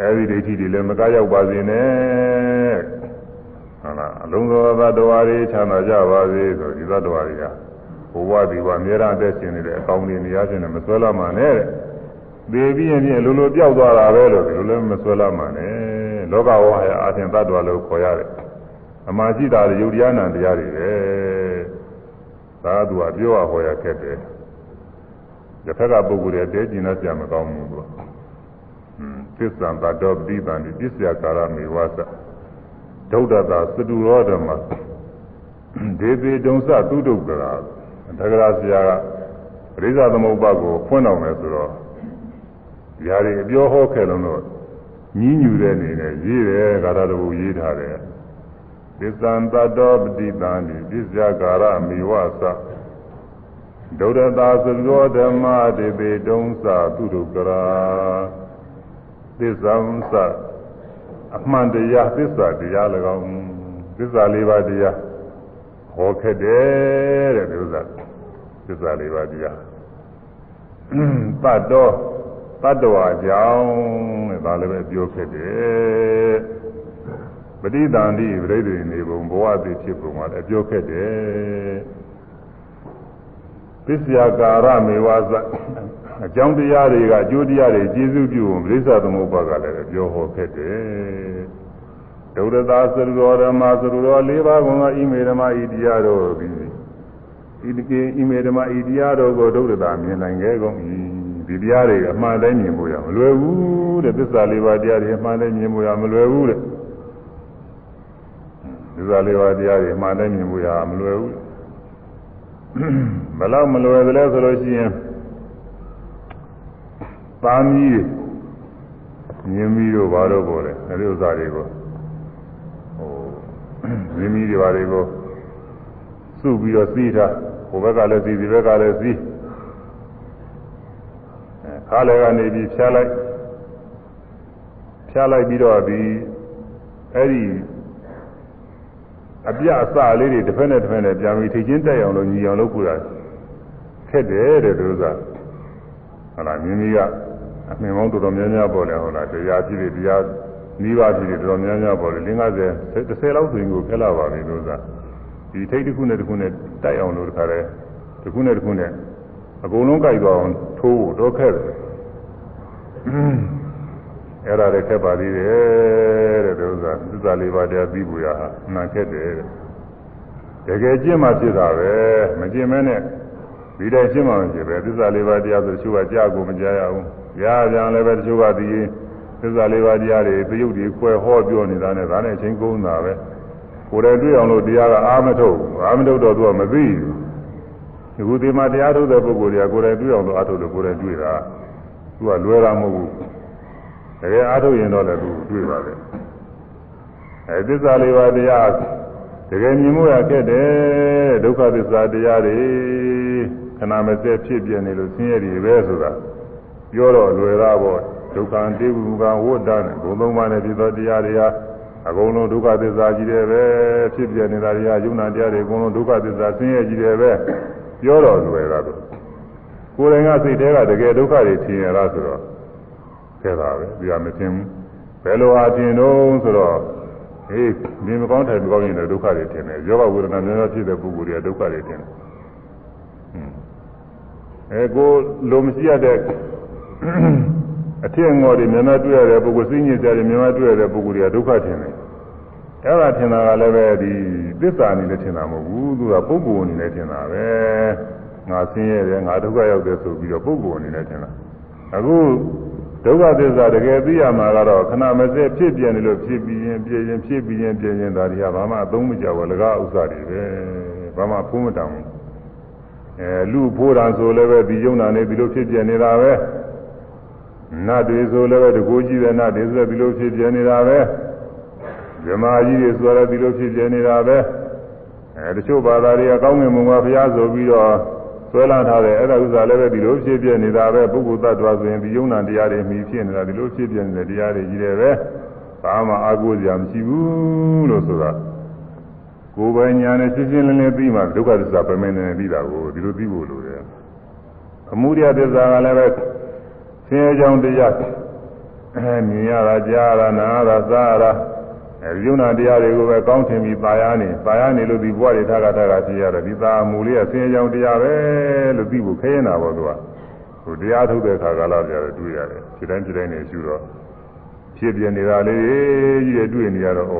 အဲဒီဒိဋ္ဌိတွေလည်းမကရောက်ပါစေနဲ့ဟုတ်လားအလုံးစုံသောတဝါတွေချမ်းသာကြပါစေဆိုဒီသတ္တဝါတွေကဘဝဒီဘဝအများအားအသက်ရှင်နေတဲ့အကောင်းတွေနေရာချင်းနဲ့မဆွဲလာမှနဲ့တဲ့ သေပြီးရင်ပြင်လိုလိုပျောက်သွားတာပဲလို့ဒီလိုလည်းမဆွဲလာမှနဲ့လောကဝဟယအာသင်သတ္တဝါလို့ခေါ်ရတယ်အမှန်ရှိတာယုတ်တရားနာတရားတွေပဲသာသူကပြောရဟောရခက်တယ်တစ်ဖက်ကပုဂ္ဂိုလ်တွေတဲကျင်တော့ကြမကောင်းဘူးသူကသစ္စာတတော်ပိဋံဒီပစ္စယကာရမေဝါသဒုဒ္ဒတာစတုရောဓမဒေသေတုံစသူဒုက္ခရာတက္ကရာဆရာကပရိသသမုပ္ပါကိုဖွင့်တော်မယ်ဆိုတော့ ຢာတွေအပြောဟောခဲ့လုံးတော့ညီးညူတဲ့အနေနဲ့ရေးတယ်ဂါရတဘူရေးထားတယ်သစ္ဆံတတောပတိတံဒီပစ္စယကာရမိဝသဒုရတာသရောဓမ္မတေပေတုံးသသူတုကရာသစ္စာသအမှန်တရားသစ္စာတရား၎င်းသစ္စာလေးပါးတရားဟောခဲ့တယ်တဲ့ဒီဥစ္စာသစ္စာလေးပါးတရားတတ်တော် တတ္တဝါကြောင့်တဲ့ဒါလည်းပဲပြောခဲ့တယ်ပဋိသန္တိပြိဋ္ဌိနေပုံဘဝသိဖြစ်ပုံမှာလည်းပြောခဲ့တယ်သစ္စာကာရမေဝသအကြောင်းတရားတွေကအကျိုးတရားတွေကျေစုပြုဖို့ပြိဿသမုပ္ပါကလည်းပြောဟောခဲ့တယ်ဒုရသာသရတော်ဓမ္မသရတော်၄ပါးကုန်သောဣမေဓမ္မဤတရားတော်သည်ဤတကေဣမေဓမ္မဤတရားတော်ကိုဒုရသာမြင်နိုင်ခဲ့ကုန်၏ ဒီတရားတွေအမှန်တိုင်းမြင်ဖို့ရမလွယ်ဘူးတဲ့သစ္စာလေးပါးတရားတွေအမှန်တိုင်းမြင်ဖို့ရမလွယ်ဘူးတဲ့သစ္စာလေးပါးတရားတွေအမှန်တိုင်းမြင်ဖို့ရမလွယ်ဘူးဘလောက်မလွယ်သလဲဆိုလို့ရှိရင်သာမီးမြင်ပြီးတော့ဘာတော့ပေါ်တယ်အဲဒီဥစ္စာတွေကိုဟိုမြင်ပြီးတွေဘာတွေကိုစုပြီးတော့စီးထားဟိုဘက်ကလည်းစီးဒီဘက်ကလည်းစီး ခါလည်းကနေပြီးဖြားလိုက်ဖြားလိုက်ပြီးတော့ဒီအဲ့ဒီအပြအစလေးတွေတစ်ဖက်နဲ့တစ်ဖက်နဲ့ပြန်ပြီးထိချင်းတက်အောင်လို့ညီအောင်လုပ်ကြတာခက်တယ်တဲ့သူကဟုတ်လားမြင်းကြီးကအမြင်ပေါင်းတော်တော်များများပေါ်တယ်ဟုတ်လားတရားကြည့်တယ်တရားနိဗ္ဗာန်ကြည့်တယ်တော်တော်များများပေါ်တယ်50 30လောက်ဆိုရင်ကိုခက်လာပါပြီလို့ကဒီထိတ်တစ်ခုနဲ့တစ်ခုနဲ့တိုက်အောင်လို့တခါတည်းတစ်ခုနဲ့တစ်ခုနဲ့အကုန်လုံးကြိုက်သွားအောင်ထိုးဖို့တော့ခက်တယ် အဲ့ဒါလည်းခက်ပါသေးတယ်တဲ့ဒီဥစ္စာသစ္စာလေးပါးတရားသိဖို့ရဟာအမှန်ခက်တယ်တဲ့တကယ်ကျင့်မှဖြစ်တာပဲမကျင့်မဲနဲ့ဒီတိုင်းကျင့်မှမဖြစ်ပဲသစ္စာလေးပါးတရားဆိုတချို့ကကြားကိုမကြားရဘူးကြားပြန်လည်းပဲတချို့ကဒီသစ္စာလေးပါးတရားတွေသရုပ်တွေခွဲဟောပြောနေတာနဲ့ဒါနဲ့အချင်းကုန်တာပဲကိုယ်တိုင်တွေ့အောင်လို့တရားကအာမထုတ်အာမထုတ်တော့သူကမသိဘူးဒီခုဒီမှာတရားထုတ်တဲ့ပုဂ္ဂိုလ်တွေကကိုယ်တိုင်တွေ့အောင်လို့အာထုတ်လို့ကိုယ်တိုင်တွေ့တာ သူကလွယ်တာမဟုတ်ဘူးတကယ်အားထုတ်ရင်တော့လည်းသူတွေ့ပါလေအဲသစ္စာလေးပါးတရားတကယ်မြင်မှုရခဲ့တယ်ဒုက္ခသစ္စာတရားတွေခဏမစက်ဖြစ်ပြနေလို့ဆင်းရဲတွေပဲဆိုတာပြောတော့လွယ်တာပေါ့ဒုက္ခတေဝုကဝဋ္ဌနဲ့ဘုံသုံးပါးနဲ့ဖြစ်သောတရားတွေဟာအကုန်လုံးဒုက္ခသစ္စာကြီးတယ်ပဲဖြစ်ပြနေတာတွေကယုံနာတရားတွေအကုန်လုံးဒုက္ခသစ္စာဆင်းရဲကြီးတယ်ပဲပြောတော့လွယ်တာတော့ ကိုယ်တိုင်ကစိတ်ထဲကတကယ်ဒုက္ခတွေထင်ရတာဆိုတော့ခဲ့တာပဲဒီကမသိဘူးဘယ်လိုအားဖြင့်တော့ဆိုတော့ဟေးဒီမကောင်းတယ်မကောင်းရင်လည်းဒုက္ခတွေထင်တယ်ယောဂဝေဒနာများများဖြစ်တဲ့ပုဂ္ဂိုလ်တွေကဒုက္ခတွေထင်တယ်အဲကိုလိုမရှိရတဲ့အထက်ငေါ်တွေများများတွေ့ရတဲ့ပုဂ္ဂိုလ်စိတ်ညစ်ကြတယ်များများတွေ့ရတဲ့ပုဂ္ဂိုလ်တွေကဒုက္ခထင်တယ်အဲ့ဒါထင်တာကလည်းပဲဒီသစ္စာအနေနဲ့ထင်တာမဟုတ်ဘူးသူကပုဂ္ဂိုလ်အနေနဲ့ထင်တာပဲ ငါဆင်းရဲတယ်ငါဒုက္ခရောက်တယ်ဆိုပြီးတော့ပုဂ္ဂိုလ်အနေနဲ့ထင်တာအခုဒုက္ခသစ္စာတကယ်သိရမှာကတော့ခဏမစဲဖြစ်ပြနေလို့ဖြစ်ပြီးရင်ပြင်းရင်ဖြစ်ပြီးရင်ပြင်းရင်ဒါတွေကဘာမှအသုံးမကျဘူးလကားဥစ္စာတွေပဲဘာမှဖုံးမတောင်ဘူးအဲလူဖိုးတာဆိုလည်းပဲဒီယုံနာနေဒီလိုဖြစ်ပြနေတာပဲနတ်တွေဆိုလည်းပဲတကူကြီးတဲ့နတ်တွေဆိုဒီလိုဖြစ်ပြနေတာပဲဇမားကြီးတွေဆိုလည်းဒီလိုဖြစ်ပြနေတာပဲအဲတချို့ဘာသာတွေကကောင်းငင်မုံကဘုရားဆိုပြီးတော့ ဆွဲလာထားတယ်အဲ့ဒါဥစ္စာလည်းပဲဒီလိုဖြစ်ပြနေတာပဲပုဂ္ဂိုလ်တ attva ဆိုရင်ဒီယုံနာတရားတွေမှီဖြစ်နေတာဒီလိုဖြစ်ပြနေတဲ့တရားတွေကြီးတယ်ပဲဘာမှအာကိုးစရာမရှိဘူးလို့ဆိုတာကိုယ်ပိုင်ညာနဲ့ရှင်းရှင်းလင်းလင်းသိမှဒုက္ခသစ္စာပြမင်းနေပြီးတာကိုဒီလိုသိဖို့လိုတယ်အမှုရသစ္စာကလည်းပဲဆင်းရဲကြောင်းတရားအဲမြင်ရတာကြားရတာနားရတာစားရတာ အဲဒီယုံနာတရားတွေကိုပဲကောင်းထင်ပြီးပါရနေပါရနေလို့ဒီဘဝတွေထားတာထားတာဖြစ်ရတယ်ဒီသာမူလေးကဆင်းရဲကြောင်းတရားပဲလို့သိဖို့ခဲနေတာပေါ့သူကဟိုတရားထုတ်တဲ့ခါကလာပြတယ်တွေ့ရတယ်ဒီတိုင်းဒီတိုင်းနေရှုတော့ဖြစ်ပြနေတာလေးကြီးတွေတွေ့နေရတော့ဩ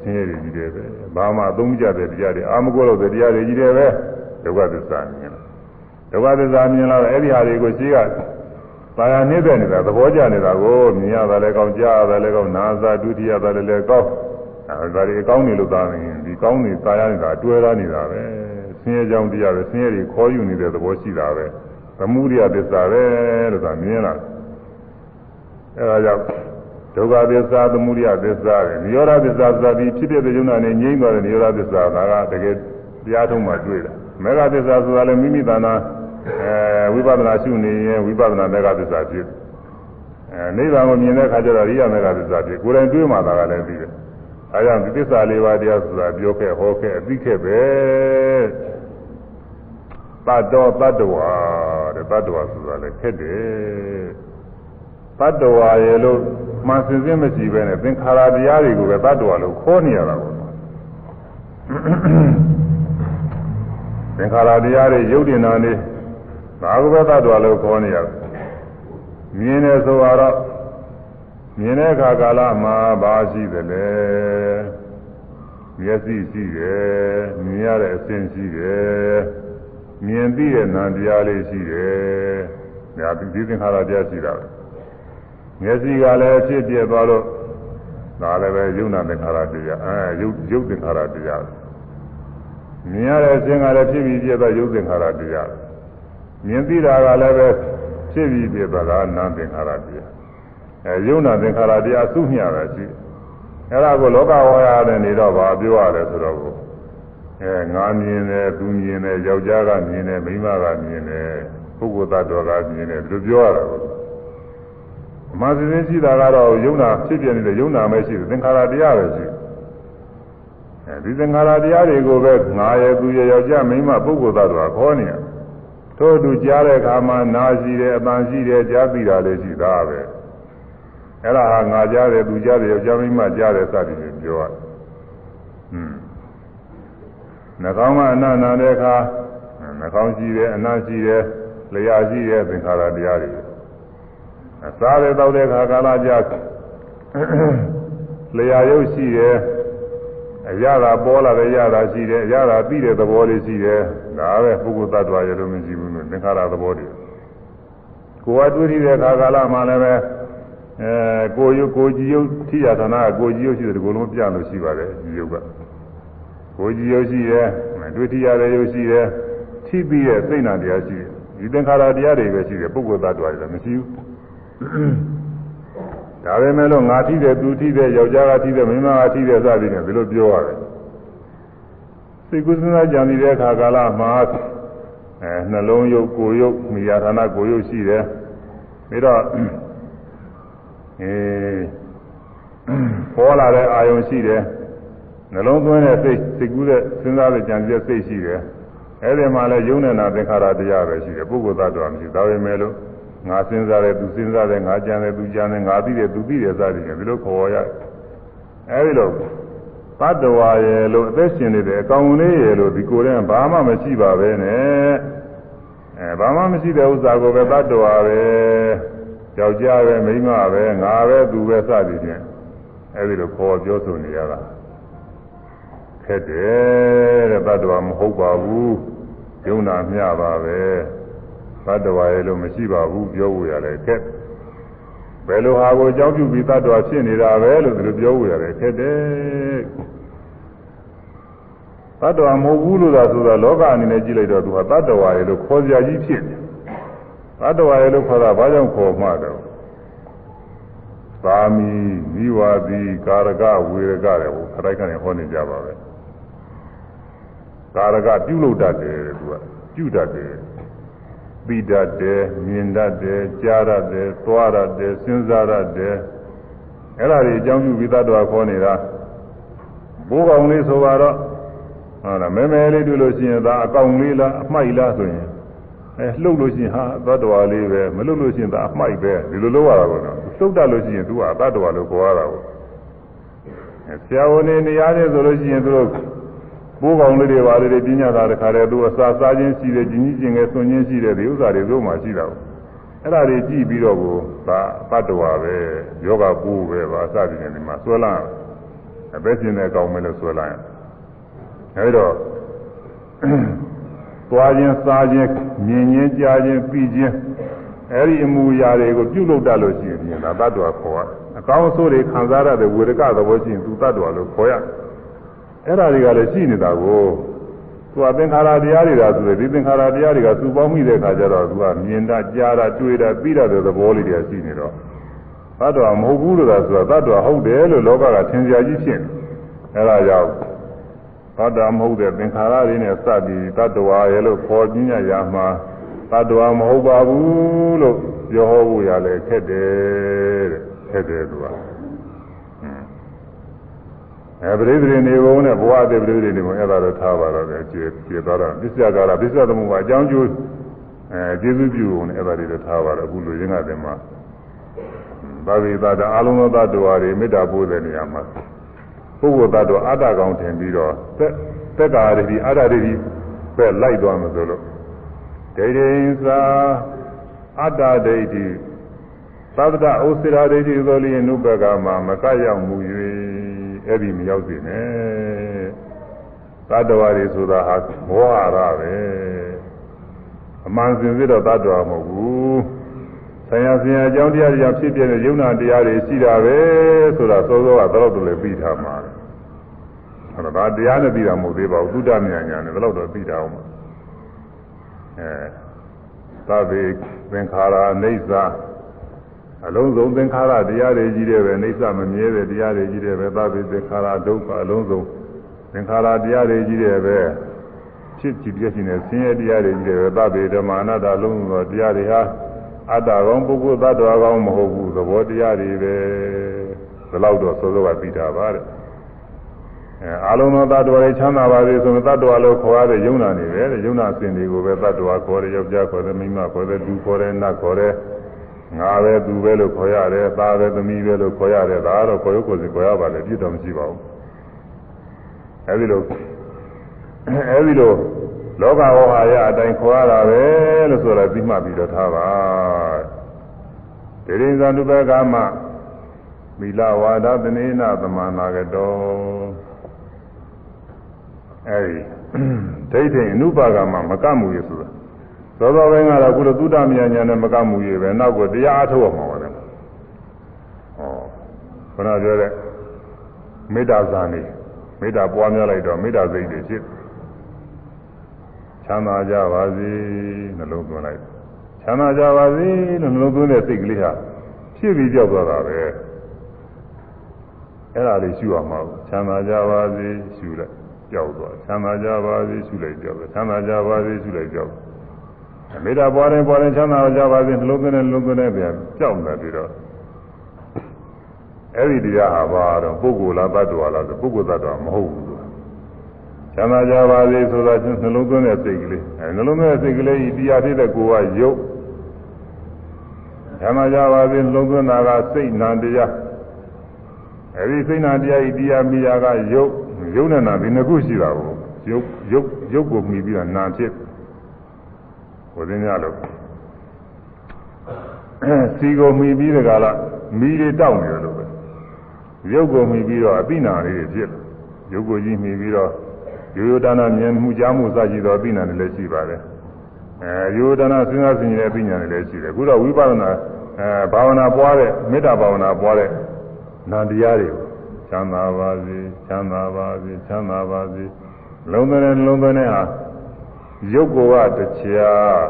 ဆင်းရဲတွေကြီးတယ်ပဲဘာမှအသုံးမကျတဲ့တရားတွေအာမကိုလို့တဲ့တရားတွေကြီးတယ်ပဲဒုက္ခသစ္စာမြင်လားဒုက္ခသစ္စာမြင်လာတော့အဲ့ဒီဟာတွေကိုရှိက ပါရနေပဲနေတာသဘောကျနေတာကိုမြင်ရတာလည်းကောင်းကြားရတာလည်းကောင်းနားစားဒုတိယတာလည်းလည်းကောင်းအဲဒါတွေအကောင်းနေလို့သာနေဒီကောင်းနေသာရနေတာတွဲလာနေတာပဲဆင်းရဲကြောင်းတရားပဲဆင်းရဲတွေခေါ်ယူနေတဲ့သဘောရှိတာပဲသမုဒိယသစ္စာပဲလို့သာမြင်လာအဲဒါကြောင့်ဒုက္ခသစ္စာသမုဒိယသစ္စာပဲနိရောဓသစ္စာသာပြီးဖြစ်ဖြစ်ပြုံးတာနဲ့ငြိမ့်သွားတဲ့နိရောဓသစ္စာကတကယ်တရားထုံးမှတွေ့တာမေဃသစ္စာဆိုတာလည်းမိမိတဏ္ဍာ အဲဝိပဿနာရှုနေရင်ဝိပဿနာမေဃသစ္စာဖြစ်အဲနိဗ္ဗာန်ကိုမြင်တဲ့အခါကျတော့ရိယမေဃသစ္စာဖြစ်ကိုယ်တိုင်တွေးမှသာကလည်းသိတယ်အဲကြောင့်ဒီသစ္စာလေးပါးတရားဆိုတာပြောခဲ့ဟောခဲ့အသိခဲ့ပဲတတ္တောတတ္တဝါတဲ့တတ္တဝါဆိုတာလည်းခက်တယ်တတ္တဝါရဲ့လို့မှန်စင်စစ်မရှိပဲနဲ့သင်္ခါရတရားတွေကိုပဲတတ္တဝါလို့ခေါ်နေရတာပေါ့သင်္ခါရတရားတွေရုပ်တင်တာနေ ဘာကပဲတ attva လို့ခေါ်နေရတယ်မြင်တယ်ဆိုတော့မြင်တဲ့အခါကာလမှာဘာရှိသလဲမျက်စိရှိတယ်မြင်ရတဲ့အစဉ်ရှိတယ်မြင်သိတဲ့နာတရားလေးရှိတယ်ဒါဒီသင်္ခါရတရားရှိတာပဲမျက်စိကလည်းဖြစ်ပြသွားတော့ဒါလည်းပဲယုံနာသင်္ခါရတရားအဲယုတ်ယုတ်သင်္ခါရတရားမြင်ရတဲ့အစဉ်ကလည်းဖြစ်ပြီးပြသွားယုတ်သင်္ခါရတရား မြင်သိတာကလည်းပဲဖြစ်ပြီးပြသွားတာနာသင်္ခါရတရားအဲယုံနာသင်္ခါရတရားစုမျှတာရှိအဲဒါကိုလောကဝါရတဲ့နေတော့ဗာပြောရတယ်ဆိုတော့ကိုအဲငါမြင်တယ်သူမြင်တယ်ယောက်ျားကမြင်တယ်မိန်းမကမြင်တယ်ပုဂ္ဂိုလ်သတ္တဝါကမြင်တယ်ဒီလိုပြောရတာကိုအမှန်စင်းရှိတာကတော့ယုံနာဖြစ်ပြနေတဲ့ယုံနာပဲရှိတယ်သင်္ခါရတရားပဲရှိတယ်အဲဒီသင်္ခါရတရားတွေကိုပဲငါရဲ့သူရဲ့ယောက်ျားမိန်းမပုဂ္ဂိုလ်သတ္တဝါခေါ်နေရ ထို့သူကြားတဲ့အခါမှာနာရှိတယ်အပန်းရှိတယ်ကြားသိတာလည်းရှိတာပဲအဲ့ဒါဟာငါကြားတယ်သူကြားတယ်ယောက်ျားမိန်းမကြားတယ်စသည်ဖြင့်ပြောရတယ်ဟွန်းနှာခေါင်းကအနန္တတဲ့အခါနှာခေါင်းရှိတယ်အနတ်ရှိတယ်လျှာရှိတယ်သင်္ခါရတရားတွေအစားရတော့တဲ့အခါကာလကြာလျှာရုပ်ရှိတယ်အရသာပေါ်လာတဲ့အရသာရှိတယ်အရသာသိတဲ့သဘောလေးရှိတယ် ဒါပဲပုဂ္ဂိုလ်သတ္တဝါရလို့မရှိဘူးလို့သင်္ခါရသဘောတွေကိုယ်ကတွေ့တဲ့အခါကာလမှာလည်းပဲအဲကိုယုကိုကြည်ယုထိရသနာကိုကြည်ယုရှိတယ်ဒီကုလုံးပြလို့ရှိပါတယ်ဒီယုကကိုကြည်ယုရှိတယ်တွေ့ထိရတဲ့ယုရှိတယ်ထိပြီးတဲ့စိတ်နာတရားရှိတယ်ဒီသင်္ခါရတရားတွေပဲရှိတယ်ပုဂ္ဂိုလ်သတ္တဝါတွေမရှိဘူးဒါပဲမဲ့လို့ငါထိတယ်သူထိတယ်ယောက်ျားကထိတယ်မိန်းမကထိတယ်စသည်နဲ့ဒီလိုပြောရတယ် စိတ်ကူးစဉ်းစားကြံနေတဲ့အခါကာလမှာအဲနှလုံးယုတ်ကိုယ်ယုတ်မိယာဌာနကိုယ်ယုတ်ရှိတယ်ပြီးတော့အဲပေါ်လာတဲ့အာယုံရှိတယ်နှလုံးသွင်းတဲ့စိတ်စိတ်ကူးတဲ့စဉ်းစားတဲ့ကြံစည်တဲ့စိတ်ရှိတယ်အဲဒီမှာလည်းယုံနေတာသင်္ခါရတရားပဲရှိတယ်ပုဂ္ဂိုလ်သတ္တဝါမရှိဒါပဲမဲ့လို့ငါစဉ်းစားတယ်သူစဉ်းစားတယ်ငါကြံတယ်သူကြံတယ်ငါသိတယ်သူသိတယ်စသည်ဖြင့်ဒီလိုခေါ်ရအဲဒီလို တတ္တဝါရဲ့လို့အသက်ရှင်နေတယ်အကောင်လေးရဲ့လို့ဒီကိုယ်တည်းဘာမှမရှိပါပဲနဲ့အဲဘာမှမရှိတဲ့ဥစ္စာကိုပဲတတ္တဝါပဲယောက်ျားပဲမိန်းမပဲငါပဲသူပဲစသည်ဖြင့်အဲဒီလိုခေါ်ပြောဆိုနေရတာခက်တယ်တဲ့တတ္တဝါမဟုတ်ပါဘူးယုံနာမျှပါပဲသတ္တဝါရဲ့လို့မရှိပါဘူးပြောဖို့ရတယ်ခက်ဘယ်လိုဟာကိုအကြောင်းပြုပြီးသတ္တဝါဖြစ်နေတာပဲလို့ဒီလိုပြောဖို့ရတယ်ခက်တယ် သတ္တဝါမဟုတ်ဘူးလို့သာဆိုတာလောကအနေနဲ့ကြည့်လိုက်တော့သူဟာသတ္တဝါရဲ့လို့ခေါ်စရာကြီးဖြစ်တယ်သတ္တဝါရဲ့လို့ခေါ်တာဘာကြောင့်ခေါ်မှတော့သာမီမိဝါဒီကာရကဝေရကတဲ့ဟိုခရိုက်ကနေဟောနေကြပါပဲကာရကပြုလုပ်တတ်တယ်သူကပြုတတ်တယ်သိတတ်တယ်မြင်တတ်တယ်ကြားတတ်တယ်သွားတတ်တယ်စဉ်းစားတတ်တယ်အဲ့ဒါတွေအကြောင်းပြုပြီးသတ္တဝါခေါ်နေတာဘိုးကောင်လေးဆိုတော့ ဟုတ်လားမဲမဲလေးတွေ့လို့ရှိရင်ဒါအကောင်လေးလားအမှိုက်လားဆိုရင်အဲလှုပ်လို့ရှိရင်ဟာသတ္တဝါလေးပဲမလှုပ်လို့ရှိရင်ဒါအမှိုက်ပဲဒီလိုလုပ်ရတာပေါ့နော်လှုပ်တတ်လို့ရှိရင်သူကသတ္တဝါလို့ခေါ်ရတာပေါ့အဲဆရာဝန်တွေနေရာချင်းဆိုလို့ရှိရင်သူတို့ဘိုးကောင်လေးတွေပါလေပညာသာတခါတည်းသူအစာစားခြင်းရှိတယ်ကြီးကြီးကျင်ငယ်ဆွန်ခြင်းရှိတယ်ဒီဥစ္စာတွေတို့မှရှိတာပေါ့အဲ့ဒါတွေကြည့်ပြီးတော့ကိုဒါတတ္တဝါပဲယောဂပူပဲပါအစသည်နဲ့ဒီမှာဆွဲလာအပဲရှင်တဲ့ကောင်းမယ်လို့ဆွဲလာရင် အဲဒီတော့သွားခြင်းစားခြင်းမြင်ခြင်းကြားခြင်းပြီးခြင်းအဲဒီအမူအရာတွေကိုပြုလုပ်တတ်လို့ရှိရင်ဒါတတ္တဝါခေါ်ရအကောင်းအဆိုးတွေခံစားရတဲ့ဝေဒကသဘောရှိရင်သူတတ္တဝါလို့ခေါ်ရတယ်အဲ့ဒါတွေကလည်းရှိနေတာကိုသူကသင်္ခါရတရားတွေဒါဆိုရင်ဒီသင်္ခါရတရားတွေကစုပေါင်းမိတဲ့အခါကျတော့သူကမြင်တာကြားတာတွေ့တာသိတာတဲ့သဘောလေးတွေရှိနေတော့သတ္တဝါမဟုတ်ဘူးလို့သာဆိုတာသတ္တဝါဟုတ်တယ်လို့လောကကထင်ကြကြီးဖြစ်နေအဲ့ဒါကြောင့် သတ္တမဟုတ်တဲ့သင်္ခါရတွေနဲ့စပြီးသတ္တဝါရဲ့လို့ခေါ်ပြညာရာမှာတ attva မဟုတ်ပါဘူးလို့ပြောဟောဖို့ရလဲခက်တယ်တဲ့ခက်တယ်သူကအဲပရိသေနေဘုံနဲ့ဘဝအသေးပရိသေနေဘုံအဲ့ဒါတော့ထားပါတော့တယ်ကျေကျေသွားတာပစ္စယကာရပစ္စယသမုပ္ပါအကြောင်းကျိုးအဲကျေစုပြုဘုံနဲ့အဲ့ဒါတွေတော့ထားပါတော့အခုလူရင်းကတည်းမှာသာဝေသတာအလုံးစုံသတ္တဝါတွေမေတ္တာပို့တဲ့နေရာမှာ ပုဂ္ဂိုလ်သတ္တဝါအတ္တကောင်ထင်ပြီးတော့သက်သက်ကာရတိအတ္တရတိပဲလိုက်သွားမှာဆိုလို့ဒိဋ္ဌိသာအတ္တဒိဋ္ဌိသဗ္ဗတဩစိရာဒိဋ္ဌိသောလျင်နုဘကမှာမကရောက်မှု၍အဲ့ဒီမရောက်စေနဲ့သတ္တဝါတွေဆိုတာဟာမောဟရပဲအမှန်စင်စစ်တော့သတ္တဝါမဟုတ်ဘူးဆရာဆရာအကြောင်းတရားတွေဖြစ်ပြတဲ့ယုံနာတရားတွေရှိတာပဲဆိုတာစောစောကတော့တော့လည်းပြီးထားမှာ အဲ့ဒါတရားနဲ့ပြီးတာမဟုတ်သေးပါဘူးသုဒ္ဓမြညာနဲ့တော့တော့ပြီးတာအောင်အဲသဗ္ဗေသင်္ခါရအိဋ္ဌာအလုံးစုံသင်္ခါရတရားတွေကြီးတယ်ပဲအိဋ္ဌာမမြဲတဲ့တရားတွေကြီးတယ်ပဲသဗ္ဗေသင်္ခါရဒုက္ခအလုံးစုံသင်္ခါရတရားတွေကြီးတယ်ပဲဖြစ်ကြည့်ပြခြင်းနဲ့ဆင်းရဲတရားတွေကြီးတယ်ပဲသဗ္ဗေဓမ္မာနတ္တလုံးစုံသောတရားတွေဟာအတ္တကောင်ပုဂ္ဂိုလ်သတ္တဝါကောင်မဟုတ်ဘူးသဘောတရားတွေပဲဒီလောက်တော့စောစောကသိတာပါတဲ့ အဲအာလုံးသောတ attva တွေချမ်းသာပါစေဆိုရင်တ attva လို့ခေါ်ရတဲ့ယုံနာနေပဲတဲ့ယုံနာစင်တွေကိုပဲတ attva ခေါ်တယ်ယောက်ျားခေါ်တယ်မိန်းမခေါ်တယ်လူခေါ်တယ်နတ်ခေါ်တယ်ငါပဲသူပဲလို့ခေါ်ရတယ်သားပဲသမီးပဲလို့ခေါ်ရတယ်ဒါကတော့ခေါ်ရုပ်ကိုယ်စီခေါ်ရပါလေပြည့်တော်မရှိပါဘူးအဲဒီလိုအဲဒီလိုလောကဝဟာရအတိုင်းခေါ်ရတာပဲလို့ဆိုတော့ပြီးမှပြီးတော့ထားပါဒေရင်ဇာနုဘကမမိလဝါဒသနေနသမနာကတော် အဲဒီဒိဋ္ဌိအနုပါကမှာမကမှုရဆိုတာသောသောဘင်းကတော့ကုလသုတ္တမြညာနဲ့မကမှုရပဲနောက်ကတရားအထုတ်အောင်ပါပဲဟောခဏပြောတဲ့မေတ္တာဇာနေမေတ္တာပွားများလိုက်တော့မေတ္တာစိတ်တွေဖြစ်ချမ်းသာကြပါစေနှလုံးသွင်းလိုက်ချမ်းသာကြပါစေလို့နှလုံးသွင်းတဲ့စိတ်ကလေးဟာဖြစ်ပြီးကြောက်သွားတာပဲအဲ့ဒါလေးရှုရမှာချမ်းသာကြပါစေရှုလိုက် ကြောက်သွားချမ်းသာကြပါစေရှုလိုက်ကြောက်ချမ်းသာကြပါစေရှုလိုက်ကြောက်မေတ္တာပွားရင်ပွားရင်ချမ်းသာကြပါစေနှလုံးသွင်းတဲ့နှလုံးသွင်းတဲ့ပြန်ကြောက်နေပြီးတော့အဲ့ဒီတရားဟာဘာတော့ပုဂ္ဂိုလ်လားတ attva လားဆိုပုဂ္ဂိုလ်တ attva မဟုတ်ဘူးချမ်းသာကြပါစေဆိုတာနှလုံးသွင်းတဲ့စိတ်ကလေးအဲနှလုံးသွင်းတဲ့စိတ်ကလေးဤတရားဖြစ်တဲ့ကိုယ်ကယုတ်ချမ်းသာကြပါစေနှလုံးသွင်းတာကစိတ်နာတရားအဲဒီစိတ်နာတရားဤတရားမိယာကယုတ် ယုတ်နဲ့နာဒီနှစ်ခုရှိတာကိုယုတ်ယုတ်ယုတ်ကိုမှီပြီးတော့နာဖြစ်ဟိုသင်းရလို့စီကိုမှီပြီးတဲ့ကလာမီးတွေတောက်နေတယ်လို့ပဲယုတ်ကိုမှီပြီးတော့အပိနာလေးတွေဖြစ်ယုတ်ကိုကြီးမှီပြီးတော့ရိုးရိုးတဏ္ဍမြင်မှုကြားမှုစကြည့်တော့အပိနာတွေလည်းရှိပါတယ်အဲရိုးရိုးတဏ္ဍစဉ်းစားဆင်ခြင်တဲ့အပိနာတွေလည်းရှိတယ်အခုတော့ဝိပဿနာအဲဘာဝနာပွားတဲ့မေတ္တာဘာဝနာပွားတဲ့နန္တရားတွေကို ချမ်းသာပါစေချမ်းသာပါစေချမ်းသာပါစေလုံးသွင်းတဲ့လုံးသွင်းတဲ့ဟာရုပ်ကိုကတခြား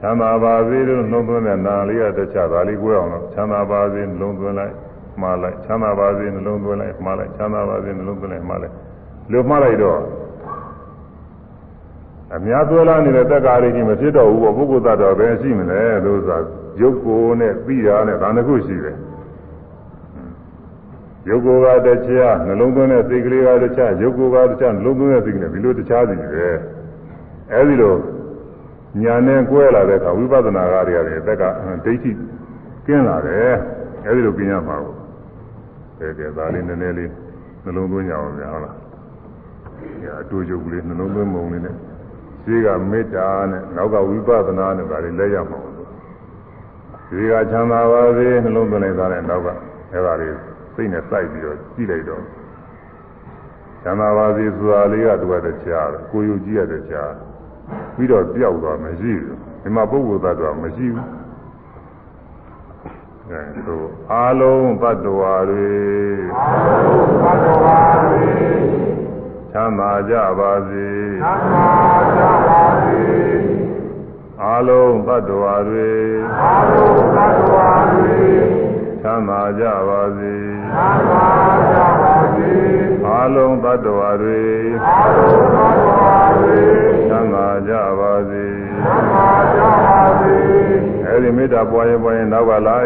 ချမ်းသာပါစေလို့လုံးသွင်းတဲ့နာလေးကတခြားဒါလေးကိုအောင်လို့ချမ်းသာပါစေလုံးသွင်းလိုက်မှားလိုက်ချမ်းသာပါစေနှလုံးသွင်းလိုက်မှားလိုက်ချမ်းသာပါစေနှလုံးသွင်းလိုက်မှားလိုက်လို့မှားလိုက်တော့အများသွဲလာနေတဲ့တက်ကားလေးကြီးမဖြစ်တော့ဘူးပေါ့ပုဂ္ဂိုလ်သတ္တဝါပဲရှိမလဲလို့ဆိုတာရုပ်ကိုနဲ့ပြီးတာနဲ့ဒါနှစ်ခုရှိတယ် ရုပ်ကိုယ်ကတခြားနှလုံးသွင်းတဲ့စိတ်ကလေးကတခြားရုပ်ကိုယ်ကတခြားနှလုံးသွင်းတဲ့စိတ်ကလေးဒီလိုတခြားစီပဲအဲဒီလိုညာနဲ့ကွဲလာတဲ့အခါဝိပဿနာကားတွေရတယ်တက်ကဒိဋ္ဌိကျင်းလာတယ်အဲဒီလိုကျင်းရမှာကိုကဲကဲဒါလေးနည်းနည်းလေးနှလုံးသွင်းကြအောင်များဟုတ်လားညာအတူရုပ်ကလေးနှလုံးသွင်းပုံလေးနဲ့ဈေးကမေတ္တာနဲ့နောက်ကဝိပဿနာနဲ့ဒါလေးလဲရမှာဈေးကချမ်းသာပါစေနှလုံးသွင်းလိုက်တာနဲ့နောက်ကအဲဒါလေး စိတ်နဲ့စိုက်ပြီးတော့ကြည့်လိုက်တော့သံသာပါစီဆိုတာလေးကတူရတဲ့ကြားကိုယုကြည့်ရတဲ့ကြားပြီးတော့ပြောက်သွားမရှိဘူးဒီမှာပုဂ္ဂိုလ်သတ္တဝါမရှိဘူးအဲဆိုအာလုံးသတ္တဝါတွေအာလုံးသတ္တဝါတွေချမ်းသာကြပါစေချမ်းသာကြပါစေအာလုံးသတ္တဝါတွေအာလုံးသတ္တဝါတွေချမ်းသာကြပါစေချမ်းသာကြပါစေ အာလုံးသတ္တဝါတွေအာလုံးသတ္တဝါတွေချမ်းသာကြပါစေချမ်းသာကြမေတ္တာပွားရင်ပွားရင်နောက်ကလာ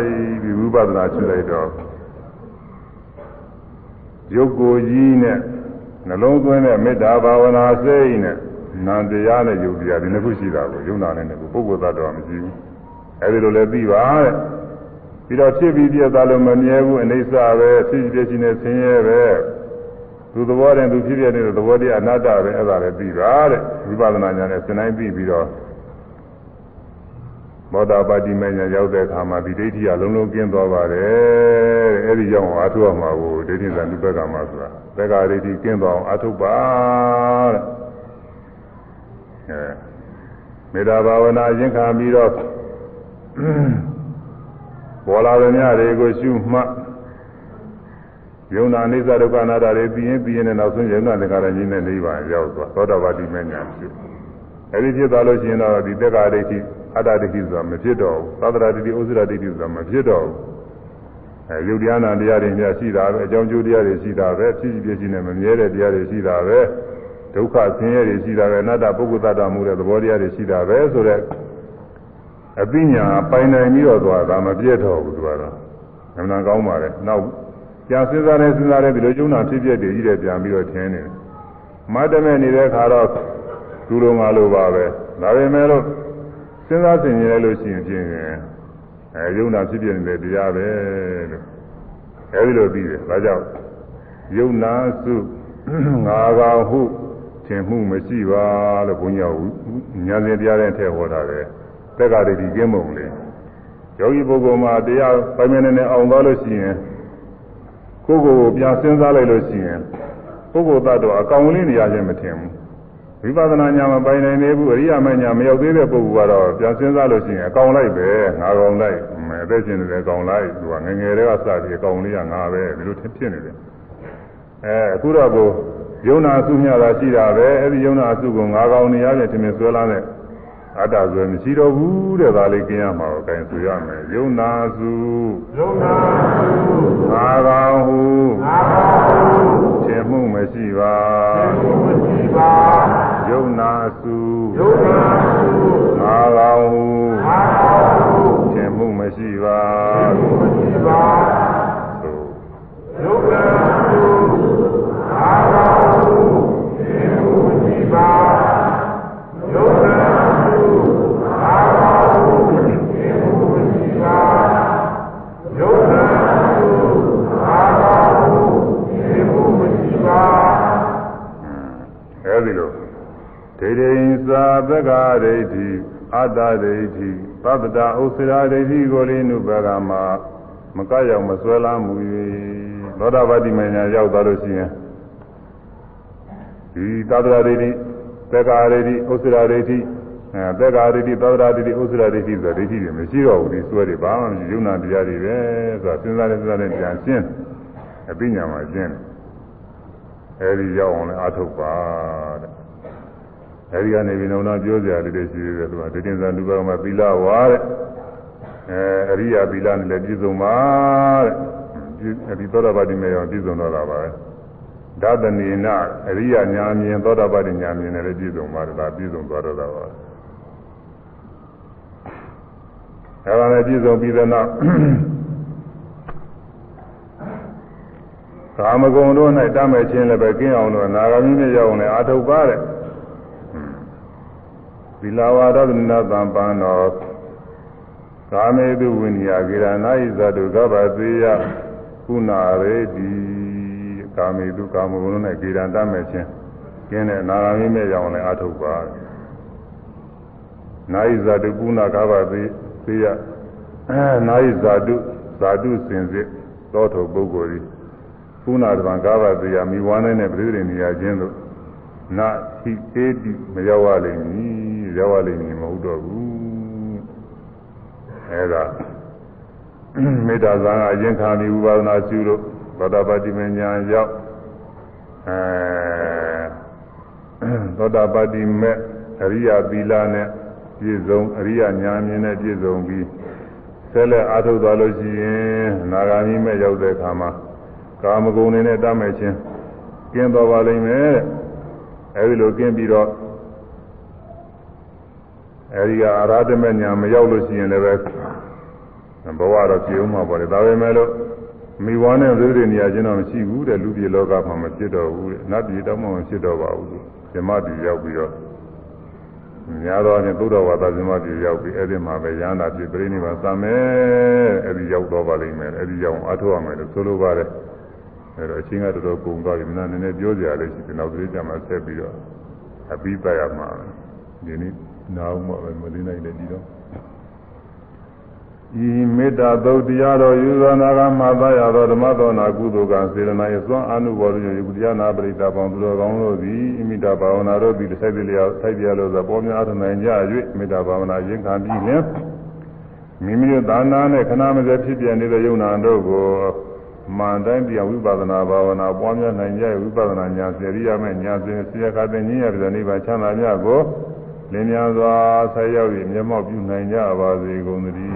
ပြီးဝိပဿနာရှုလိုက်တော့ရုပ်ကိုယ်ကြီးနဲ့နှလုံးသွင်းတဲ့မေတ္တာဘာဝနာစိတ်နဲ့နာတရားနဲ့ယုတ်တရားဒီနှစ်ခုရှိတာကိုယုံနာနဲ့ကိုပုဂ္ဂိုလ်သတ္တဝါမရှိဘူးအဲဒီလိုလည်းသိပါတဲ့ ပြီးတော့ဖြစ်ပြီးပြတ်သားလို့မမြဲဘူးအိဋ္ဌပဲဖြစ်ဖြစ်ချင်းနဲ့ဆင်းရဲပဲသူသဘောတည်းသူဖြစ်ဖြစ်နေတဲ့သဘောတရားအနတ္တပဲအဲ့ဒါလည်းသိပါတဲ့ဝိပဿနာဉာဏ်နဲ့စဉ်းတိုင်းပြီးပြီးတော့မောဒပါတိမညာရောက်တဲ့အခါမှာဒီဒိဋ္ဌိကလုံးလုံးကျင်းသွားပါတယ်တဲ့အဲဒီကြောင့်အာထုရမှာကိုဒိဋ္ဌိသံဒီဘက်ကမှာဆိုတာသက္ကာဒိဋ္ဌိကျင်းသွားအောင်အာထုပါတဲ့အဲမေတ္တာဘာဝနာရင်ခံပြီးတော့ ပေါ်လာတဲ့ညတွေကိုရှုမှတ်ယုံနာအိစ္ဆဒုက္ခအနာတ္တတွေပြီးရင်ပြီးရင်နောက်ဆုံးယုံနာသင်္ခါရကြီးနဲ့နိဗ္ဗာန်ရောက်သွားသောတာပတိမညာရှုအဲဒီဖြစ်သွားလို့ရှိရင်တော့ဒီသက္ကာဒိဋ္ဌိအတ္တဒိဋ္ဌိဆိုတာမဖြစ်တော့ဘူးသတ္တရာဒိဋ္ဌိဥစ္စရာဒိဋ္ဌိဆိုတာမဖြစ်တော့ဘူးအဲယုတ်တရားနာတရားတွေများရှိတာပဲအကြောင်းကျိုးတရားတွေရှိတာပဲဖြစ်ဖြစ်ဖြစ်နဲ့မမြဲတဲ့တရားတွေရှိတာပဲဒုက္ခဆင်းရဲတွေရှိတာပဲအနတ္တပုဂ္ဂိုလ်တ attva မှုတဲ့သဘောတရားတွေရှိတာပဲဆိုတော့ အပညာပိုင်နိုင်ပြီးတော့သွားတာမပြည့်တော့ဘူးသူကတော့အမှန်ကောင်းပါလေနောက်ကြာစဉ်းစားနေစဉ်းစားနေဒီလိုကျုံနာဖြစ်ဖြစ်တည်ကြီးတယ်ပြန်ပြီးတော့ထင်းနေတယ်မတ်တမဲ့နေတဲ့ခါတော့သူလိုငါလိုပါပဲဒါပေမဲ့လို့စဉ်းစားဆင်ခြင်လိုက်လို့ရှိရင်ဖြင့်အဲယုံနာဖြစ်ဖြစ်နေတဲ့တရားပဲလို့အဲဒီလိုပြီးတယ်ဒါကြောင့်ယုံနာစုငါကောင်ဟုထင်မှုမရှိပါလို့ဘုန်းကြီးကညာစဉ်တရားတဲ့ထည့်ဟောတာလေ သက္ကာရိတိကင်းမုံလေယောဂီပုဂ္ဂိုလ်မှာတရားပိုင်မနေနဲ့အောင်သွားလို့ရှိရင်ကိုယ်ကိုယ်ပြန်စဉ်းစားလိုက်လို့ရှိရင်ပုဂ္ဂိုလ်သတ္တဝါအကောင်လေးနေရာချင်းမထင်ဘူးဝိပဿနာညာမပိုင်နိုင်သေးဘူးအရိယာမညာမရောက်သေးတဲ့ပုဂ္ဂိုလ်ကတော့ပြန်စဉ်းစားလို့ရှိရင်အကောင်လိုက်ပဲငါကောင်လိုက်အသက်ရှင်နေတယ်ကောင်လိုက်သူကငငယ်တည်းကစပြီးအကောင်လေးကငါပဲဒီလိုဖြစ်နေတယ်အဲအခုတော့ကိုယုံနာအစုမြတာရှိတာပဲအဲ့ဒီယုံနာအစုကိုငါကောင်နေရတဲ့ထင်မြင်ဆွဲလာတဲ့ အတ္တဆိုမရှိတော့ဘူးတဲ့ဒါလေးကျင်းရမှာကိုအဲဆိုရမယ်ယုံနာစုယုံနာစုငါကောင်ဟုငါကောင်ဟုထင်မှုမရှိပါထင်မှုမရှိပါယုံနာစုယုံနာစုငါကောင်ဟုငါကောင်ဟုထင်မှုမရှိပါထင်မှုမရှိပါယုံနာစုငါကောင်ဟုထင်မှုမရှိပါယုံနာအဲဒီလိုဒိဋ္ဌိသာသက္ကာဒိဋ္ဌိအတ္တဒိဋ္ဌိ သဗ္ဗတာဥစ္စရာဒိဋ္ဌိကိုလေးနုဘဂမှာမကရောက်မဆွဲလာမှု၍သောတာပတိမညာရောက်သွားလို့ရှိရင်ဒီသဗ္ဗတာဒိဋ္ဌိသက္ကာဒိဋ္ဌိဥစ္စရာဒိဋ္ဌိအဲသက္ကာဒိဋ္ဌိသဗ္ဗတာဒိဋ္ဌိဥစ္စရာဒိဋ္ဌိဆိုဒိဋ္ဌိတွေမရှိတော့ဘူးဒီစွဲတွေဘာမှမရှိယုံနာတရားတွေပဲဆိုတာစဉ်းစားနေစဉ်းစားနေပြန်ရှင်းအပိညာမှာရှင်းတယ်အဲဒီရောက်အောင်လည်းအထုတ်ပါတဲ့ အဲဒီကနေပြီးတော့ပြောကြရလေးတွေရှိသေးတယ်သူကဒိဋ္ဌိဇာလူဘကမှာသီလဝါတဲ့အဲအရိယာသီလနဲ့လည်းပြည့်စုံပါတဲ့အဲဒီသောတာပတိမေရောပြည့်စုံတော့တာပါပဲဒသနေနအရိယာညာမြင်သောတာပတိညာမြင်နဲ့လည်းပြည့်စုံပါတယ်ဒါပြည့်စုံသွားတော့တာပါအဲဒါလည်းပြည့်စုံပြီးတဲ့နောက်ကာမဂုဏ်တို့၌တတ်မဲ့ခြင်းလည်းပဲကင်းအောင်လို့နာဂမိနဲ့ရောက်အောင်လည်းအာထုတ်ပါတဲ့ သီလဝါဒသနသံပန်တော်ကာမေတုဝိနည်းကေရနာဣဇတုကဗ္ဗသေယကုနာရေတိကာမေတုကာမဂုဏ်တို့၌ကေရန်တတ်မဲ့ခြင်းကင်းတဲ့နာဂမိနဲ့ရောက်အောင်လည်းအာထုတ်ပါနာဣဇတုကုနာကဗ္ဗသေယနာဣဇတုဇာတုစင်စစ်သောထုပုဂ္ဂိုလ်ကုနာတဗံကာဗသေယမိဝါနဲ့နဲ့ပြိတိနေရခြင်းတို့နာဟိအေတိမရောက်ရလိမ့်မည် ရောက်ရလိမ့်မည်မဟုတ်တော့ဘူးအဲဒါမေတ္တာဇာအရင်ခံပြီးဝိပဿနာရှုလို့သောတာပတိမညာရောက်အဲသောတာပတိမေအရိယာသီလနဲ့ပြည့်စုံအရိယာညာမြင်နဲ့ပြည့်စုံပြီးဆက်လက်အားထုတ်သွားလို့ရှိရင်နာဂာမိမဲ့ရောက်တဲ့အခါမှာကာမဂုဏ်တွေနဲ့တတ်မဲ့ခြင်းကျင်းတော်ပါလိမ့်မယ်တဲ့အဲဒီလိုကျင်းပြီးတော့ အဲဒီကအရာဓမညာမရောက်လို့ရှိရင်လည်းပဲဘဝတော့ပြေအောင်မှာပေါ့လေဒါပေမဲ့လို့မိဘနဲ့သတိနေရာချင်းတော့မရှိဘူးတဲ့လူပြည်လောကမှာမဖြစ်တော့ဘူးတဲ့နတ်ပြည်တော့မှမဖြစ်တော့ပါဘူးဇမပြည်ရောက်ပြီးတော့များတော့ရင်သုဒ္ဓဝါဒဇမပြည်ရောက်ပြီးအဲ့ဒီမှာပဲရဟန္တာပြည်ပြိဋိဘာသမယ်အဲ့ဒီရောက်တော့ပါလိမ့်မယ်အဲ့ဒီရောက်အထောက်ရမယ်လို့ဆိုလိုပါတယ်အဲ့တော့အချင်းကတော်တော်ကုန်သွားပြီမနာနည်းနည်းပြောကြရလိမ့်ရှိတယ်နောက်သတိကြမှာဆက်ပြီးတော့အပြီးပတ်ရမှာဒီနေ့ နားဦးမှာပဲမလေးနိုင်တယ်ဒီတော့ဤမေတ္တာသုတ်တရားတော်ယူသောနာဂမှာသာရသောဓမ္မသောနာကုသိုလ်ကစေရနာ၏သွန်အနုဘောရယုတရားနာပရိသပေါင်းသူတော်ကောင်းတို့သည်ဣမိတာဘာဝနာတို့သည်တစ်ဆိုင်တည်းလျောက်ထိုက်ပြလို့သောပေါ်များထနိုင်ကြ၍မေတ္တာဘာဝနာရင်ခံပြီးလင်မိမိတို့သာနာနဲ့ခဏမစဲဖြစ်ပြနေတဲ့ယုံနာတို့ကိုမှန်တိုင်းပြဝိပဿနာဘာဝနာပွားများနိုင်ကြဝိပဿနာဉာဏ်စေရိယမဲ့ဉာဏ်စဉ်ဆရာကတဲ့ဉာဏ်ရတဲ့နိဗ္ဗာန်ချမ်းသာမြတ်ကို လင်းများစွာဆက်ရောက်ပြီးမျက်မှောက်ပြုနိုင်ကြပါစေကုန်သတည်း